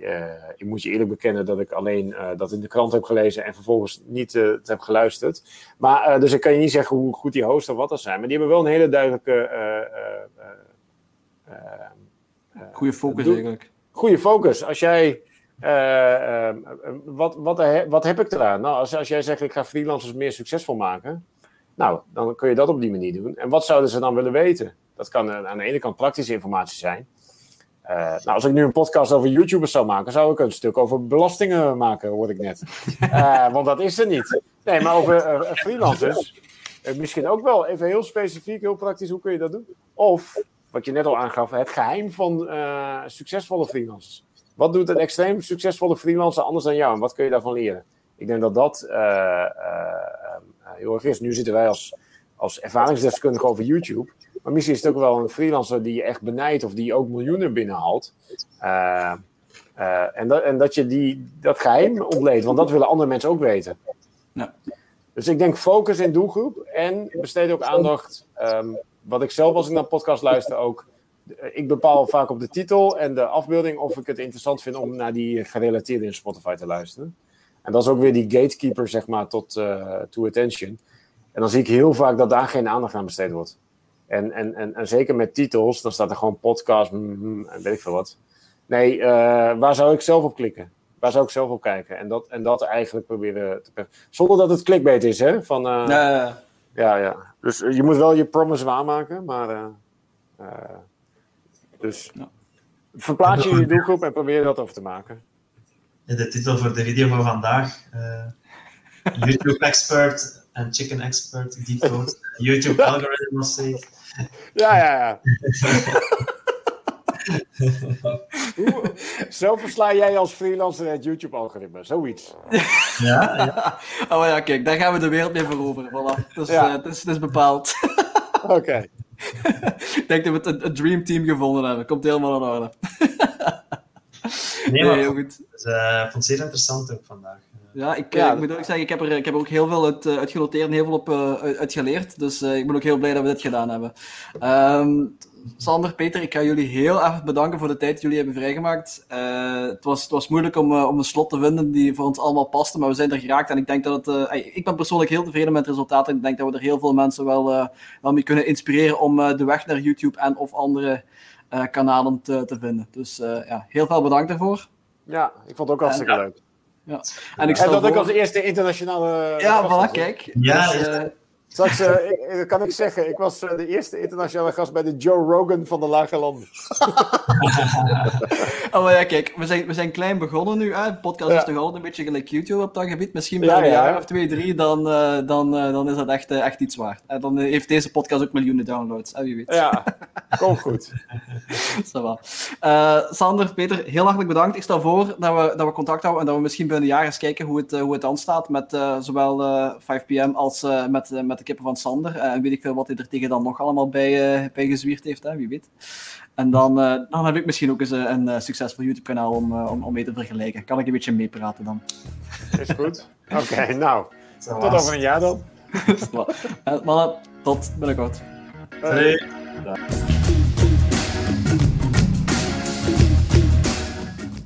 B: Uh, ik moet je eerlijk bekennen dat ik alleen dat in de krant heb gelezen en vervolgens niet het heb geluisterd. Maar, dus ik kan je niet zeggen hoe goed die host of wat dat zijn. Maar die hebben wel een hele duidelijke.
A: Goede focus eigenlijk.
B: Goede focus. Als jij uh, uh, wat, wat, wat, heb ik eraan? Nou, als, als jij zegt, ik ga freelancers meer succesvol maken. Nou, dan kun je dat op die manier doen. En wat zouden ze dan willen weten? Dat kan uh, aan de ene kant praktische informatie zijn. nou, als ik nu een podcast over YouTubers zou maken, zou ik een stuk over belastingen maken, hoor ik net. want dat is er niet. Nee, maar over freelancers. misschien ook wel even heel specifiek, heel praktisch, hoe kun je dat doen? Of, wat je net al aangaf, het geheim van succesvolle freelancers. Wat doet een extreem succesvolle freelancer anders dan jou en wat kun je daarvan leren? Ik denk dat dat uh, uh, heel erg is. Nu zitten wij als, als ervaringsdeskundige over YouTube. Maar misschien is het ook wel een freelancer die je echt benijdt of die ook miljoenen binnenhaalt. Uh, en, dat, en dat je die, dat geheim ontleedt, want dat willen andere mensen ook weten. Dus ik denk focus in doelgroep en besteed ook aandacht. Um, wat ik zelf als ik naar podcast luister ook ik bepaal vaak op de titel en de afbeelding of ik het interessant vind om naar die gerelateerde in Spotify te luisteren. En dat is ook weer die gatekeeper, zeg maar, tot uh, to attention. En dan zie ik heel vaak dat daar geen aandacht aan besteed wordt. En, en, en, en zeker met titels, dan staat er gewoon podcast mm, en weet ik veel wat. Nee, uh, waar zou ik zelf op klikken? Waar zou ik zelf op kijken? En dat, en dat eigenlijk proberen te... Zonder dat het clickbait is, hè? Van, uh,
A: ja,
B: ja. Dus je moet wel je promise waarmaken, maar... Dus ja. verplaats je je doelgroep en probeer dat over te maken.
C: De titel voor de video van vandaag. Uh, YouTube expert en chicken expert decode. YouTube algorithm nog steeds.
B: Ja, ja, ja. zo versla jij als freelancer het YouTube-algoritme, zoiets.
C: Ja, ja.
A: Oh ja, kijk, daar gaan we de wereld mee veroveren. Voilà. Dus, ja. uh, het, is, het is bepaald.
B: Oké.
A: Ik denk dat we het een, dream team gevonden hebben. Komt helemaal in orde.
C: nee, maar heel goed. Dus, uh, vond het zeer interessant ook vandaag.
A: Ja, ik, ja. ik moet ook zeggen, ik heb er, ik heb er ook heel veel uit, uit genoteerd en heel veel op uh, uit geleerd. Dus uh, ik ben ook heel blij dat we dit gedaan hebben. Um, Sander, Peter, ik ga jullie heel erg bedanken voor de tijd die jullie hebben vrijgemaakt. Uh, het, was, het was moeilijk om, uh, om een slot te vinden die voor ons allemaal paste, maar we zijn er geraakt. En ik denk dat het. Uh, ik ben persoonlijk heel tevreden met het resultaat. En ik denk dat we er heel veel mensen wel, wel mee kunnen inspireren om de weg naar YouTube en of andere kanalen te, te vinden. Dus ja, heel veel bedankt daarvoor.
B: Ja, ik vond het ook hartstikke en, leuk.
A: Ja.
B: En, ik en dat voor... ik als eerste internationale.
A: Ja, voilà, kijk.
C: Ja, dus,
B: Straks uh, ik, kan ik zeggen, ik was uh, de eerste internationale gast bij de Joe Rogan van de Lage Landen.
A: oh ja, kijk, we zijn, we zijn klein begonnen nu. Hè? Podcast ja. is toch altijd een beetje gelijk YouTube op dat gebied. Misschien binnen ja, een jaar of twee, drie, dan, uh, dan, dan is dat echt, echt iets waard. En dan heeft deze podcast ook miljoenen downloads, hè, wie weet.
B: Ja, kom goed.
A: Sander, Peter, heel hartelijk bedankt. Ik stel voor dat we, dat we contact houden en dat we misschien binnen een jaar eens kijken hoe het, hoe het dan staat met zowel 5pm als met, met de kippen van Sander. En weet ik veel wat hij er tegen dan nog allemaal bij, uh, bij gezwierd heeft, hè? wie weet. En dan, uh, dan heb ik misschien ook eens een, een succesvol YouTube-kanaal om, uh, om, om mee te vergelijken. Kan ik een beetje meepraten dan.
B: Is goed. Oké, okay, nou. Tot over een jaar dan.
A: Mannen, tot binnenkort.
C: Hey.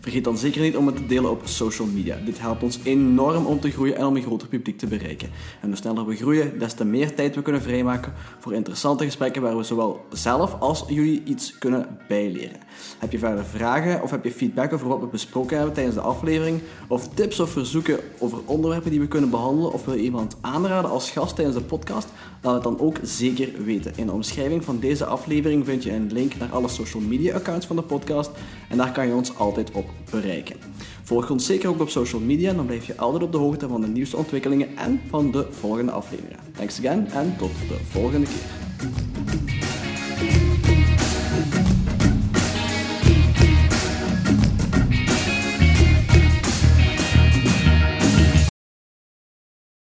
A: Vergeet dan zeker niet om het te delen op social media. Dit helpt ons enorm om te groeien en om een groter publiek te bereiken. En hoe sneller we groeien, des te meer tijd we kunnen vrijmaken voor interessante gesprekken waar we zowel zelf als jullie iets kunnen bijleren. Heb je verder vragen of heb je feedback over wat we besproken hebben tijdens de aflevering? Of tips of verzoeken over onderwerpen die we kunnen behandelen? Of wil je iemand aanraden als gast tijdens de podcast? Laat het dan ook zeker weten. In de omschrijving van deze aflevering vind je een link naar alle social media accounts van de podcast en daar kan je ons altijd op bereiken. Volg ons zeker ook op social media, dan blijf je altijd op de hoogte van de nieuwste ontwikkelingen en van de volgende afleveringen. Thanks again en tot de volgende keer.